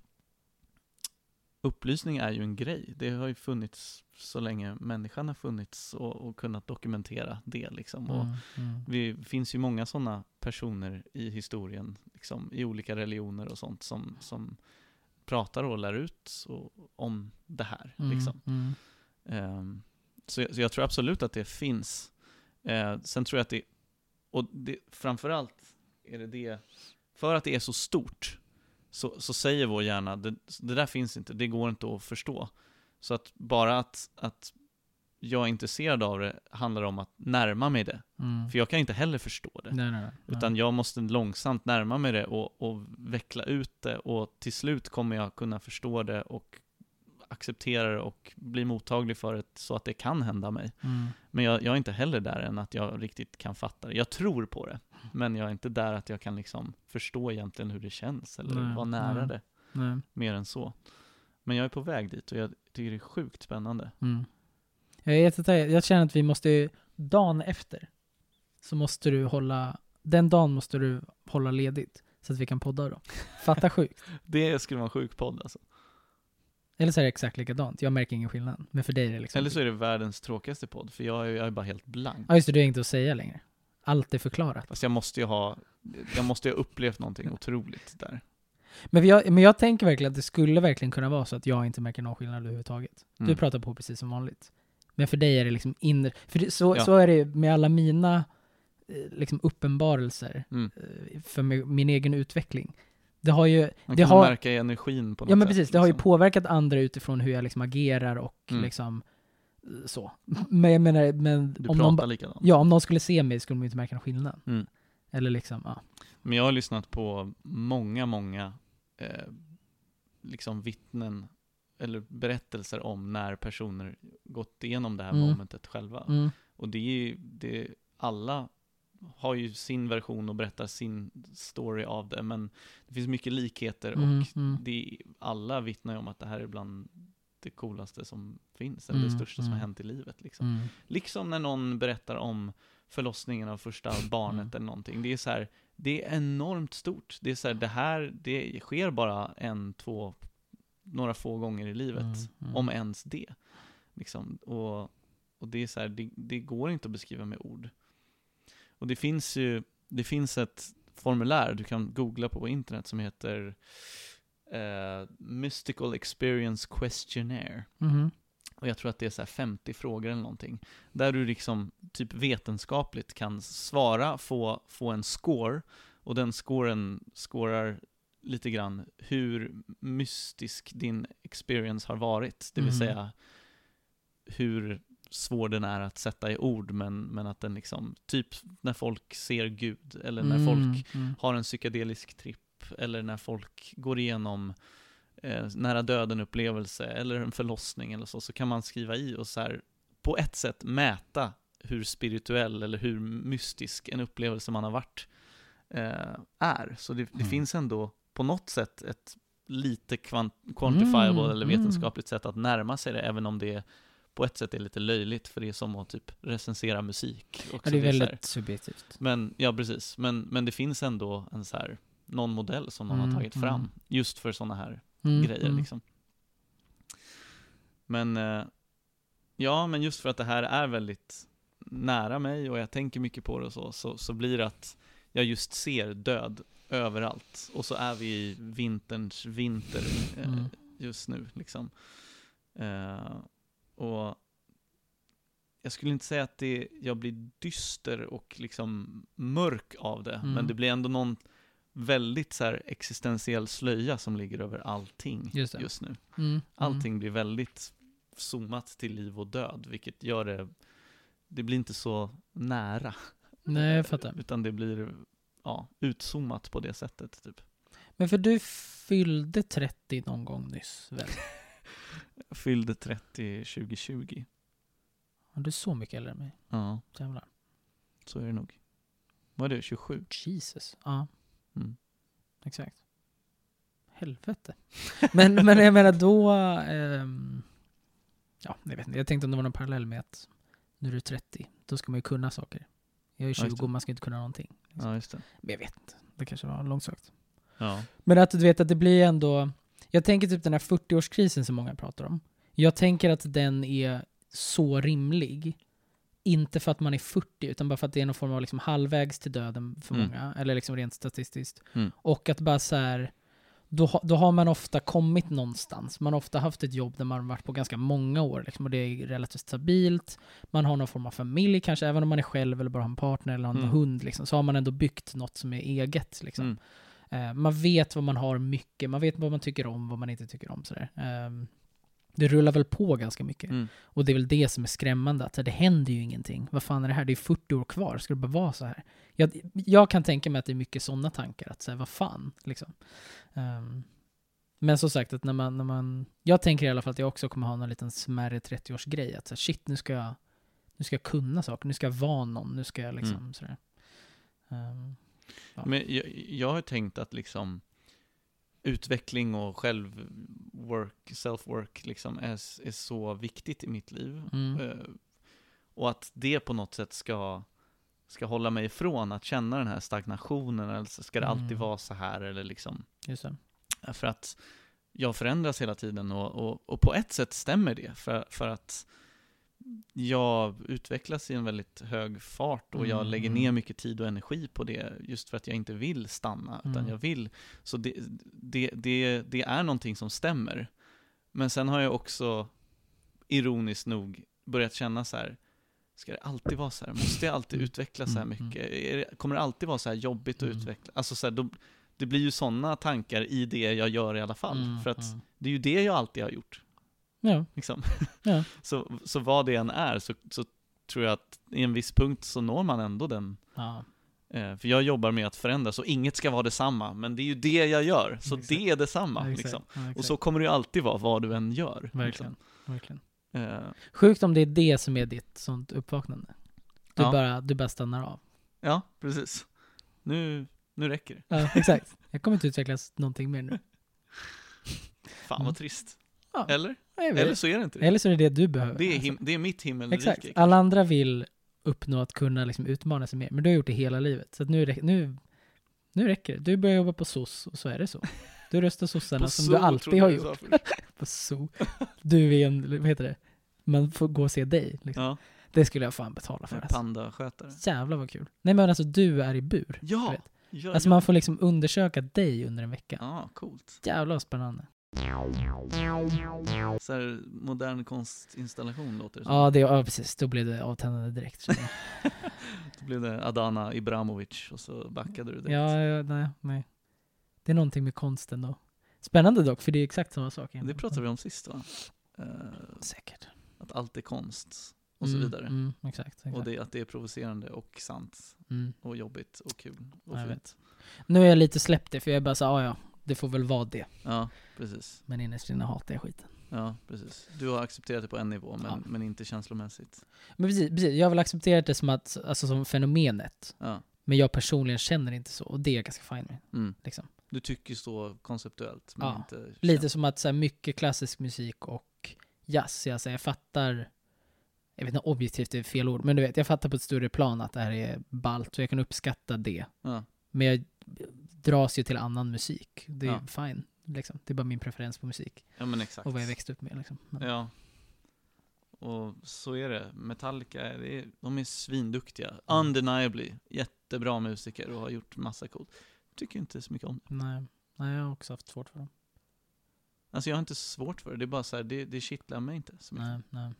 upplysning är ju en grej. Det har ju funnits så länge människan har funnits och, och kunnat dokumentera det liksom. Och Mm, mm. det finns ju många sådana personer i historien, liksom, i olika religioner och sånt, som, som pratar och lär ut och, om det här. Mm, Liksom. Ehm, så, så jag tror absolut att det finns. Eh, sen tror jag att det, och det, framförallt är det det, för att det är så stort, så, så säger vår hjärna, det, det där finns inte, det går inte att förstå. Så att bara att, att jag är intresserad av det handlar om att närma mig det. Mm. För jag kan inte heller förstå det. Nej, nej, nej. Utan jag måste långsamt närma mig det och, och veckla ut det och till slut kommer jag kunna förstå det och acceptera det och bli mottaglig för det så att det kan hända mig. Mm. Men jag, jag är inte heller där än att jag riktigt kan fatta det. Jag tror på det, men jag är inte där att jag kan liksom förstå egentligen hur det känns eller Nej, vara nära nej. det Nej. mer än så. Men jag är på väg dit och jag tycker det är sjukt spännande. Mm. Jag, är jag känner att vi måste, dagen efter, så måste du hålla, den dagen måste du hålla ledigt. Så att vi kan podda då. Fatta sjukt. Det skulle vara en sjuk podd alltså. Eller så är det exakt likadant. Jag märker ingen skillnad. Men för dig är det liksom... Eller så är det världens tråkigaste podd, för jag är, jag är bara helt blank. Ja just det, du har inget att säga längre. Allt är förklarat. Fast jag måste ju ha, jag måste ju ha upplevt någonting otroligt där. Men jag, men jag tänker verkligen att det skulle verkligen kunna vara så att jag inte märker någon skillnad överhuvudtaget. Du Mm. pratar på precis som vanligt. Men för dig är det liksom inre... För det, så, Ja. så är det med alla mina eh, liksom uppenbarelser Mm. eh, för mi- min egen utveckling. Det har ju... Man Det kan har- märka i energin på något Ja men sätt, precis, det har ju liksom. påverkat andra utifrån hur jag liksom agerar och Mm. liksom eh, så. Men jag menar, men Du om pratar någon, likadant. ja, om någon skulle se mig skulle ju inte märka någon skillnad. Mm. Eller liksom, ja. Men jag har lyssnat på många, många eh, liksom vittnen eller berättelser om när personer gått igenom det här Mm. momentet själva. Mm. Och det är ju, det, alla har ju sin version och berättar sin story av det, men det finns mycket likheter Mm, och mm. det, alla vittnar ju om att det här är bland det coolaste som finns, eller det Mm, största som har mm. hänt i livet. Liksom. Liksom när någon berättar om förlossningen av första barnet eller någonting. Det är så här, det är enormt stort. Det är så här, det här, det sker bara en, två, några få gånger i livet. Om ens det. Liksom. Och, och det är så här, det, det går inte att beskriva med ord. Och det finns ju, det finns ett formulär du kan googla på på internet som heter eh, Mystical Experience Questionnaire. Mhm. Och jag tror att det är så här 50 frågor eller någonting. Där du liksom typ vetenskapligt kan svara, få, få en score. Och den scoren scorar lite grann hur mystisk din experience har varit. Det vill Mhm. säga hur svår den är att sätta i ord, men, men att den liksom, typ när folk ser Gud, eller när folk Mm, mm. har en psykedelisk tripp, eller när folk går igenom eh, nära döden-upplevelse, eller en förlossning eller så, så kan man skriva i och så här, på ett sätt mäta hur spirituell eller hur mystisk en upplevelse man har varit eh, är. Så det, det Mm. finns ändå på något sätt ett lite kvant- quantifiable Mm, eller mm. vetenskapligt sätt att närma sig det, även om det på ett sätt är lite löjligt, för det är som att typ recensera musik. Också. Ja, det är så här- väldigt subjektivt. men, ja precis. Men, men det finns ändå en så här, någon modell som någon Mm, har tagit fram, mm. just för sådana här Mm, grejer mm. liksom. Men, eh, ja, men just för att det här är väldigt nära mig och jag tänker mycket på det och så, så, så blir det att jag just ser död överallt. Och så är vi i vinterns vinter eh, Mm. just nu liksom. Eh, och jag skulle inte säga att det, jag blir dyster och liksom mörk av det, Mm. men det blir ändå någon väldigt så existentiell slöja som ligger över allting Just just nu. Mm. Mm. Allting blir väldigt zoomat till liv och död, vilket gör det, det blir inte så nära. Nej, jag fattar. Utan det blir, ja, utzoomat på det sättet typ. Men för du fyllde 30 någon gång nyss väl? Jag fyllde 30 2020. Ja, Du är så mycket äldre än mig. Ja, Jävlar. så är det nog. Vad är det, 27? Jesus. Ja, Mm. exakt. Helvete. Men, men jag menar då... ehm, ja, jag vet inte. Jag tänkte om det var någon parallell med att nu är du 30. Då ska man ju kunna saker. Jag är just 20 det. och man ska inte kunna någonting. Ja, just det. Men jag vet inte. Det kanske var långsökt. Ja. Men att du vet att det blir ändå... Jag tänker typ den här 40-årskrisen som många pratar om. Jag tänker att den är så rimlig. Inte för att man är 40, utan bara för att det är någon form av liksom halvvägs till döden för Mm. många. Eller liksom rent statistiskt. Mm. Och att bara så här... Då, då har man ofta kommit någonstans. Man har ofta haft ett jobb där man har varit på ganska många år. Liksom, och det är relativt stabilt. Man har någon form av familj kanske, även om man är själv eller bara har en partner eller har en Mm. hund. Liksom, så har man ändå byggt något som är eget. Liksom. Eh, man vet vad man har mycket, man vet vad man tycker om, vad man inte tycker om. Sådär. Eh, det rullar väl på ganska mycket. Mm. Och det är väl det som är skrämmande, att det händer ju ingenting. Vad fan är det här? Det är 40 år kvar, ska det bara vara så här? Jag, jag kan tänka mig att det är mycket sådana tankar, att säga vad fan, liksom. Ehm, men som sagt, att när man, när man... Jag tänker i alla fall att jag också kommer ha någon liten smärre 30-årsgrej. Att så här, shit, nu ska jag... Nu ska jag kunna saker, nu ska jag vara någon, nu ska jag liksom Mm. sådär. Ehm, Ja. Men jag, jag har tänkt att liksom utveckling och självwork, self-work liksom är, är så viktigt i mitt liv. Mm. Eh, och att det på något sätt ska, ska hålla mig ifrån att känna den här stagnationen, eller ska det alltid Mm. vara så här, eller liksom. just det. För att jag förändras hela tiden och, och, och på ett sätt stämmer det, för, för att jag utvecklas i en väldigt hög fart och jag Mm, lägger mm. ner mycket tid och energi på det just för att jag inte vill stanna, utan Mm. jag vill. Så det, det, det, det är någonting som stämmer. Men sen har jag också, ironiskt nog, börjat känna så här, ska det alltid vara så här? Måste jag alltid Mm. utvecklas så här Mm, mycket? Det, kommer det alltid vara så här jobbigt att Mm. utveckla? Alltså så här, då, det blir ju sådana tankar i det jag gör i alla fall. Mm, för att mm. det är ju det jag alltid har gjort. Ja, Liksom. Ja. så, så vad det än är så, så tror jag att i en viss punkt så når man ändå den. ja. Eh, för jag jobbar med att förändra, så inget ska vara detsamma. Men det är ju det jag gör, så Exakt. det är detsamma. Ja, liksom. Och så kommer det ju alltid vara, vad du än gör. Verkligen. Verkligen. Liksom. Eh, Sjukt om det är det som är ditt sånt uppvaknande. Du, bara, du bara stannar av. ja, precis. Nu, nu räcker det. Ja, exakt. Jag kommer inte utvecklas någonting mer nu. Fan Mm. vad trist. Ja. Eller? Eller så är det inte det. Eller så är det det du behöver. Det är, Alltså, him- det är mitt himmelrike. Exakt. kanske. Alla andra vill uppnå att kunna liksom utmana sig mer. Men du har gjort det hela livet. Så att nu, nu, nu räcker det. Du börjar jobba på SOS och så är det så. Du röstar sossarna som zoo, du alltid har gjort. På SO. Du är en, vad heter det? Man får gå och se dig. Liksom. Ja, Det skulle jag fan betala för. Alltså. pandaskötare. Jävlar vad kul. Nej men alltså du är i bur. Ja! ja, Alltså ja. man får liksom undersöka dig under en vecka. Ja, coolt. Jävlar vad spännande. Så här, modern konstinstallation låter det som. Ja, det, ja precis. Då blev det avtändande direkt. Då blev det Adana Ibramovic och så backade du direkt. ja, ja, nej, nej. Det är någonting med konsten då. Spännande dock, för det är exakt samma sak. Det pratade vi om sist va? Eh, Säkert. att allt är konst och så Mm, vidare. Mm, exakt. exakt. Och det, att det är provocerande och sant mm. och jobbigt och kul och fint. Nu har jag lite släppt det, för jag är bara så ah, ja, det får väl vara det. Ja, precis. Men innerst inne hatar jag skiten. Ja, precis. Du har accepterat det på en nivå, men, Ja. men inte känslomässigt. Men precis, precis, jag har väl accepterat det som att, alltså som fenomenet. Ja. Men jag personligen känner inte så, och det är jag ganska fine med. Mm. Liksom. Du tycker så konceptuellt, men Ja, inte Lite som att så här, mycket klassisk musik och jazz, jag, så här, jag fattar, jag vet inte objektivt är fel ord, men du vet, jag fattar på ett större plan att det här är ballt och jag kan uppskatta det. Ja. Men jag dras ju till annan musik. Det är Ja. fine. Liksom. Det är bara min preferens på musik ja, men exakt. och vad jag växte upp med. Liksom. Men, Ja. Och så är det. Metallica, det är, de är svinduktiga. Mm. Undeniably. Jättebra musiker och har gjort massa coolt. Tycker inte så mycket om det. Nej. Nej, jag har också haft svårt för dem. Alltså jag har inte svårt för det. Det är bara så här, det, det kittlar mig inte så mycket. Nej, nej.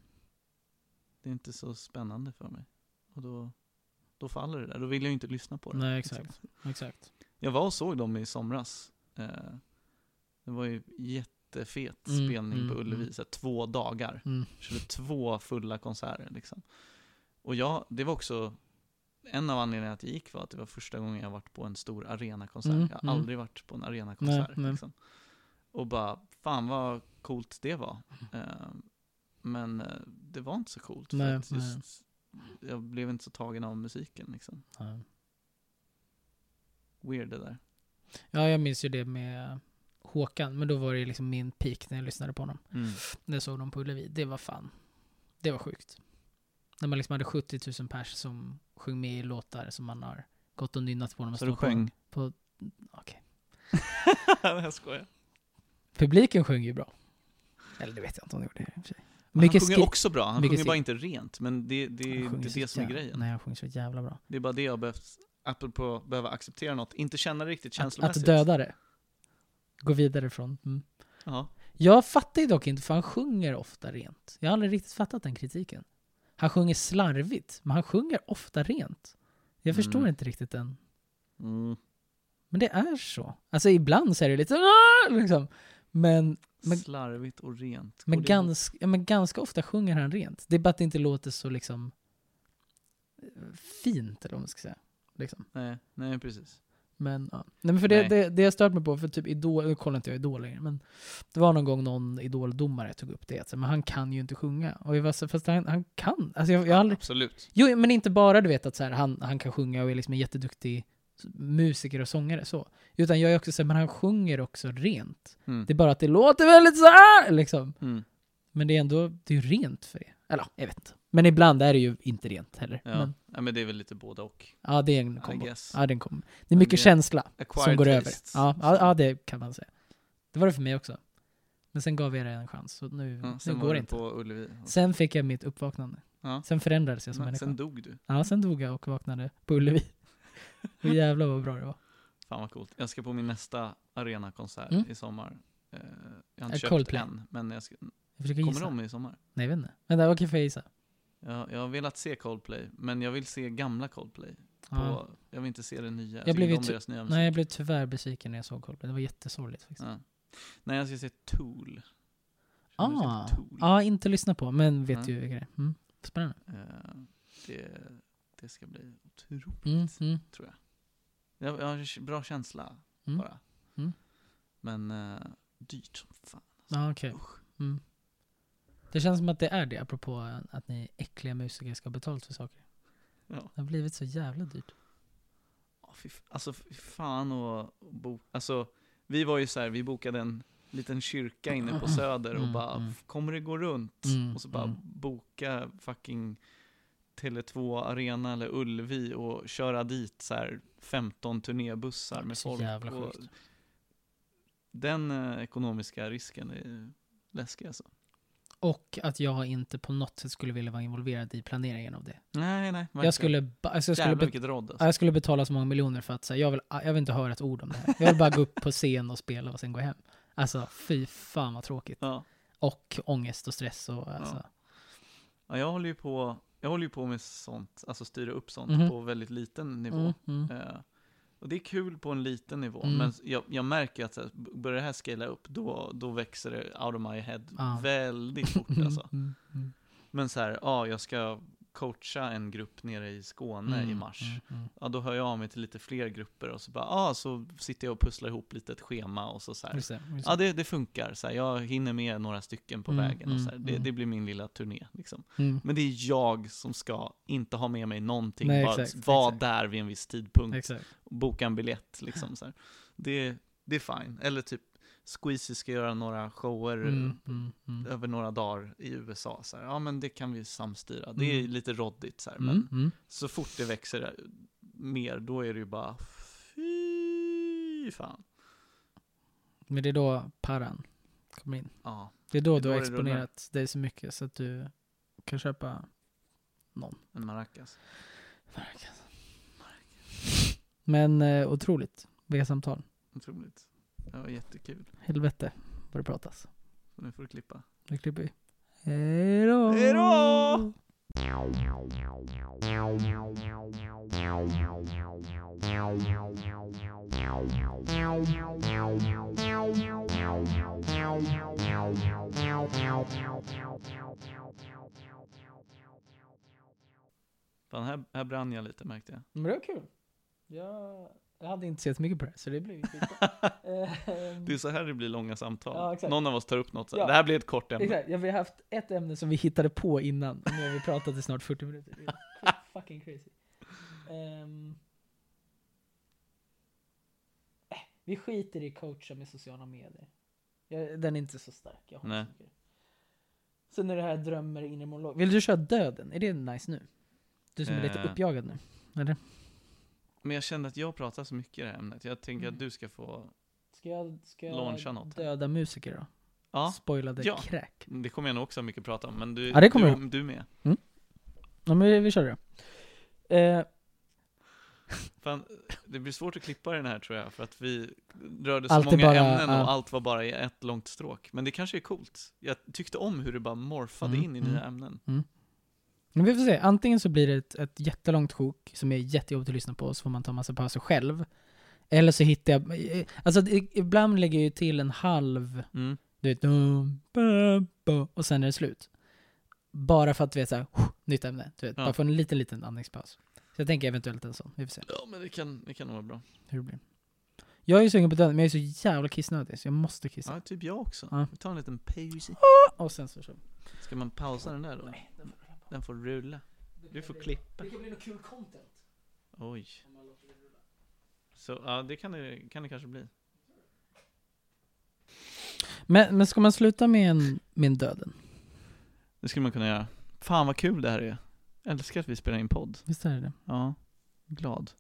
Det är inte så spännande för mig. Och då, då faller det där. Då vill jag ju inte lyssna på det. Nej, exakt. Exakt. Jag var och såg dem i somras. Eh, det var ju jättefet Mm, spelning mm, på Ullevi, mm. två dagar. Mm. Körde två fulla konserter liksom. Och jag, det var också, en av anledningarna att jag gick var att det var första gången jag varit på en stor arenakonsert. Mm, jag har mm. aldrig varit på en arenakonsert. Nej. Liksom. Och bara, fan vad coolt det var. Eh, men eh, det var inte så coolt. För Nej, att just, jag blev inte så tagen av musiken liksom. Nej. Weird det där. Ja, jag minns ju det med Håkan, men då var det liksom min peak när jag lyssnade på honom. Mm. När jag såg dem på Ullevi. Det var fan, det var sjukt. När man liksom hade 70 000 pers som sjöng med i låtar som man har gått och nynnat på när man Så du stod på- sjöng? På, okej. jag skojar. Publiken sjöng ju bra. Eller det vet jag inte om de gjorde i och för sig. Men han Mycket sjunger skri- också bra, han mycket sjunger bara inte rent. Men det, det, det sjunger är det som är grejen. Nej, han sjunger så jävla bra. Det är bara det jag behövt, apropå behöva acceptera något, inte känna det riktigt Att, känslomässigt. att döda det. Gå vidare från. Mm. Ja. Jag fattar ju dock inte, för han sjunger ofta rent. Jag har aldrig riktigt fattat den kritiken. Han sjunger slarvigt, men han sjunger ofta rent. Jag förstår Mm. inte riktigt den. Mm. Men det är så. Alltså ibland så är det lite "Ah!" liksom. Men, Men- Slarvigt och rent. men, ganska, ja, men ganska ofta sjunger han rent. Det är bara att det inte låter så liksom eh, fint, eller vad man ska säga. Liksom. Nej, nej precis. Men, ja. Nej, men för det, det, det jag stört mig på, för typ Idol, nu kollar inte jag Idol längre, men det var någon gång någon Idol-domare tog upp det, att så, men han kan ju inte sjunga. Och jag var så, fast han, han kan. Alltså jag, jag aldrig, Absolut. jo, men inte bara du vet att så här, han, han kan sjunga och är liksom en jätteduktig musiker och sångare så. Utan jag är också så här, men han sjunger också rent. Mm. Det är bara att det låter väldigt så här liksom. Mm. Men det är ändå, det är ju rent för det. Eller ja, jag vet inte. Men ibland är det ju inte rent heller. Ja. Men, ja, men det är väl lite både och. ja, det är en kombo. Ja, det är kombo. Det är mycket det- känsla som går över. tastes. Ja, ja, ja, det kan man säga. Det var det för mig också. Men sen gav jag det en chans, så nu, Ja, nu går det inte. Sen fick jag mitt uppvaknande. Ja. Sen förändrades jag som Men människa. sen dog du. Ja, sen dog jag och vaknade på Ullevi. Och jävlar vad bra det var. Fan vad coolt. Jag ska på min nästa arenakonsert Mm. i sommar. Eh, jag har inte köpt Coldplay? än, men jag ska, Jag kommer gissa. de i sommar? Nej, jag vet inte. Vänta, okej, får jag gissa? Jag, jag har velat se Coldplay, men jag vill se gamla Coldplay. På, Ja. Jag vill inte se det nya. Jag, Jag blev om deras nya musik. Nej, jag blev tyvärr besviken när jag såg Coldplay. Det var jättesorgligt faktiskt. Ja. Nej, jag ska se Tool. Ah, Tool? ja, inte lyssna på, men vet Nej. ju vilka det är. Mm. Spännande. Eh, det, det ska bli otroligt, Mm, mm, tror jag. Jag, jag har en bra känsla mm. bara. Mm. Men uh, dyrt som fan. Ja, okej. Mm. Det känns som att det är det, apropå att ni äckliga musiker ska ha betalt för saker. Ja. Det har blivit så jävla dyrt. Oh, fy, alltså fy fan och, och bo, alltså vi var ju så här, vi bokade en liten kyrka inne på Söder och Mm, bara, mm. "F- kommer det gå runt? Mm, och så bara mm. boka fucking Tele2 Arena eller Ullevi och köra dit så här 15 turnébussar med Så folk. jävla sjukt. den eh, ekonomiska risken är läskig alltså. Och att jag inte på något sätt skulle vilja vara involverad i planeringen av det. Nej, nej. verkligen. Jag skulle, alltså jag, skulle Jävlar rodd alltså. ja, jag skulle betala så många miljoner för att säga, jag vill, jag vill inte höra ett ord om det här. Jag vill bara gå upp på scen och spela och sen gå hem. Alltså fy fan vad tråkigt. Ja. Och ångest och stress och alltså. ja, jag håller ju på, jag håller ju på med sånt, alltså styra upp sånt Mhm. på väldigt liten nivå. Mm, mm. Eh, och det är kul på en liten nivå, Mm. men jag, jag märker att så här, börjar det här scala upp, då, då växer det out of my head Ja. väldigt fort alltså. Mm, mm, Men så här, ja, jag ska coacha en grupp nere i Skåne i mm, mars. mm, mm. Ja, då hör jag av mig till lite fler grupper och så bara, ja, så sitter jag och pusslar ihop lite ett schema och så så här. Just det, just Ja, det, det funkar. Så här, jag hinner med några stycken på Mm, vägen och så här. mm, Det, mm. det blir min lilla turné liksom. Men det är jag som ska inte ha med mig någonting, Nej, bara vara där vid en viss tidpunkt Exakt. boka en biljett liksom så här. Det, det är fine. Eller typ Squeezy ska göra några shower Mm, mm, mm. över några dagar i USA. Så här. Ja, men det kan vi samstyra. Det är Mm. lite roddigt så här, Mm, men mm. så fort det växer mer, då är det ju bara fy fan. Men det är då paran kommer in. Ja, Det är då Det är du då har exponerat dig så mycket så att du kan köpa En maracas. Men eh, otroligt. Vilka samtal. Otroligt. Det var jättekul. Helvete vad det pratas. Så nu får du klippa. Nu klipper vi. Hejdå! Hejdå! Fan, här, här brann jag lite märkte jag. Men det var kul. Jag, jag hade inte sett mycket på det, så det blev skitbra. Ehm, Det är så här det blir långa samtal. Ja, exakt. Någon av oss tar upp något. Så här. Ja. Det här blir ett kort ämne. Exakt, ja, vi har haft ett ämne som vi hittade på innan, och nu har vi pratat i snart 40 minuter. Det är fucking crazy. Ehm. Eh, vi skiter i coacha med sociala medier. Jag, den är inte så stark. Jag Nej. så mycket. Sen är det här drömmar inre monolog. Vill du köra döden? Är det nice nu? Du som är lite Eh. uppjagad nu. Eller? Men jag kände att jag pratar så mycket i det här ämnet. Jag tänker Mm. att du ska få... Ska jag, ska Launcha jag något. döda musiker då? Ja, Spoilade Ja. crack. det kommer jag nog också ha mycket att prata om. Men du, Ja, det kommer du, du med. Ja men vi, vi kör det. Eh, Fan, det blir svårt att klippa den här tror jag, för att vi rörde så Allt många bara- ämnen och ja. allt var bara i ett långt stråk. Men det kanske är coolt. Jag tyckte om hur det bara morfade Mm, in i mm. nya ämnen. Men vi får se, antingen så blir det ett, ett jättelångt sjok som är jättejobbigt att lyssna på, så får man ta massa pauser själv. Eller så hittar jag, alltså i- ibland lägger jag ju till en halv, Mm. du vet, dum, ba, ba, och sen är det slut. Bara för att du vet såhär, nytt ämne, du vet, Ja. bara få en liten, liten andningspaus. Så jag tänker eventuellt en sån, vi får se Ja, men det kan, det kan nog vara bra. hur det blir. Jag är ju sugen på döden, men jag är så jävla kissnödig, så jag måste kissa. Ja, typ jag också. Ja. Vi tar en liten paus. Och sen så kör. Ska man pausa den där då? Nej, den får rulla. Du får klippa. Det kan bli något kul content. Oj. om man låter det rulla. Så, ja, det kan det, kan det kanske bli. Men, men ska man sluta med en, med en döden? Det skulle man kunna göra. Fan vad kul det här är. Jag älskar att vi spelar in podd. Visst är det det? Ja. Glad.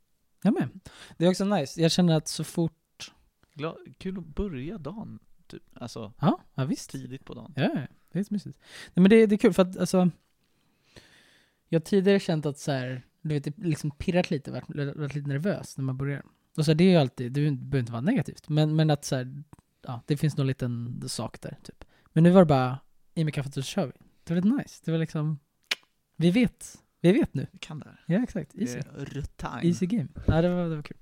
Jag med. Det är också nice. Jag känner att så fort... Glad. Kul att börja dagen. Typ. Alltså, Ja, ja visst. tidigt på dagen. Ja, ja, det är så mysigt. Nej, men det, det är kul för att alltså... Jag har tidigare känt att så här, du vet, det liksom pirrat lite, varit, varit lite nervös när man börjar. Och så här, det är ju alltid, det behöver inte vara negativt, men, men att så här, ja, det finns någon liten sak där, typ. Men nu var det bara, i med kaffet så kör vi. Det var lite nice. Det var liksom, vi vet, vi vet nu. Vi kan det här. Ja, exakt. Det Easy. är rutin. Easy game. Ja, det var, det var kul.